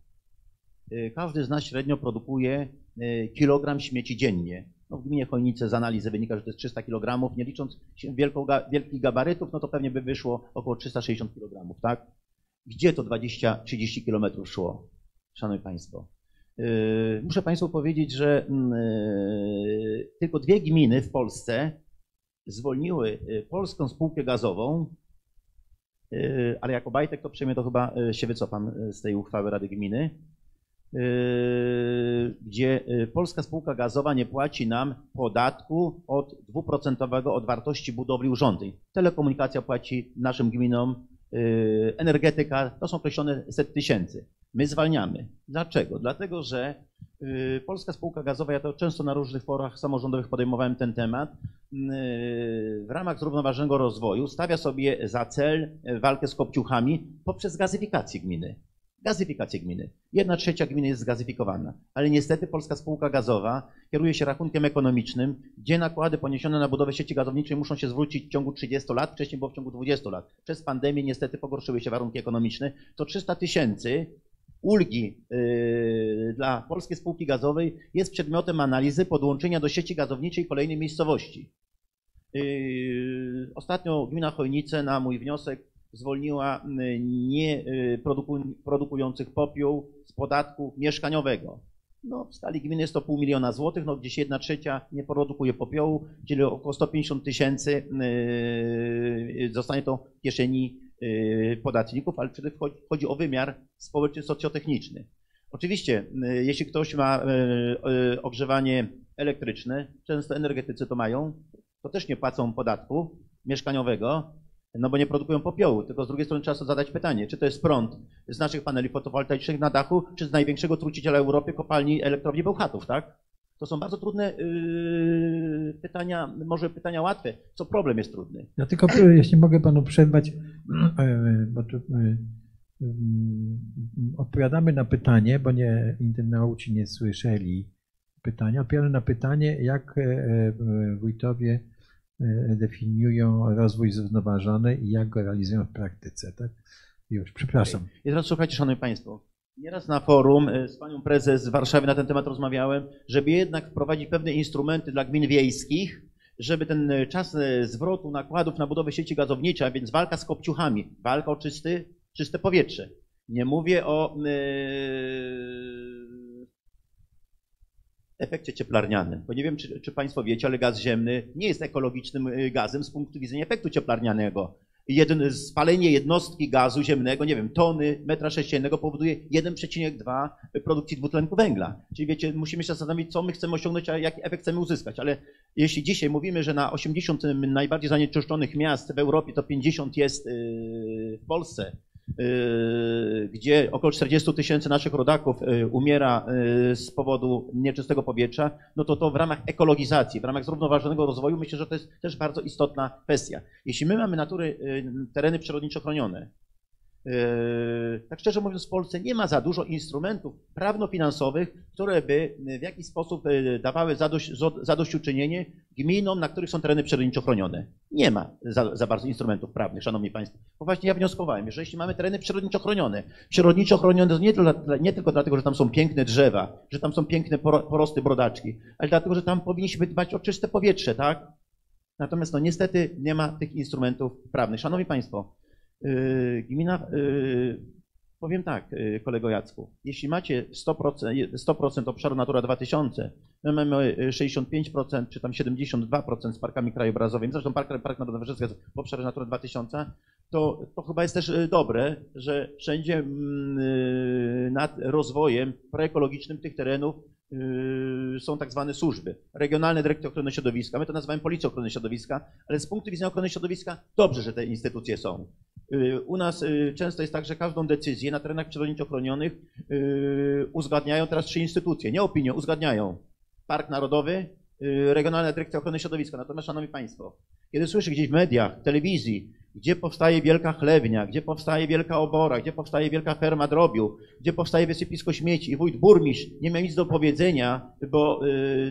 S3: Y, Każdy z nas średnio produkuje y, kilogram śmieci dziennie. No w gminie Chojnice z analizy wynika, że to jest 300 kg, nie licząc wielką, wielkich gabarytów, no to pewnie by wyszło około 360 kg, tak? Gdzie to 20-30 km szło, Szanowni Państwo? Yy, Muszę Państwu powiedzieć, że mm, yy, tylko dwie gminy w Polsce zwolniły polską spółkę gazową, ale jako Bajtek to przejmie to chyba się wycofam z tej uchwały Rady Gminy, gdzie yy, polska spółka gazowa nie płaci nam podatku od dwuprocentowego od wartości budowli urządzeń. Telekomunikacja płaci naszym gminom, yy, energetyka, to są określone set tysięcy. My zwalniamy. Dlaczego? Dlatego, że polska spółka gazowa, ja to często na różnych forach samorządowych podejmowałem ten temat, w ramach zrównoważonego rozwoju stawia sobie za cel walkę z kopciuchami poprzez gazyfikację gminy gazyfikację gminy. Jedna trzecia gminy jest zgazyfikowana, ale niestety polska spółka gazowa kieruje się rachunkiem ekonomicznym, gdzie nakłady poniesione na budowę sieci gazowniczej muszą się zwrócić w ciągu 30 lat, wcześniej było w ciągu 20 lat. Przez pandemię niestety pogorszyły się warunki ekonomiczne. To 300 tysięcy ulgi yy, dla polskiej spółki gazowej jest przedmiotem analizy podłączenia do sieci gazowniczej kolejnej miejscowości. Yy, Ostatnio gmina Chojnice na mój wniosek zwolniła y, nie y, popiół z podatku mieszkaniowego. No, w skali gminy jest to pół miliona złotych, no gdzieś jedna trzecia nie produkuje popiołu, czyli około 150 tysięcy y, zostanie to w kieszeni y, podatników, ale przede wszystkim chodzi- o wymiar społeczny, socjotechniczny. Oczywiście, jeśli ktoś ma ogrzewanie elektryczne, często energetycy to mają, to też nie płacą podatku mieszkaniowego, no bo nie produkują popiołu, tylko z drugiej strony trzeba sobie zadać pytanie, czy to jest prąd z naszych paneli fotowoltaicznych na dachu, czy z największego truciciela Europy, kopalni elektrowni Bełchatów, tak? To są bardzo trudne yy, pytania, może pytania łatwe, co problem jest trudny.
S1: Ja tylko, e, jeśli mogę panu przerwać, e, bo tu, e, mm, odpowiadamy na pytanie, bo nie, internauci nie słyszeli pytania. Odpowiadamy na pytanie, jak wójtowie definiują rozwój zrównoważony i jak go realizują w praktyce. Tak? Już, przepraszam.
S3: I teraz słuchajcie, szanowni państwo, nieraz na forum y, z panią prezes z Warszawy na ten temat rozmawiałem, żeby jednak wprowadzić pewne instrumenty dla gmin wiejskich, żeby ten y, czas zwrotu nakładów na budowę sieci gazowniczej, a więc walka z kopciuchami, walka o czysty, czyste powietrze. Nie mówię o yy, efekcie cieplarnianym, bo nie wiem, czy, czy Państwo wiecie, ale gaz ziemny nie jest ekologicznym y, gazem z punktu widzenia efektu cieplarnianego. jeden, spalenie jednostki gazu ziemnego, nie wiem, tony metra sześciennego powoduje 1,2 produkcji dwutlenku węgla. Czyli wiecie, musimy się zastanowić, co my chcemy osiągnąć, a jaki efekt chcemy uzyskać. Ale jeśli dzisiaj mówimy, że na 80 najbardziej zanieczyszczonych miast w Europie to 50 jest yy, w Polsce, gdzie około 40 tysięcy naszych rodaków yy, umiera yy, z powodu nieczystego powietrza, no to to w ramach ekologizacji, w ramach zrównoważonego rozwoju myślę, że to jest też bardzo istotna kwestia. Jeśli my mamy natury, tereny przyrodniczo chronione, tak szczerze mówiąc, w Polsce nie ma za dużo instrumentów prawno-finansowych, które by w jakiś sposób yy, dawały zadość, zadośćuczynienie gminom, na których są tereny przyrodniczo chronione. Nie ma za, za, bardzo instrumentów prawnych, szanowni państwo. Bo właśnie ja wnioskowałem, że jeśli mamy tereny przyrodniczo chronione, przyrodniczo chronione to nie, nie tylko dlatego, że tam są piękne drzewa, że tam są piękne porosty brodaczki, ale dlatego, że tam powinniśmy dbać o czyste powietrze, tak? Natomiast no niestety nie ma tych instrumentów prawnych. Szanowni państwo, Yy, gmina, yy, powiem tak, yy, kolego Jacku, jeśli macie 100%, 100 obszaru Natura 2000, my mamy 65% czy tam 72% z parkami krajobrazowymi, zresztą Park, Park Narodowy Rzeczka jest w obszarze Natura 2000, to, to chyba jest też dobre, że wszędzie mm, nad rozwojem proekologicznym tych terenów są tak zwane służby. Regionalne Dyrekcje Ochrony Środowiska, my to nazywamy Policją Ochrony Środowiska, ale z punktu widzenia ochrony środowiska dobrze, że te instytucje są. Y, u nas y, często jest tak, że każdą decyzję na terenach przyrodniczo chronionych uzgadniają teraz trzy instytucje, nie opinią, uzgadniają. Park Narodowy, Regionalna Dyrekcja Ochrony Środowiska. Natomiast, Szanowni Państwo, kiedy słyszę gdzieś w mediach, telewizji, gdzie powstaje wielka chlewnia, gdzie powstaje wielka obora, gdzie powstaje wielka ferma drobiu, gdzie powstaje wysypisko śmieci? I wójt burmistrz nie miał nic do powiedzenia, bo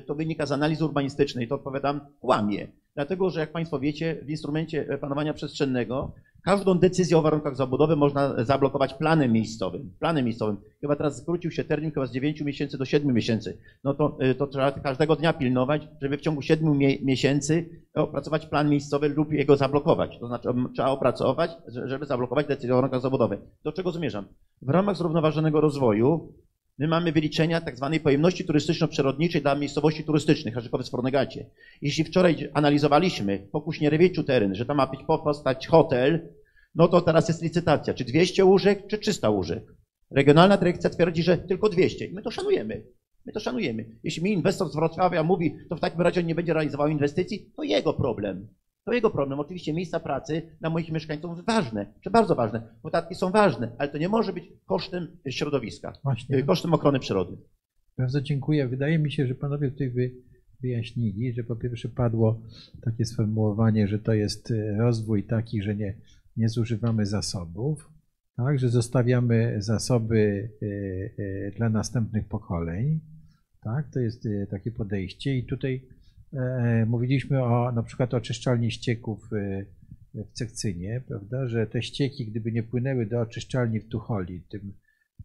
S3: to wynika z analizy urbanistycznej, to odpowiadam, kłamie. Dlatego, że jak Państwo wiecie, w instrumencie planowania przestrzennego Każdą decyzję o warunkach zabudowy można zablokować planem miejscowym. Planem miejscowym. Chyba teraz skrócił się termin chyba z 9 miesięcy do 7 miesięcy. No to, y, to trzeba każdego dnia pilnować, żeby w ciągu 7 miesięcy opracować plan miejscowy lub jego zablokować. To znaczy trzeba opracować, żeby zablokować decyzję o warunkach zabudowy. Do czego zmierzam? W ramach zrównoważonego rozwoju My mamy wyliczenia tak zwanej pojemności turystyczno-przyrodniczej dla miejscowości turystycznych, Harzykowiec Fornegacie. Jeśli wczoraj analizowaliśmy po Kuśnierewieciu teren, że tam ma być powstać hotel, no to teraz jest licytacja. Czy 200 łóżek, czy 300 łóżek? Regionalna dyrekcja twierdzi, że tylko 200 i my to szanujemy. My to szanujemy. Jeśli mi inwestor z Wrocławia mówi, to w takim razie on nie będzie realizował inwestycji, to jego problem. To jego problem. Oczywiście miejsca pracy dla moich mieszkańców ważne, czy bardzo ważne. Podatki są ważne, ale to nie może być kosztem środowiska, Właśnie. kosztem ochrony przyrody.
S1: Bardzo dziękuję. Wydaje mi się, że panowie tutaj wy, wyjaśnili, że po pierwsze padło takie sformułowanie, że to jest e, rozwój taki, że nie, nie zużywamy zasobów, tak, że zostawiamy zasoby e, e, dla następnych pokoleń. Tak, to jest takie podejście i tutaj E, mówiliśmy o na przykład oczyszczalni ścieków e, w Cekcynie, prawda, że te ścieki, gdyby nie płynęły do oczyszczalni w Tucholi, tym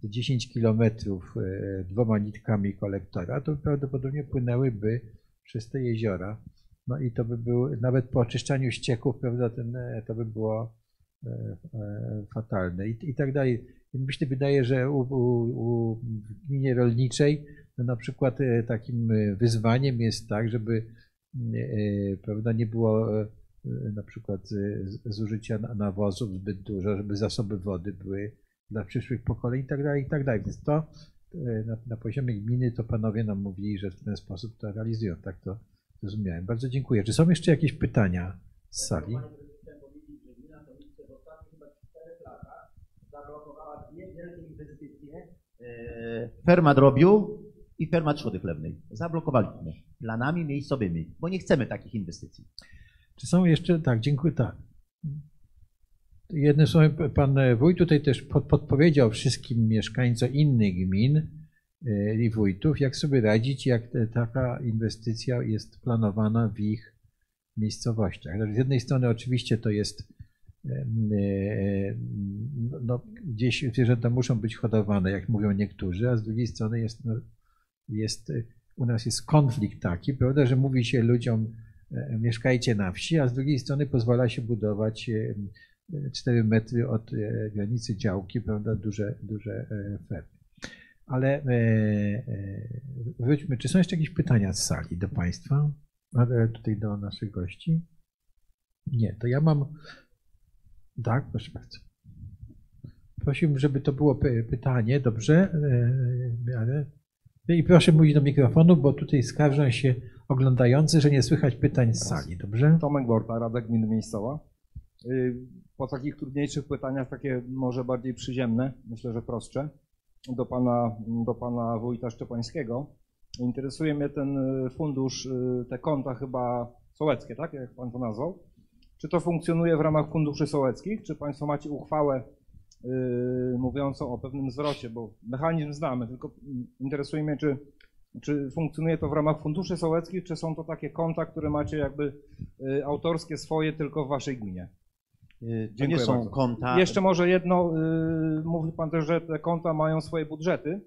S1: 10 kilometrów e, dwoma nitkami kolektora, to prawdopodobnie płynęłyby przez te jeziora. No i to by był, nawet po oczyszczaniu ścieków, prawda, ten, to by było fatalne i, i tak dalej. Myślę, wydaje, że u, u, u, gminie rolniczej no na przykład e, takim e, wyzwaniem jest tak, żeby e, prawda, nie było na przykład zużycia nawozów zbyt dużo, żeby zasoby wody były dla przyszłych pokoleń i tak dalej, i tak dalej. Więc to na, na poziomie gminy to panowie nam mówili, że w ten sposób to realizują. Tak to zrozumiałem. Bardzo dziękuję. Czy są jeszcze jakieś pytania z sali?
S3: Ferma drobiu i ferma trzody chlewnej. Zablokowaliśmy planami miejscowymi, bo nie chcemy takich inwestycji.
S1: Czy są jeszcze, tak, dziękuję, tak. Jednym słowem, pan wójt tutaj też podpowiedział wszystkim mieszkańcom innych gmin e, i wójtów, jak sobie radzić, jak taka inwestycja jest planowana w ich miejscowościach. Z jednej strony oczywiście to jest e, no, gdzieś zwierzęta muszą być hodowane, jak mówią niektórzy, a z drugiej strony jest no, jest, u nas jest konflikt taki, prawda, że mówi się ludziom, e, mieszkajcie na wsi, a z drugiej strony pozwala się budować 4 e, metry od e, granicy działki, prawda, duże, duże fermy. Ale wróćmy, czy są jeszcze jakieś pytania z sali do Państwa? Tutaj do naszych gości? Nie, to ja mam Tak, proszę bardzo. Prosiłbym, żeby to było py- pytanie, dobrze? E, ale- I proszę mówić do mikrofonu, bo tutaj skarżą się oglądający, że nie słychać pytań z sali, dobrze?
S6: Tomek Borta, Rada Gminy Miejscowa. Y, Po takich trudniejszych pytaniach, takie może bardziej przyziemne, myślę, że prostsze, do pana, do pana wójta Szczepańskiego. Interesuje mnie ten y, fundusz, y, te konta chyba sołeckie, tak? Jak pan to nazwał. Czy to funkcjonuje w ramach funduszy sołeckich? Czy państwo macie uchwałę y, mówiącą o pewnym zwrocie? Bo mechanizm znamy, tylko interesuje mnie, czy czy funkcjonuje to w ramach funduszy sołeckich, czy są to takie konta, które macie jakby y, autorskie swoje tylko w waszej gminie?
S3: Y, To nie są
S6: bardzo.
S3: konta.
S6: Jeszcze może jedno, y, mówił pan też, że te konta mają swoje budżety.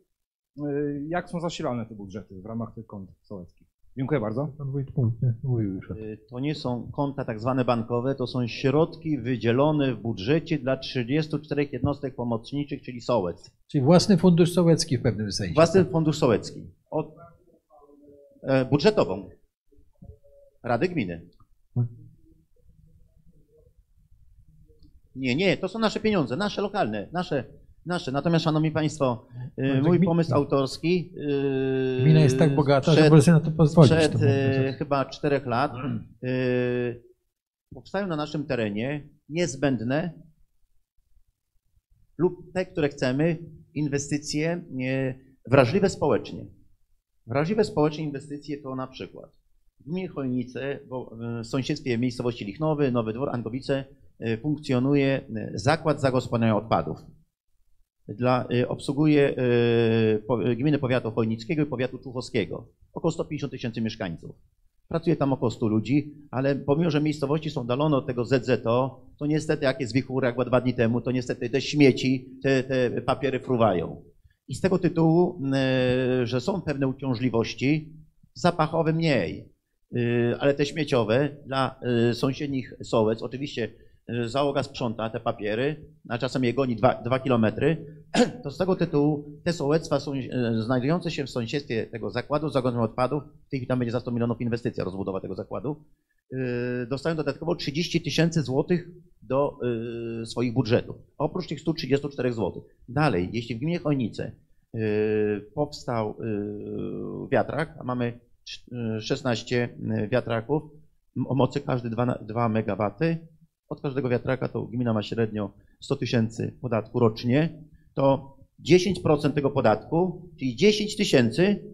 S6: Y, Jak są zasilane te budżety w ramach tych kont sołeckich? Dziękuję bardzo.
S1: Pan wójt mów- mówił już o tym.
S3: Y, To nie są konta tak zwane bankowe, to są środki wydzielone w budżecie dla 34 jednostek pomocniczych, czyli sołec.
S1: Czyli własny fundusz sołecki w pewnym sensie.
S3: Własny fundusz sołecki. Od, e, budżetową. Rady Gminy. Nie, nie, to są nasze pieniądze, nasze lokalne, nasze, nasze. Natomiast, Szanowni Państwo, y,
S1: No,
S3: mój
S1: gmi-
S3: pomysł autorski. y,
S1: Gmina jest tak bogata, że
S3: sprzed-
S1: może sobie na to pozwolić.
S3: Sprzed
S1: to
S3: e, chyba czterech lat powstają na naszym terenie niezbędne lub te, które chcemy, inwestycje wrażliwe społecznie. Wrażliwe społecznie inwestycje to na przykład w gminie Chojnice, w sąsiedztwie miejscowości Lichnowy, Nowy Dwór, Ankowice e, funkcjonuje zakład zagospodarowania odpadów. Dla, e, obsługuje e, po- gminy powiatu chojnickiego i powiatu człuchowskiego. Około 150 tysięcy mieszkańców. Pracuje tam około 100 ludzi, ale pomimo, że miejscowości są oddalone od tego ZZO, to niestety jak jest wichura, jak dwa dni temu, to niestety te śmieci, te, te papiery fruwają. I z tego tytułu, że są pewne uciążliwości, zapachowe mniej, ale te śmieciowe dla sąsiednich sołec, oczywiście załoga sprząta te papiery, a czasem je goni dwa, dwa kilometry, to z tego tytułu te sołectwa są, e, znajdujące się w sąsiedztwie tego zakładu zagrożenia odpadów, w tej chwili tam będzie za 100 milionów inwestycja, rozbudowa tego zakładu, e, dostają dodatkowo 30 tysięcy złotych do e, swoich budżetów, oprócz tych 134 złotych. Dalej, jeśli w gminie Chojnice powstał wiatrak, a mamy cz- e, 16 wiatraków o mocy każdy 2, 2 MW, od każdego wiatraka to gmina ma średnio 100 tysięcy podatku rocznie, to 10% tego podatku, czyli 10 tysięcy,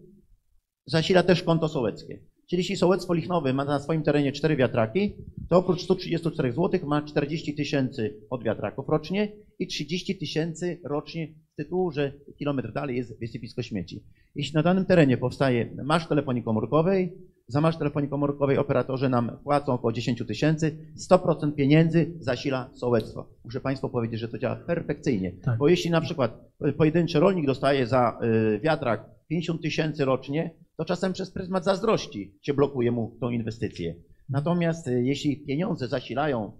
S3: zasila też konto sołeckie. Czyli jeśli sołectwo Lichnowe ma na swoim terenie 4 wiatraki, to oprócz 134 zł ma 40 tysięcy od wiatraków rocznie i 30 tysięcy rocznie z tytułu, że kilometr dalej jest wysypisko śmieci. Jeśli na danym terenie powstaje masz telefonii komórkowej, za masz telefonii komórkowej operatorzy nam płacą około 10 tysięcy, 100% pieniędzy zasila sołectwo. Muszę Państwu powiedzieć, że to działa perfekcyjnie,
S1: Tak.
S3: bo jeśli na przykład y, pojedynczy rolnik dostaje za y, wiatrak 50 tysięcy rocznie, to czasem przez pryzmat zazdrości się blokuje mu tą inwestycję. Natomiast y, jeśli pieniądze zasilają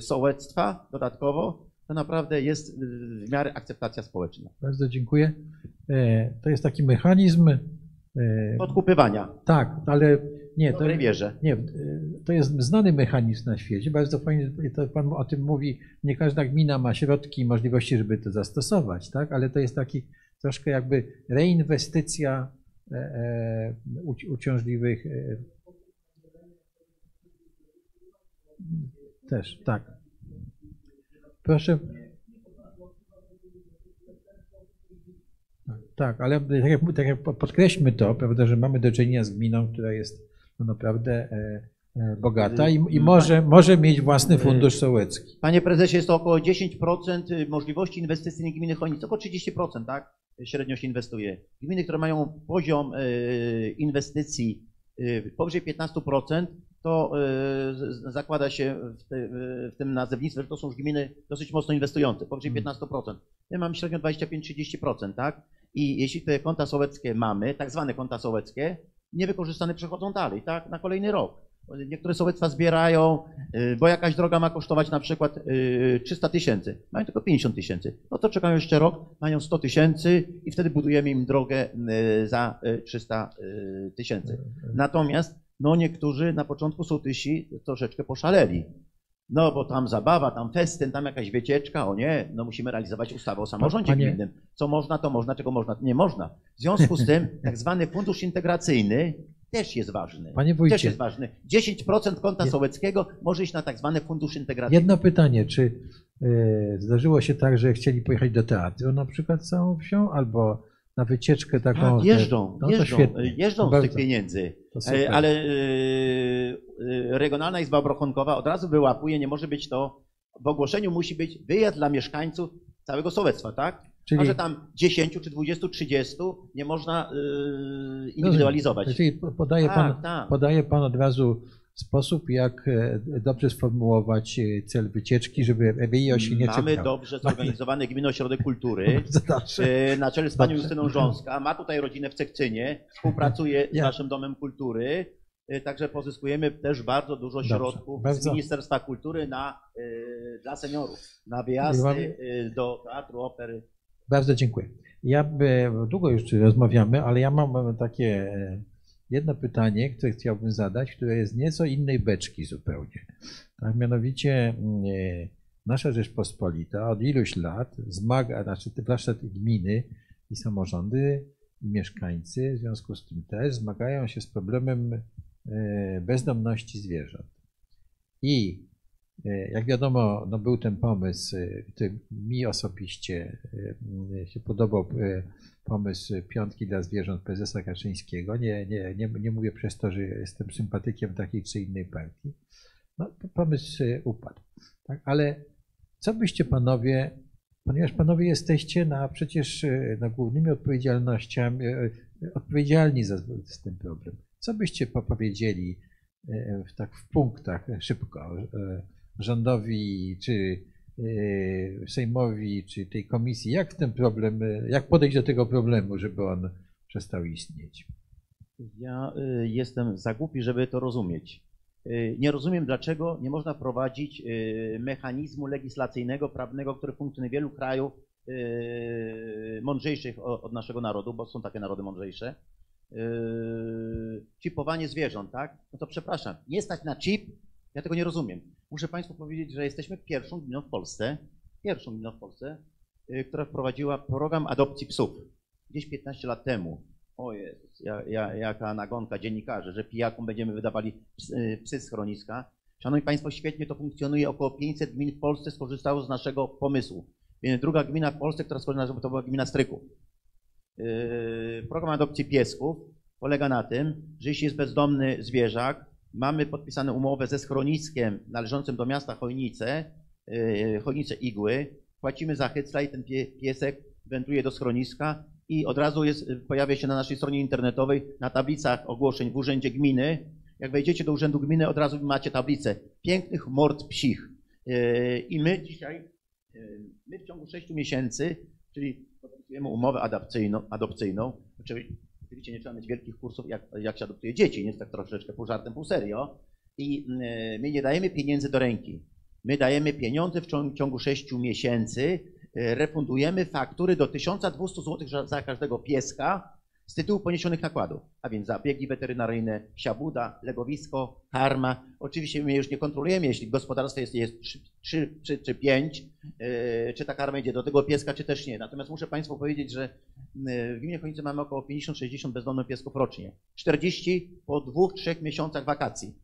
S3: sołectwa dodatkowo, to naprawdę jest w miarę akceptacja społeczna.
S1: Bardzo dziękuję. E, To jest taki mechanizm. E,
S3: Odkupywania,
S1: Tak, ale nie, to, nie, e, to jest znany mechanizm na świecie. Bardzo fajnie, to Pan o tym mówi. Nie każda gmina ma środki i możliwości, żeby to zastosować, tak? Ale to jest taki troszkę jakby reinwestycja e, e, uci- uciążliwych. e, Też, tak. Proszę. Tak, ale tak jak, tak jak podkreślmy to, prawda, że mamy do czynienia z gminą, która jest no naprawdę e, e, bogata i, i może, może mieć własny fundusz sołecki.
S3: Panie prezesie, jest to około 10% możliwości inwestycyjnych gminy Chojnice, około 30%, tak? Średnio się inwestuje. Gminy, które mają poziom e, inwestycji e, powyżej 15%, to zakłada się w, te, w tym nazewnictwie, że to są już gminy dosyć mocno inwestujące, powyżej 15%. My mamy średnio 25-30%, tak? I jeśli te konta sołeckie mamy, tak zwane konta sołeckie, niewykorzystane przechodzą dalej, tak? Na kolejny rok. Niektóre sołectwa zbierają, y, bo jakaś droga ma kosztować na przykład y, 300 tysięcy, mają tylko 50 tysięcy. No to czekają jeszcze rok, mają 100 tysięcy i wtedy budujemy im drogę y, za y, 300 y, tysięcy. Natomiast no niektórzy na początku sołtysi troszeczkę poszaleli. No bo tam zabawa, tam festyn, tam jakaś wycieczka, o nie, no musimy realizować ustawę o samorządzie
S1: Panie-
S3: gminnym. Co można, to można, czego można, to nie można. W związku z tym tak zwany fundusz integracyjny też jest ważny.
S1: Panie
S3: Też
S1: wójcie,
S3: jest ważny. 10% konta sołeckiego może iść na tak zwany fundusz integracyjny.
S1: jedno pytanie, czy e, zdarzyło się tak, że chcieli pojechać do teatru na przykład z całą wsią, albo na wycieczkę taką...
S3: Tak, jeżdżą,
S1: no
S3: jeżdżą,
S1: świetnie.
S3: jeżdżą z tych pieniędzy. E. Ale e, e, Regionalna Izba Obrachunkowa od razu wyłapuje, nie może być to, w ogłoszeniu musi być wyjazd dla mieszkańców całego sołectwa, tak?
S1: Czyli,
S3: A że tam 10 czy 20, 30 nie można e, indywidualizować.
S1: czyli podaje pan,
S3: Tak, tak.
S1: podaje pan od razu sposób, jak e, dobrze sformułować e, cel wycieczki, żeby EBI się nie
S3: Mamy dobrze zorganizowany Gminny Ośrodek Kultury. E, Na czele z panią. Justyną Rząska. Ma tutaj rodzinę w Cekcynie. Współpracuje z naszym Domem Kultury. Także pozyskujemy też bardzo dużo
S1: Dobrze.
S3: środków z
S1: Bardzo-
S3: Ministerstwa Kultury na, dla seniorów, na wyjazdy do teatru, opery.
S1: Bardzo dziękuję. Ja by, długo już rozmawiamy, ale ja mam takie jedno pytanie, które chciałbym zadać, które jest nieco innej beczki zupełnie. Tak, mianowicie mm, e, nasza Rzeczpospolita od iluś lat zmaga, znaczy te gminy i samorządy i mieszkańcy w związku z tym też zmagają się z problemem e, bezdomności zwierząt. I E, Jak wiadomo, no był ten pomysł, który mi osobiście się podobał, pomysł piątki dla zwierząt prezesa Kaczyńskiego. Nie, nie, nie, nie mówię przez to, że jestem sympatykiem takiej czy innej partii. No, pomysł upadł. Tak? Ale co byście panowie, ponieważ panowie jesteście na przecież na głównymi odpowiedzialnościami, e, odpowiedzialni za, ten problem, co byście po- powiedzieli e, w, tak w punktach szybko e, rządowi, czy Sejmowi, czy tej komisji, jak ten problem, e, jak podejść do tego problemu, żeby on przestał istnieć?
S3: Ja y, jestem za głupi, żeby to rozumieć. Y, Nie rozumiem, dlaczego nie można wprowadzić y, mechanizmu legislacyjnego, prawnego, który funkcjonuje w wielu krajów y, mądrzejszych od naszego narodu, bo są takie narody mądrzejsze. Y, Chipowanie zwierząt, tak? No to przepraszam, nie stać na chip? Ja tego nie rozumiem. Muszę Państwu powiedzieć, że jesteśmy pierwszą gminą w Polsce, pierwszą gminą w Polsce, y, która wprowadziła program adopcji psów. Gdzieś 15 lat temu. O Jezus, ja, ja, jaka nagonka dziennikarzy, że pijakom będziemy wydawali psy, psy z schroniska. Szanowni Państwo, świetnie to funkcjonuje. Około 500 gmin w Polsce skorzystało z naszego pomysłu. Druga gmina w Polsce, która skorzystała, to była gmina Stryków. Yy, Program adopcji piesków polega na tym, że jeśli jest bezdomny zwierzak, mamy podpisaną umowę ze schroniskiem należącym do miasta Chojnice, yy, Chojnice Igły, płacimy za hycla i ten pie, piesek wędruje do schroniska i od razu jest, pojawia się na naszej stronie internetowej na tablicach ogłoszeń w Urzędzie Gminy. Jak wejdziecie do Urzędu Gminy, od razu macie tablicę pięknych mord psich. Yy, I my dzisiaj, yy, my w ciągu 6 miesięcy, czyli podpisujemy umowę adopcyjną, adopcyjną oczywiście nie trzeba mieć wielkich kursów, jak, jak się adoptuje dzieci, nie jest tak troszeczkę pół żartem, pół serio. I yy, my nie dajemy pieniędzy do ręki. My dajemy pieniądze w ciągu, ciągu 6 miesięcy, yy, refundujemy faktury do 1200 zł za każdego pieska z tytułu poniesionych nakładów, a więc zabiegi weterynaryjne, siabuda, legowisko, karma. Oczywiście my już nie kontrolujemy, jeśli w gospodarstwie jest, jest 3, czy, czy 5, czy ta karma idzie do tego pieska, czy też nie. Natomiast muszę Państwu powiedzieć, że yy, w gminie Chojnice mamy około 50-60 bezdomnych piesków rocznie. 40 po dwóch, trzech miesiącach wakacji.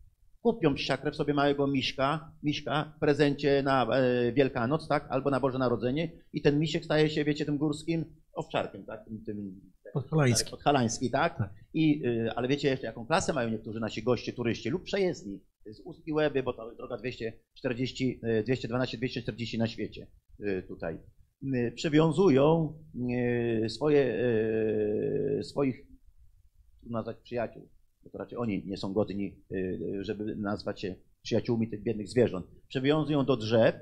S3: Kupią psiakrę w sobie małego miśka, miśka w prezencie na e, Wielkanoc, tak, albo na Boże Narodzenie i ten misiek staje się, wiecie, tym górskim owczarkiem, tak, tym, tym
S1: Podhalański.
S3: podhalański, tak?
S1: Tak.
S3: I, y, ale wiecie jeszcze, jaką klasę mają niektórzy nasi goście, turyści lub przejezdni z ust i łeby, bo to droga 240, y, 212, 240 na świecie y, tutaj. Y, Przywiązują swoje, swoich, trudno nazwać przyjaciół, bo to raczej oni nie są godni, żeby nazwać się przyjaciółmi tych biednych zwierząt. Przywiązują do drzew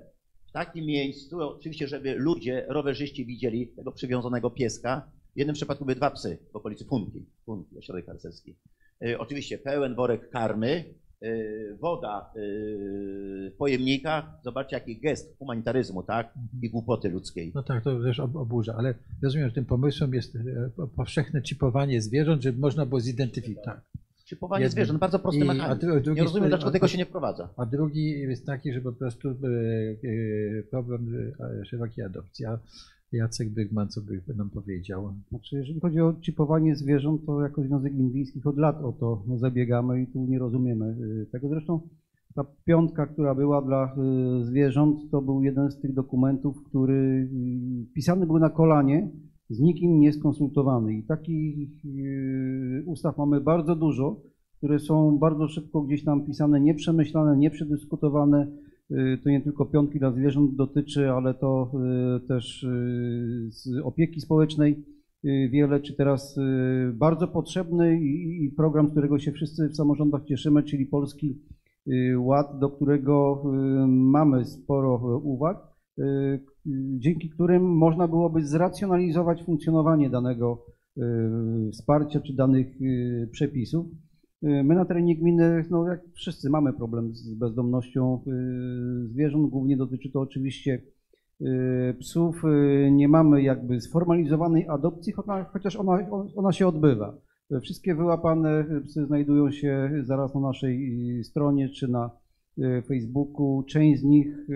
S3: w takim miejscu, oczywiście, żeby ludzie, rowerzyści widzieli tego przywiązanego pieska. W jednym przypadku były dwa psy w okolicy Funki, Funki, ośrodek harcerski. Y, oczywiście pełen worek karmy, y, woda y, w pojemnikach. Zobaczcie, jaki gest humanitaryzmu, tak? I głupoty ludzkiej.
S1: No tak, to też ob- oburza, ale rozumiem, że tym pomysłem jest e, po- powszechne chipowanie zwierząt, żeby można było zidentyfikować. Tak.
S7: Chipowanie
S1: Jednym.
S7: zwierząt, bardzo prosty
S1: I-
S7: mechanizm.
S1: drugi
S7: Nie rozumiem, dlaczego
S1: a-
S7: tego się nie wprowadza.
S1: A drugi jest taki, że po prostu e, e, problem e, szerokiej adopcji. A Jacek Bygman, co by nam powiedział?
S2: Znaczy, jeżeli chodzi o chipowanie zwierząt, to jako Związek Gmin Wiejskich od lat o to zabiegamy i tu nie rozumiemy y, tego. Zresztą ta piątka, która była dla y, zwierząt, to był jeden z tych dokumentów, który y, pisany był na kolanie, z nikim nie skonsultowany. I takich ustaw mamy bardzo dużo, które są bardzo szybko gdzieś tam pisane, nieprzemyślane, nieprzedyskutowane. Y, To nie tylko piątki dla zwierząt dotyczy, ale to y, też y, z opieki społecznej wiele, czy teraz bardzo potrzebny i, program, z którego się wszyscy w samorządach cieszymy, czyli Polski Ład, do którego mamy sporo uwag, dzięki którym można byłoby zracjonalizować funkcjonowanie danego wsparcia czy danych przepisów. Y, My na terenie gminy, no jak wszyscy mamy problem z bezdomnością y, zwierząt, głównie dotyczy to oczywiście y, psów. Nie mamy jakby sformalizowanej adopcji, chociaż- ona, ona się odbywa. Wszystkie wyłapane psy znajdują się zaraz na naszej stronie czy na Facebooku. Część z nich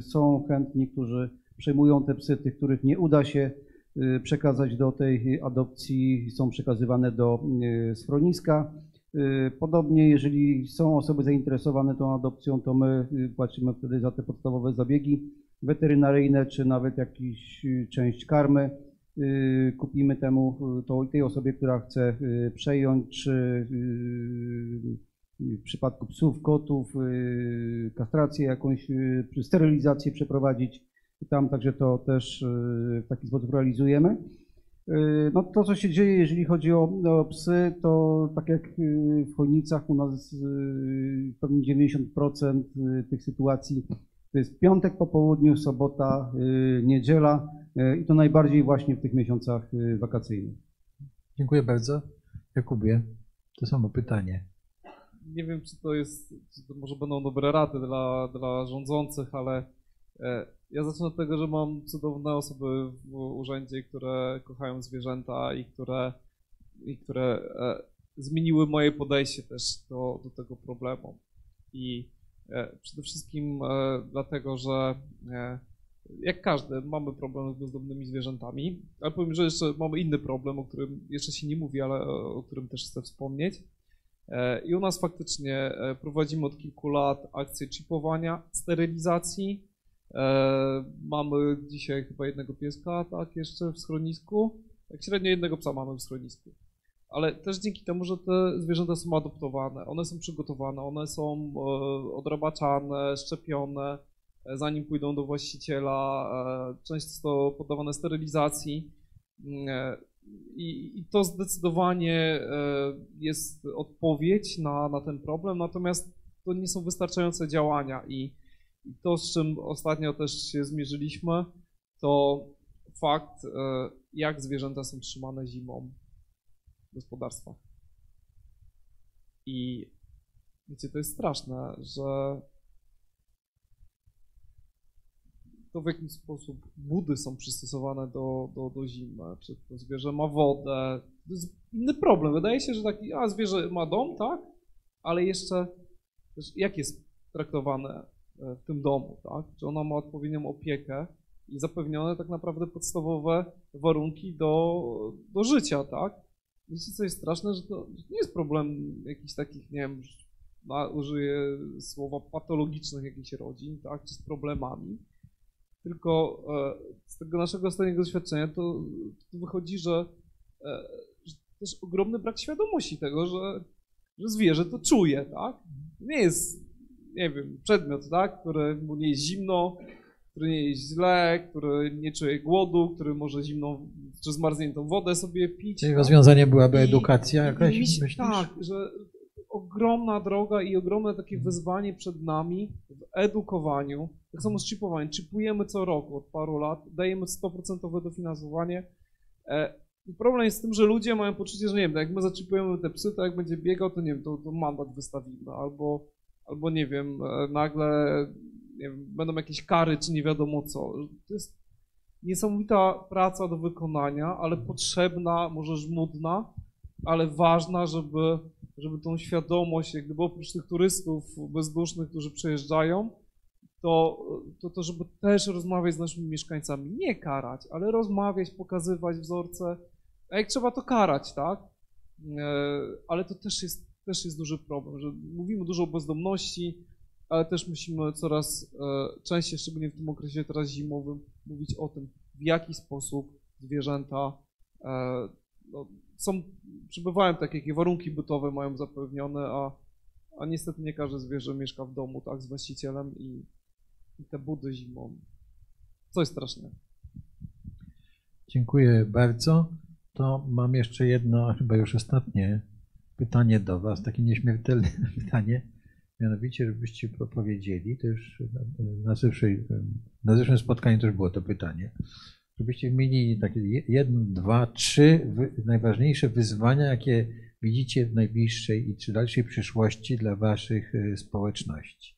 S2: są chętni, którzy przejmują te psy, tych, których nie uda się przekazać do tej adopcji, są przekazywane do y, schroniska. Y, Podobnie, jeżeli są osoby zainteresowane tą adopcją, to my y, płacimy wtedy za te podstawowe zabiegi weterynaryjne, czy nawet jakąś część karmy. Y, Kupimy temu, y, to, tej osobie, która chce y, przejąć, czy y, w przypadku psów, kotów, y, kastrację jakąś, y, sterylizację przeprowadzić. I Tam także to też y, w taki sposób realizujemy. Y, No to, co się dzieje, jeżeli chodzi o, o psy, to tak jak y, w Chojnicach u nas pewnie 90% y, tych sytuacji to jest piątek po południu, sobota, niedziela i to najbardziej właśnie w tych miesiącach wakacyjnych.
S1: Dziękuję bardzo. Jakubie, to samo pytanie.
S4: nie wiem, czy to jest, czy to może będą dobre rady dla, dla rządzących, ale ja zacznę od tego, że mam cudowne osoby w urzędzie, które kochają zwierzęta i które, i które e, zmieniły moje podejście też do, do tego problemu. I e, przede wszystkim e, dlatego, że e, jak każdy, mamy problem z bezdomnymi zwierzętami, ale powiem, że jeszcze mamy inny problem, o którym jeszcze się nie mówi, ale o którym też chcę wspomnieć. E, I u nas faktycznie e, prowadzimy od kilku lat akcję chipowania, sterylizacji. E, Mamy dzisiaj chyba jednego pieska, tak, jeszcze w schronisku. Tak średnio jednego psa mamy w schronisku. Ale też dzięki temu, że te zwierzęta są adoptowane, one są przygotowane, one są e, odrabaczane, szczepione, e, zanim pójdą do właściciela, często poddawane sterylizacji. E, I, to zdecydowanie jest odpowiedź na, na ten problem, natomiast to nie są wystarczające działania i, i to, z czym ostatnio też się zmierzyliśmy, to fakt, e, jak zwierzęta są trzymane zimą w gospodarstwach. I wiecie, to jest straszne, że to w jaki sposób budy są przystosowane do, do, do zimy, czy to zwierzę ma wodę. To jest inny problem. Wydaje się, że taki, a zwierzę ma dom, tak? Ale jeszcze jak jest traktowane w tym domu, tak? Czy ona ma odpowiednią opiekę i zapewnione tak naprawdę podstawowe warunki do, do życia, tak? Wiecie, co jest straszne, że to nie jest problem jakichś takich, nie wiem, użyję słowa patologicznych jakichś rodzin, tak? Czy z problemami, tylko e, z tego naszego ostatniego doświadczenia to, to wychodzi, że, e, że też ogromny brak świadomości tego, że, że zwierzę to czuje, tak? Nie jest, nie wiem, przedmiot, tak? Który mu nie jest zimno, który nie jest źle, który nie czuje głodu, który może zimną czy zmarzniętą wodę sobie pić.
S1: Czyli
S4: tak?
S1: rozwiązanie byłaby
S4: I-
S1: edukacja
S4: i
S1: jakaś,
S4: się-
S1: myślisz?
S4: Tak, że ogromna droga i ogromne takie wyzwanie przed nami w edukowaniu. Tak samo z chipowaniem. Chipujemy co roku od paru lat, dajemy 100% dofinansowanie. E, i problem jest z tym, że ludzie mają poczucie, że nie wiem, jak my zaczipujemy te psy, to jak będzie biegał, to nie wiem, to, to mandat wystawimy, albo, albo nie wiem, e, nagle nie wiem, będą jakieś kary, czy nie wiadomo co. To jest niesamowita praca do wykonania, ale potrzebna, może żmudna, ale ważna, żeby żeby tą świadomość, jak gdyby oprócz tych turystów bezdusznych, którzy przejeżdżają, to, to, to żeby też rozmawiać z naszymi mieszkańcami. Nie karać, ale rozmawiać, pokazywać wzorce. A jak trzeba, to karać, tak? E, Ale to też jest, też jest duży problem, że mówimy dużo o bezdomności, ale też musimy coraz e, częściej, szczególnie w tym okresie teraz zimowym, mówić o tym, w jaki sposób zwierzęta e, no, są, przybywają tak, jakie warunki bytowe mają zapewnione, a, a niestety nie każde zwierzę mieszka w domu, tak, z właścicielem i, i te budy zimą. Coś strasznego.
S1: Dziękuję bardzo. To mam jeszcze jedno, chyba już ostatnie pytanie do Was, takie nieśmiertelne pytanie. Mianowicie, żebyście powiedzieli, to już na, na zeszłym spotkaniu też było to pytanie, żebyście wymienili takie jedno, dwa, trzy najważniejsze wyzwania, jakie widzicie w najbliższej i czy dalszej przyszłości dla Waszych y, społeczności.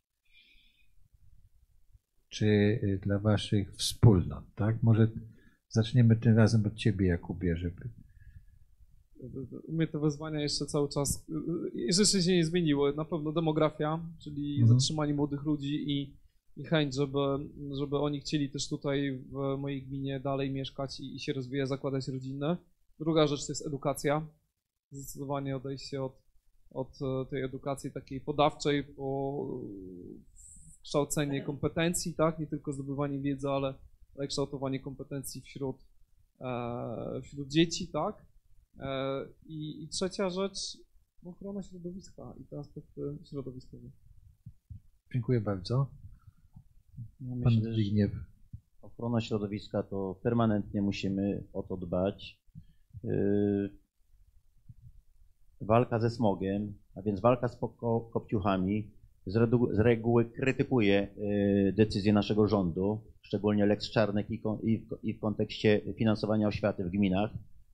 S1: Czy y, dla Waszych wspólnot, tak? Może zaczniemy tym razem od Ciebie, Jakubie, żeby
S4: u mnie te wyzwania jeszcze cały czas, jeszcze się nie zmieniły. Na pewno demografia, czyli
S1: Mhm.
S4: zatrzymanie młodych ludzi i, i chęć, żeby, żeby oni chcieli też tutaj w mojej gminie dalej mieszkać i, i się rozwijać, zakładać rodzinę. Druga rzecz to jest edukacja. Zdecydowanie odejście od, od e, tej edukacji takiej podawczej po kształcenie kompetencji, tak? Nie tylko zdobywanie wiedzy, ale, ale kształtowanie kompetencji wśród, e, wśród dzieci, tak? E, I, I trzecia rzecz, ochrona środowiska i te aspekty środowiskowe.
S1: Dziękuję bardzo.
S3: No,
S1: Pan
S3: myślę,
S1: Zbigniew.
S3: ochrona środowiska to permanentnie musimy o to dbać. Yy, Walka ze smogiem, a więc walka z poko- kopciuchami, z redu- z reguły krytykuje yy, decyzje naszego rządu, szczególnie Lex Czarnek i, i, w, i w kontekście finansowania oświaty w gminach,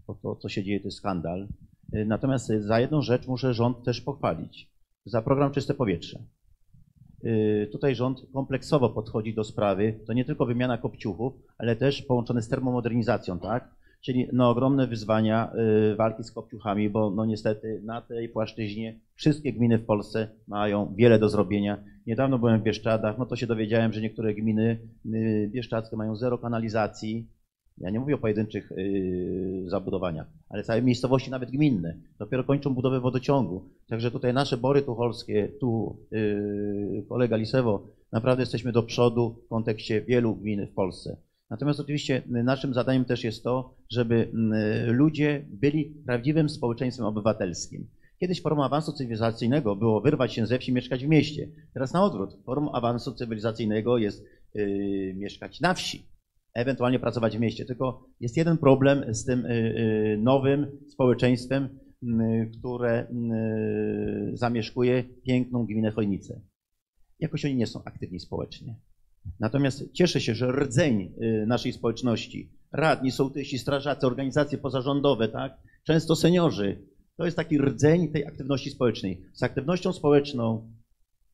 S3: bo to, co się dzieje, to jest skandal. Yy, Natomiast yy, za jedną rzecz muszę rząd też pochwalić. Za program Czyste Powietrze. Yy, Tutaj rząd kompleksowo podchodzi do sprawy. To nie tylko wymiana kopciuchów, ale też połączone z termomodernizacją, tak? Czyli no, ogromne wyzwania walki z kopciuchami, bo no niestety na tej płaszczyźnie wszystkie gminy w Polsce mają wiele do zrobienia. Niedawno byłem w Bieszczadach, no to się dowiedziałem, że niektóre gminy yy, bieszczadzkie mają zero kanalizacji. Ja nie mówię o pojedynczych yy, zabudowaniach, ale całe miejscowości, nawet gminne, dopiero kończą budowę wodociągu. Także tutaj nasze bory tucholskie, tu yy, kolega Lisewo, naprawdę jesteśmy do przodu w kontekście wielu gmin w Polsce. Natomiast oczywiście y, naszym zadaniem też jest to, żeby y, ludzie byli prawdziwym społeczeństwem obywatelskim. Kiedyś formą awansu cywilizacyjnego było wyrwać się ze wsi, mieszkać w mieście. Teraz na odwrót. Formą awansu cywilizacyjnego jest yy, mieszkać na wsi, ewentualnie pracować w mieście. Tylko jest jeden problem z tym yy, yy, nowym społeczeństwem, yy, które yy, zamieszkuje piękną gminę Chojnicę. Jakoś oni nie są aktywni społecznie. Natomiast cieszę się, że rdzeń y, naszej społeczności, radni, sołtysi, strażacy, organizacje pozarządowe, tak, często seniorzy, to jest taki rdzeń tej aktywności społecznej. Z aktywnością społeczną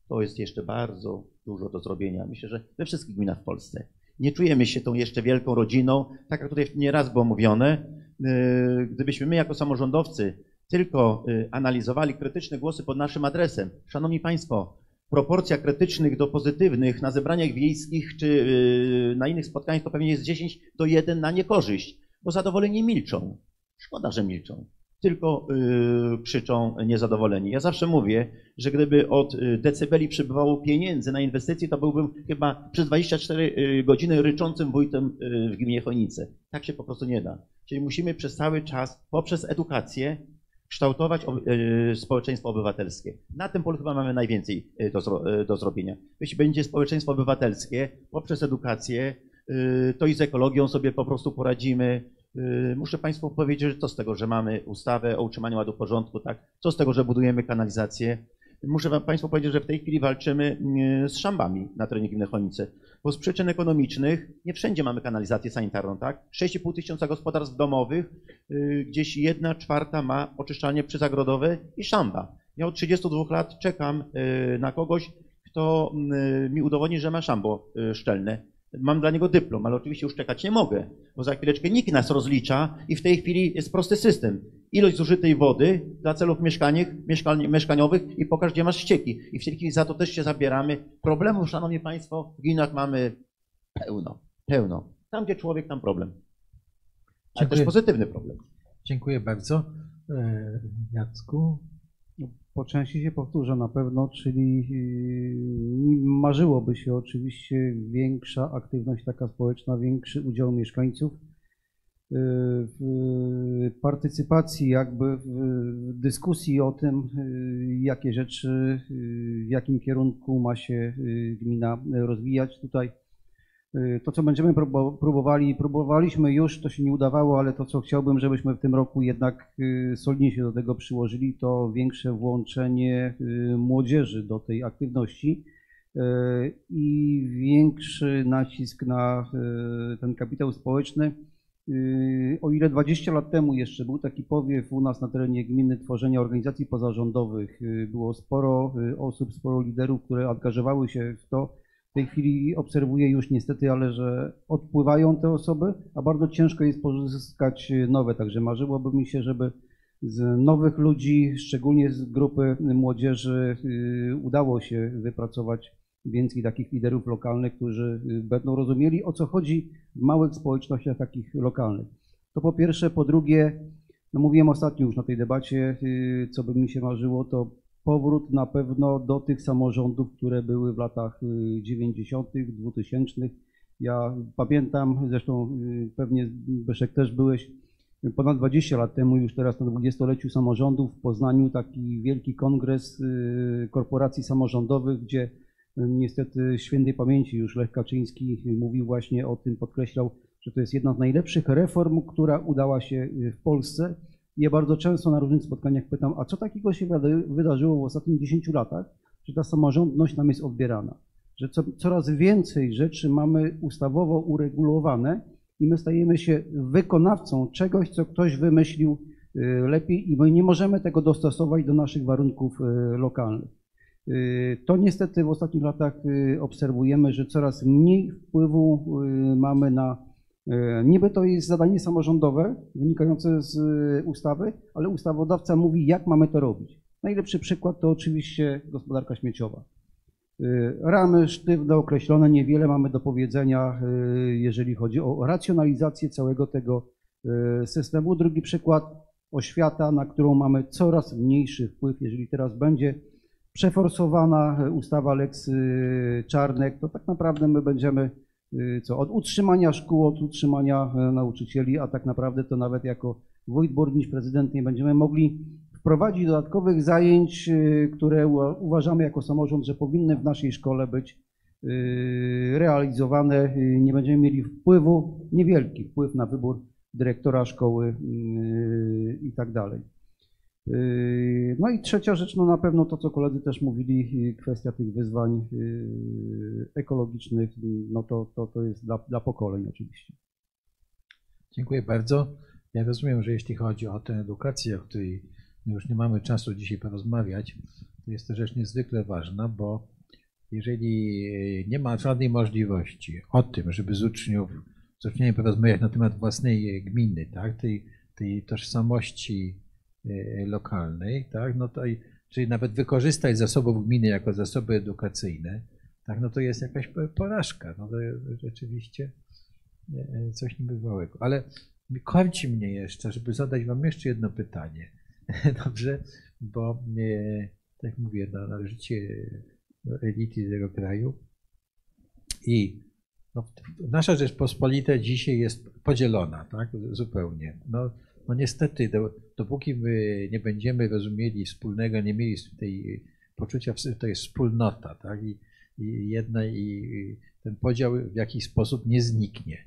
S3: to jest jeszcze bardzo dużo do zrobienia. Myślę, że we wszystkich gminach w Polsce. Nie czujemy się tą jeszcze wielką rodziną, tak jak tutaj nieraz było mówione. y, Gdybyśmy my jako samorządowcy tylko y, analizowali krytyczne głosy pod naszym adresem, szanowni państwo, proporcja krytycznych do pozytywnych na zebraniach wiejskich czy yy, na innych spotkaniach to pewnie jest 10 do 1 na niekorzyść, bo zadowoleni milczą. Szkoda, że milczą. Tylko yy, krzyczą niezadowoleni. Ja zawsze mówię, że gdyby od y, decybeli przybywało pieniędzy na inwestycje, to byłbym chyba przez 24 y, godziny ryczącym wójtem y, w gminie Chojnice. Tak się po prostu nie da. Czyli musimy przez cały czas poprzez edukację kształtować y, społeczeństwo obywatelskie. Na tym polu chyba mamy najwięcej y, do, zro- y, do zrobienia. Jeśli będzie społeczeństwo obywatelskie poprzez edukację, y, to i z ekologią sobie po prostu poradzimy. Y, Muszę Państwu powiedzieć, że co z tego, że mamy ustawę o utrzymaniu ładu porządku, tak? Co z tego, że budujemy kanalizację? Muszę Wam Państwu powiedzieć, że w tej chwili walczymy y, z szambami na terenie gminy Chonice, bo z przyczyn ekonomicznych nie wszędzie mamy kanalizację sanitarną, tak? 6,5 tysiąca gospodarstw domowych, y, gdzieś jedna czwarta ma oczyszczalnie przyzagrodowe i szamba. Ja od 32 lat czekam na kogoś, kto mi udowodni, że ma szambo szczelne. Mam dla niego dyplom, ale oczywiście już czekać nie mogę, bo za chwileczkę nikt nas rozlicza i w tej chwili jest prosty system.
S7: ilość zużytej wody dla celów mieszkań, mieszkaniowych i pokaż, gdzie masz ścieki. I w tej chwili za to też się zabieramy. Problemów, szanowni państwo, w gminach mamy pełno, pełno. Tam, gdzie człowiek, tam problem. Ale
S1: Dziękuję.
S7: też pozytywny problem.
S1: Dziękuję bardzo. E, Jacku,
S2: Po części się powtórzę na pewno, czyli yy, marzyłoby się oczywiście większa aktywność taka społeczna, większy udział mieszkańców yy, w partycypacji, jakby w dyskusji o tym, yy, jakie rzeczy, w jakim kierunku ma się gmina rozwijać. Tutaj to, co będziemy próbo- próbowali, próbowaliśmy już, to się nie udawało, ale to, co chciałbym, żebyśmy w tym roku jednak yy, solidnie się do tego przyłożyli, to większe włączenie yy, młodzieży do tej aktywności i większy nacisk na ten kapitał społeczny. O ile 20 lat temu jeszcze był taki powiew u nas na terenie gminy tworzenia organizacji pozarządowych, było sporo osób, sporo liderów, które angażowały się w to, w tej chwili obserwuję już niestety, ale że odpływają te osoby, a bardzo ciężko jest pozyskać nowe. Także marzyłoby mi się, żeby z nowych ludzi, szczególnie z grupy młodzieży, y, udało się wypracować więcej takich liderów lokalnych, którzy y, będą rozumieli, o co chodzi w małych społecznościach takich lokalnych. To po pierwsze. Po drugie, no mówiłem ostatnio już na tej debacie, y, co by mi się marzyło, to powrót na pewno do tych samorządów, które były w latach y, 90., 2000. Ja pamiętam, zresztą y, pewnie Beszek też byłeś, ponad 20 lat temu, już teraz na 20-leciu samorządów w Poznaniu, taki wielki kongres y, korporacji samorządowych, gdzie y, niestety świętej pamięci już Lech Kaczyński mówił właśnie o tym, podkreślał, że to jest jedna z najlepszych reform, która udała się y, w Polsce. Ja bardzo często na różnych spotkaniach pytam, a co takiego się wyda- wydarzyło w ostatnich 10 latach, że ta samorządność nam jest odbierana, że co, coraz więcej rzeczy mamy ustawowo uregulowane i my stajemy się wykonawcą czegoś, co ktoś wymyślił y, lepiej i my nie możemy tego dostosować do naszych warunków y, lokalnych. Y, To niestety w ostatnich latach obserwujemy, że coraz mniej wpływu mamy na Niby to jest zadanie samorządowe wynikające z e, ustawy, ale ustawodawca mówi, jak mamy to robić. Najlepszy przykład to oczywiście gospodarka śmieciowa. E, Ramy sztywne, określone, niewiele mamy do powiedzenia, e, jeżeli chodzi o racjonalizację całego tego e, systemu. Drugi przykład, oświata, na którą mamy coraz mniejszy wpływ. Jeżeli teraz będzie przeforsowana e, ustawa Lex e, Czarnek, to tak naprawdę my będziemy co, od utrzymania szkół, od utrzymania e, nauczycieli, a tak naprawdę to nawet jako wójt, burmistrz, prezydent nie będziemy mogli wprowadzić dodatkowych zajęć, y, które uważamy jako samorząd, że powinny w naszej szkole być y, realizowane. Y, Nie będziemy mieli wpływu, niewielki wpływ na wybór dyrektora szkoły y, i tak dalej. Yy, No i trzecia rzecz, no na pewno to, co koledzy też mówili, yy, kwestia tych wyzwań yy, ekologicznych, no to, to, to jest dla, dla pokoleń oczywiście.
S1: Dziękuję bardzo. Ja rozumiem, że jeśli chodzi o tę edukację, o której no już nie mamy czasu dzisiaj porozmawiać, to jest to rzecz niezwykle ważna, bo jeżeli nie ma żadnej możliwości o tym, żeby z uczniów, z uczniami porozmawiać na temat własnej gminy, tak, tej, tej tożsamości lokalnej, tak, no to czyli nawet wykorzystać zasobów gminy jako zasoby edukacyjne, tak, no to jest jakaś po- porażka. No to rzeczywiście e, coś niebywałego. Ale korci mnie jeszcze, żeby zadać Wam jeszcze jedno pytanie. Dobrze? Bo tak jak mówię, no, należycie do elity tego kraju i no, nasza Rzeczpospolita dzisiaj jest podzielona, tak? Zupełnie. No, no niestety, dopóki my nie będziemy rozumieli wspólnego, nie mieli tej poczucia, że to jest wspólnota, tak? I, i jedna i ten podział w jakiś sposób nie zniknie,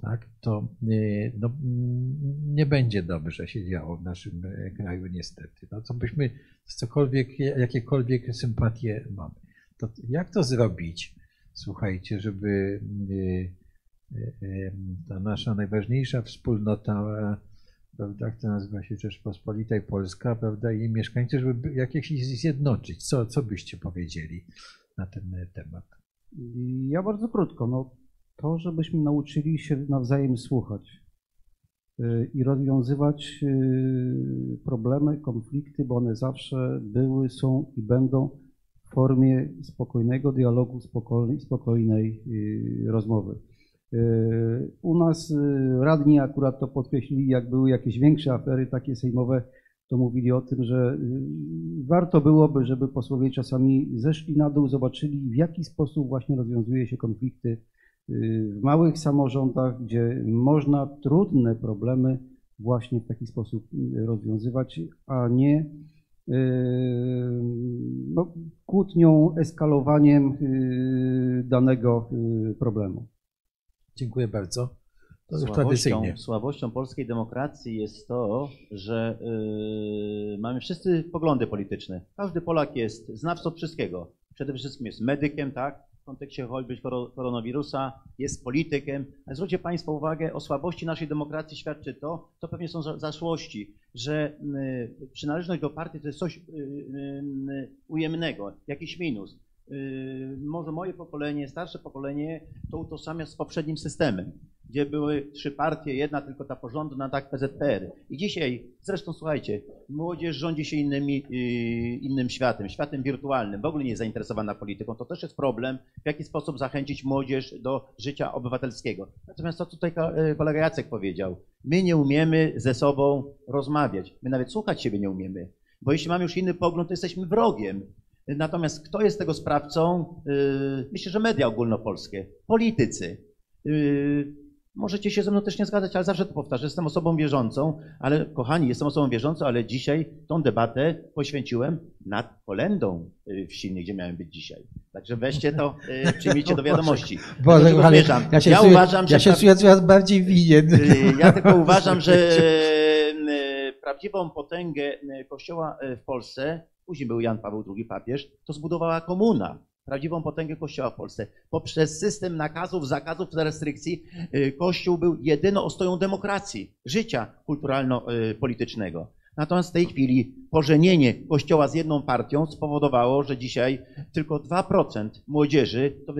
S1: tak? To y, no, mm, nie będzie dobrze się działo w naszym e, kraju niestety. No, co byśmy cokolwiek, jakiekolwiek sympatie mamy. To jak to zrobić? Słuchajcie, żeby y, y, y, ta nasza najważniejsza wspólnota, prawda, która nazywa się Rzeczpospolita i Polska, prawda, i jej mieszkańcy, żeby ich zjednoczyć. Co, co byście powiedzieli na ten e, temat?
S2: Ja bardzo krótko, no to, żebyśmy nauczyli się nawzajem słuchać. y, i rozwiązywać y, problemy, konflikty, bo one zawsze były, są i będą w formie spokojnego dialogu, spokojnej, spokojnej rozmowy. Y, U nas y, radni akurat to podkreślili, jak były jakieś większe afery takie sejmowe, to mówili o tym, że y, warto byłoby, żeby posłowie czasami zeszli na dół, zobaczyli w jaki sposób właśnie rozwiązuje się konflikty w małych samorządach, gdzie można trudne problemy właśnie w taki sposób rozwiązywać, a nie no, kłótnią, eskalowaniem danego problemu.
S1: Dziękuję bardzo. To
S3: Słabością,
S1: tradycyjnie.
S3: słabością polskiej demokracji jest to, że yy, mamy wszyscy poglądy polityczne. Każdy Polak jest znawcą wszystkiego. Przede wszystkim jest medykiem, tak? W kontekście choćby koro- koronawirusa, jest politykiem. Ale zwróćcie Państwo uwagę, o słabości naszej demokracji świadczy to, to pewnie są za- zaszłości, że yy, przynależność do partii to jest coś yy, ujemnego, jakiś minus. Yy, może moje pokolenie, starsze pokolenie to utożsamia z poprzednim systemem gdzie były trzy partie, jedna tylko ta porządna, tak PZPR. I dzisiaj, zresztą słuchajcie, młodzież rządzi się innymi, yy, innym światem, światem wirtualnym, w ogóle nie jest zainteresowana polityką. To też jest problem, w jaki sposób zachęcić młodzież do życia obywatelskiego. Natomiast to tutaj yy, kolega Jacek powiedział, my nie umiemy ze sobą rozmawiać, my nawet słuchać siebie nie umiemy, bo jeśli mamy już inny pogląd, to jesteśmy wrogiem. Natomiast kto jest tego sprawcą? Yy, Myślę, że media ogólnopolskie, politycy. Yy, Możecie się ze mną też nie zgadzać, ale zawsze to powtarzam. Jestem osobą wierzącą, ale kochani, jestem osobą wierzącą, ale dzisiaj tą debatę poświęciłem nad kolędą y, wsi, gdzie miałem być dzisiaj. Także weźcie to, y, przyjmijcie do wiadomości.
S1: Boże,
S3: Dlatego
S1: ale
S3: zmierzam.
S1: ja się,
S3: ja
S1: czuję,
S3: uważam, że
S1: ja się
S3: pra-
S1: czuję coraz bardziej winien.
S3: Y, Ja tylko uważam, że y, prawdziwą potęgę y, Kościoła y, w Polsce, później był Jan Paweł II papież, to zbudowała komuna. Prawdziwą potęgę Kościoła w Polsce. Poprzez system nakazów, zakazów, restrykcji y, Kościół był jedyną ostoją demokracji, życia kulturalno-politycznego. Natomiast w tej chwili pożenienie Kościoła z jedną partią spowodowało, że dzisiaj tylko 2% młodzieży, to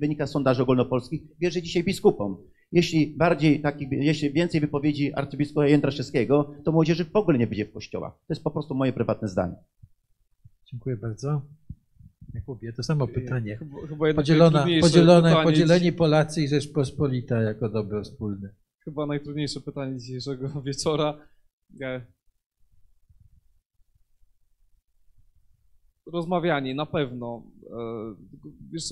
S3: wynika z sondaży ogólnopolskich, wierzy dzisiaj biskupom. Jeśli bardziej takich, jeśli więcej wypowiedzi arcybiskupa Jędraszewskiego, to młodzieży w ogóle nie będzie w kościołach. To jest po prostu moje prywatne zdanie.
S1: Dziękuję bardzo. Jakubie, to samo pytanie.
S4: Chyba, chyba
S1: Podzielona, podzielone,
S4: pytanie
S1: podzieleni Polacy i Rzeczpospolita jako dobro wspólne.
S4: chyba najtrudniejsze pytanie dzisiejszego wieczora. Rozmawianie, na pewno. E, Wiesz,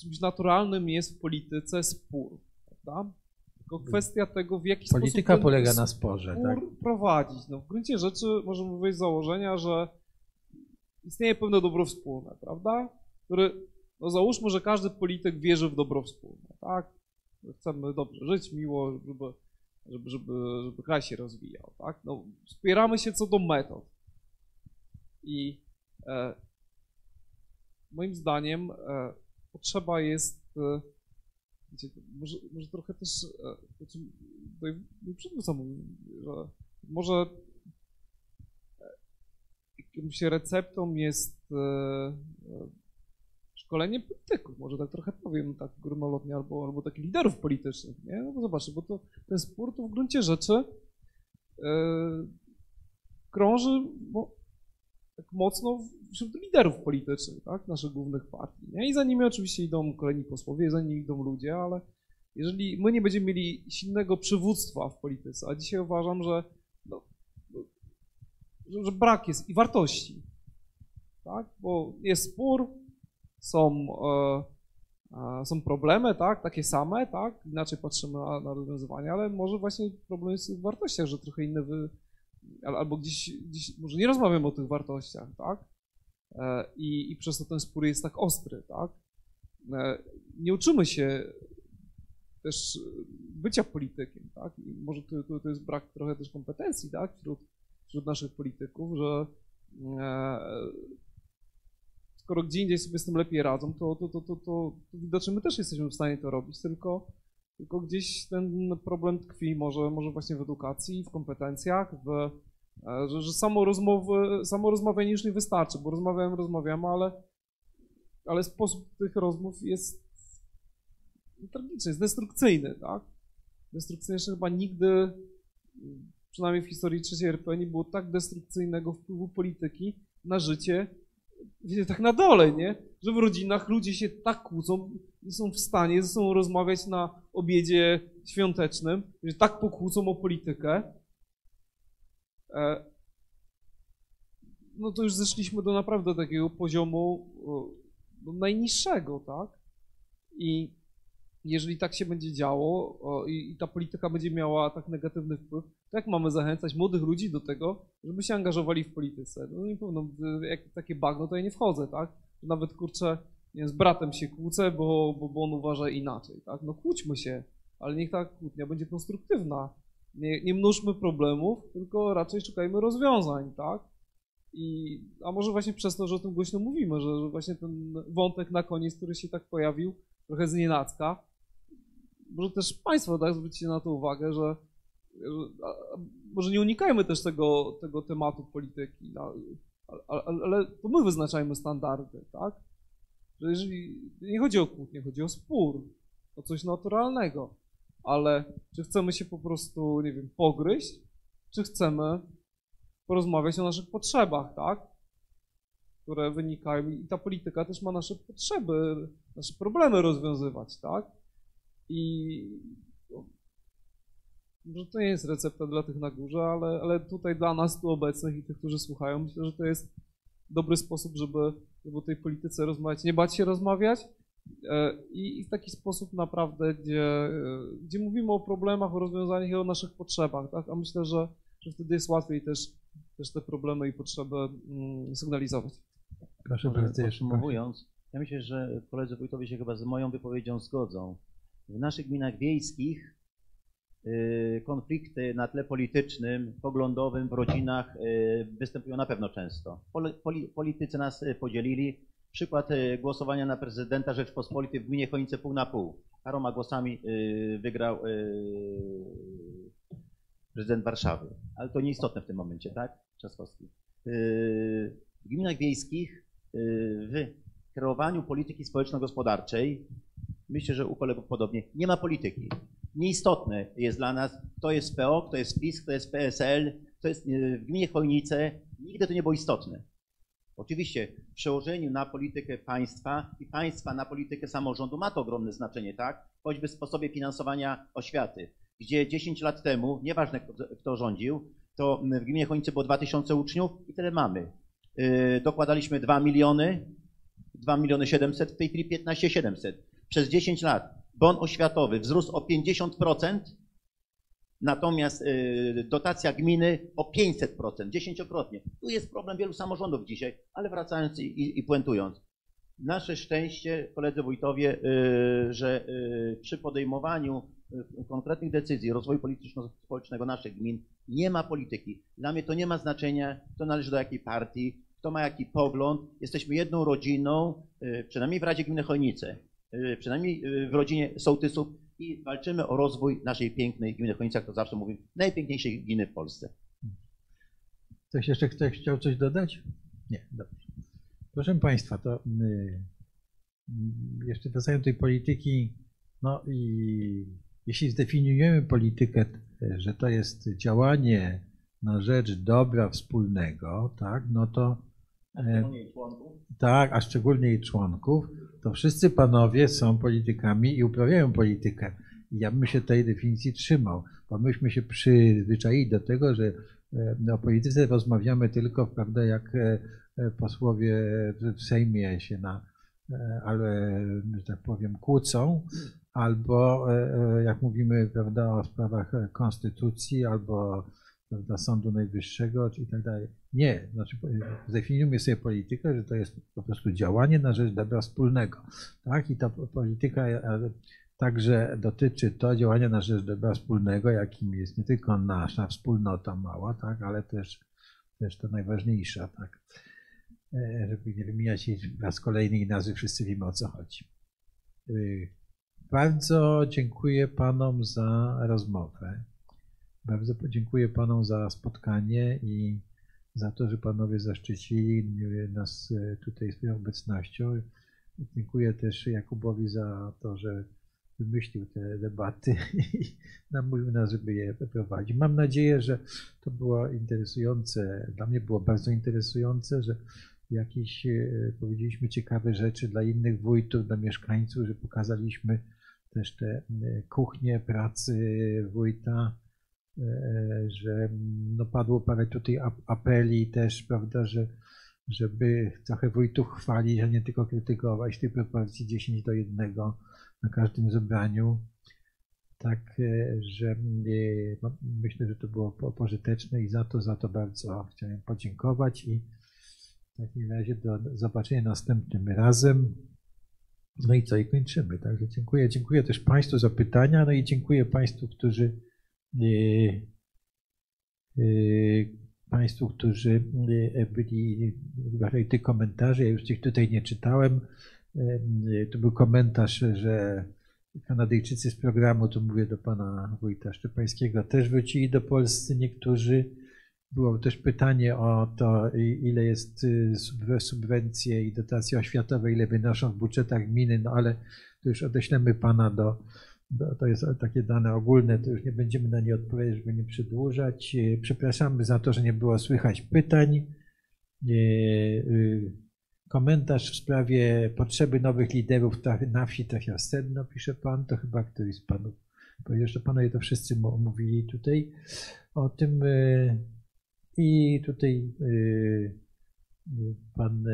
S4: czymś naturalnym jest w polityce spór, prawda? Tylko kwestia tego, w jaki sposób
S1: Polityka polega na sporze,
S4: spór
S1: tak?
S4: prowadzić. No, w gruncie rzeczy możemy wyjść z założenia, że istnieje pewne dobro wspólne, prawda? Które, no załóżmy, że każdy polityk wierzy w dobro wspólne, tak? Chcemy dobrze żyć, miło, żeby, żeby, żeby, żeby kraj się rozwijał, tak? No, wspieramy się co do metod. I e, moim zdaniem e, potrzeba jest, wiecie, może, może trochę też, czym tutaj mój że może e, jakąś receptą jest e, szkolenie polityków, może tak trochę powiem, tak górnolotnie, albo, albo takich liderów politycznych, nie? No bo zobaczcie, bo to, ten spór to w gruncie rzeczy krąży bo, tak mocno wśród liderów politycznych, tak, naszych głównych partii, nie? I za nimi oczywiście idą kolejni posłowie, za nimi idą ludzie, ale jeżeli my nie będziemy mieli silnego przywództwa w polityce, a dzisiaj uważam, że, no, no, że, że brak jest i wartości, tak, bo jest spór, są, e, e, są problemy, tak, takie same, tak, inaczej patrzymy na, na rozwiązywania, ale może właśnie problem jest w wartościach, że trochę inne wy, albo gdzieś, gdzieś może nie rozmawiamy o tych wartościach, tak, E, i, i przez to ten spór jest tak ostry, tak. E, Nie uczymy się też bycia politykiem, tak? I może to, to, to jest brak trochę też kompetencji, tak? Wśród, wśród naszych polityków, że e, skoro gdzie indziej sobie z tym lepiej radzą, to, to, to, to, to, to widocznie my też jesteśmy w stanie to robić, tylko, tylko gdzieś ten problem tkwi może, może właśnie w edukacji, w kompetencjach, w, e, że, że samo, rozmowy, samo rozmawianie już nie wystarczy, bo rozmawiamy, rozmawiamy, ale, ale sposób tych rozmów jest tragiczny, jest destrukcyjny, tak? destrukcyjne, że chyba nigdy, przynajmniej w historii III RP, nie było tak destrukcyjnego wpływu polityki na życie, wiecie, tak na dole, nie? Że w rodzinach ludzie się tak kłócą, nie są w stanie ze sobą rozmawiać na obiedzie świątecznym, że tak pokłócą o politykę. E, no to już zeszliśmy do naprawdę takiego poziomu no, najniższego, tak? I jeżeli tak się będzie działo i, i ta polityka będzie miała tak negatywny wpływ, to jak mamy zachęcać młodych ludzi do tego, żeby się angażowali w polityce? No nie pewno, jak takie bagno, to ja nie wchodzę, tak? Nawet kurczę, nie, z bratem się kłócę, bo, bo, bo on uważa inaczej, tak? No kłóćmy się, ale niech ta kłótnia będzie konstruktywna. Nie, nie mnóżmy problemów, tylko raczej szukajmy rozwiązań, tak? I, a może właśnie przez to, że o tym głośno mówimy, że, że właśnie ten wątek na koniec, który się tak pojawił, trochę z nienacka, może też Państwo tak, zwrócicie na to uwagę, że, że może nie unikajmy też tego, tego tematu polityki, no, ale, ale to my wyznaczajmy standardy, tak? Że jeżeli nie chodzi o kłótnię, chodzi o spór, o coś naturalnego, ale czy chcemy się po prostu, nie wiem, pogryźć, czy chcemy porozmawiać o naszych potrzebach, tak? Które wynikają i ta polityka też ma nasze potrzeby, nasze problemy rozwiązywać, tak? I może to nie jest recepta dla tych na górze, ale, ale tutaj dla nas tu obecnych i tych, którzy słuchają, myślę, że to jest dobry sposób, żeby, żeby o tej polityce rozmawiać, nie bać się rozmawiać e, i, i w taki sposób naprawdę, gdzie, e, gdzie mówimy o problemach, o rozwiązaniach i o naszych potrzebach, tak? A myślę, że, że wtedy jest łatwiej też, też te problemy i potrzeby mm, sygnalizować.
S1: Proszę bardzo,
S3: Podsumowując, ja myślę, że koledzy wójtowie się chyba z moją wypowiedzią zgodzą. W naszych gminach wiejskich y, konflikty na tle politycznym, poglądowym w rodzinach y, występują na pewno często. Politycy nas y, podzielili. Przykład głosowania na prezydenta Rzeczpospolitej w gminie Chonice pół na pół. Paroma głosami wygrał prezydent Warszawy. Ale to nieistotne w tym momencie, tak? Trzaskowski. W gminach wiejskich w kreowaniu polityki społeczno-gospodarczej myślę, że u kolegów podobnie, nie ma polityki. Nieistotne jest dla nas, kto jest PO, kto jest PiS, kto jest PSL, kto jest e, w gminie Chojnice. Nigdy to nie było istotne. Oczywiście w przełożeniu na politykę państwa i państwa na politykę samorządu ma to ogromne znaczenie, tak? Choćby w sposobie finansowania oświaty, gdzie 10 lat temu, nieważne kto, kto rządził, to w gminie Chojnice było 2000 uczniów i tyle mamy. Yy, dokładaliśmy 2 miliony, 2 miliony 700, w tej chwili 15 700 przez 10 lat bon oświatowy wzrósł o 50%, natomiast y, dotacja gminy o 500%, dziesięciokrotnie. Tu jest problem wielu samorządów dzisiaj, ale wracając i, i puentując. Nasze szczęście, koledzy wójtowie, y, że y, przy podejmowaniu konkretnych decyzji rozwoju polityczno-społecznego naszych gmin nie ma polityki. Dla mnie to nie ma znaczenia, kto należy do jakiej partii, kto ma jaki pogląd. Jesteśmy jedną rodziną, przynajmniej w Radzie Gminy Chojnice. Y, przynajmniej y, w rodzinie sołtysów i walczymy o rozwój naszej pięknej gminy Chojnica, jak to zawsze mówię, najpiękniejszej gminy w Polsce.
S1: Ktoś jeszcze ktoś chciał coś dodać? Nie, dobrze. Proszę Państwa, to y, jeszcze wracając do tej polityki, no i jeśli zdefiniujemy politykę, że to jest działanie na rzecz dobra wspólnego, tak, no to tak, a szczególnie jej członków, to wszyscy panowie są politykami i uprawiają politykę. Ja bym się tej definicji trzymał, bo myśmy się przyzwyczaili do tego, że e, o polityce rozmawiamy tylko, prawda, jak e, e, posłowie w Sejmie się na, ale, że tak powiem, kłócą, albo jak mówimy, prawda, o sprawach konstytucji, albo prawda, Sądu Najwyższego i tak dalej. Nie, znaczy zdefiniujmy sobie politykę, że to jest po prostu działanie na rzecz dobra wspólnego. Tak? I ta polityka e, także dotyczy to działania na rzecz dobra wspólnego, jakim jest nie tylko nasza wspólnota mała, tak? ale też, też to najważniejsza, tak? E, żeby nie wymieniać jej raz kolejnej nazwy, wszyscy wiemy o co chodzi. E, bardzo dziękuję Panom za rozmowę. Bardzo dziękuję Panom za spotkanie i za to, że Panowie zaszczycili nas e, tutaj swoją obecnością. Dziękuję też Jakubowi za to, że wymyślił te debaty i namówił nas, żeby je prowadzić. Mam nadzieję, że to było interesujące, dla mnie było bardzo interesujące, że jakieś e, powiedzieliśmy ciekawe rzeczy dla innych wójtów, dla mieszkańców, że pokazaliśmy też te kuchnie pracy wójta, że no padło parę tutaj ap- apeli też, prawda, że żeby trochę wójtów chwalić, a nie tylko krytykować tej proporcji 10 do 1 na każdym zebraniu. Tak, e, że e, no, myślę, że to było po- pożyteczne i za to, za to bardzo chciałem podziękować i w takim razie do zobaczenia następnym razem. No i co, i kończymy. Także dziękuję. Dziękuję też Państwu za pytania, no i dziękuję Państwu, którzy e, e, Państwu, którzy e, byli w tych komentarzy. Ja już ich tutaj nie czytałem. Tu był komentarz, że Kanadyjczycy z programu, tu mówię do pana wójta Szczepańskiego, też wrócili do Polski niektórzy. Było też pytanie o to, ile jest y, subwe- subwencje i dotacje oświatowe, ile wynoszą w budżetach gminy, no ale to już odeślemy pana do, to jest takie dane ogólne, to już nie będziemy na nie odpowiadać, żeby nie przedłużać. Y, Przepraszamy za to, że nie było słychać pytań. Y, y, Komentarz w sprawie potrzeby nowych liderów na wsi trafia sedno, pisze pan, to chyba któryś z panów powiedział, że panowie to wszyscy mówili tutaj o tym. I tutaj pan,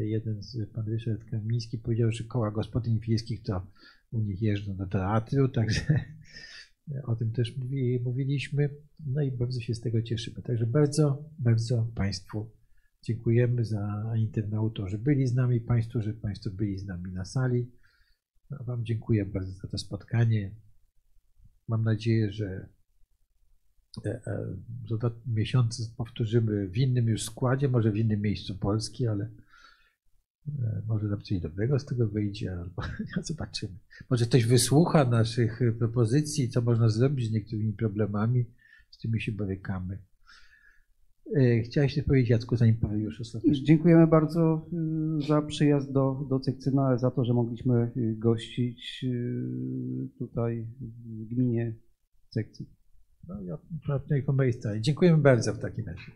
S1: jeden z, pan Ryszard Kamiński powiedział, że koła gospodyń wiejskich to u nich jeżdżą do teatru, także o tym też mówi, mówiliśmy. No i bardzo się z tego cieszymy. Także bardzo, bardzo Państwu dziękujemy za internautów, że byli z nami, Państwu, że Państwo byli z nami na sali. A Wam dziękuję bardzo za to spotkanie. Mam nadzieję, że e, e, za dwa miesiące powtórzymy w innym już składzie, może w innym miejscu Polski, ale e, może nam coś dobrego z tego wyjdzie, albo zobaczymy. Może ktoś wysłucha naszych e, propozycji, co można zrobić z niektórymi problemami, z którymi się borykamy. E, Chciałeś coś powiedzieć, Jacku, zanim powiem już ostatecznie.
S2: Dziękujemy bardzo y, za przyjazd do, do Cekcyna, ale za to, że mogliśmy y, gościć y, tutaj w gminie Cekcyn.
S1: No, ja, stronie. Dziękujemy bardzo w takim razie.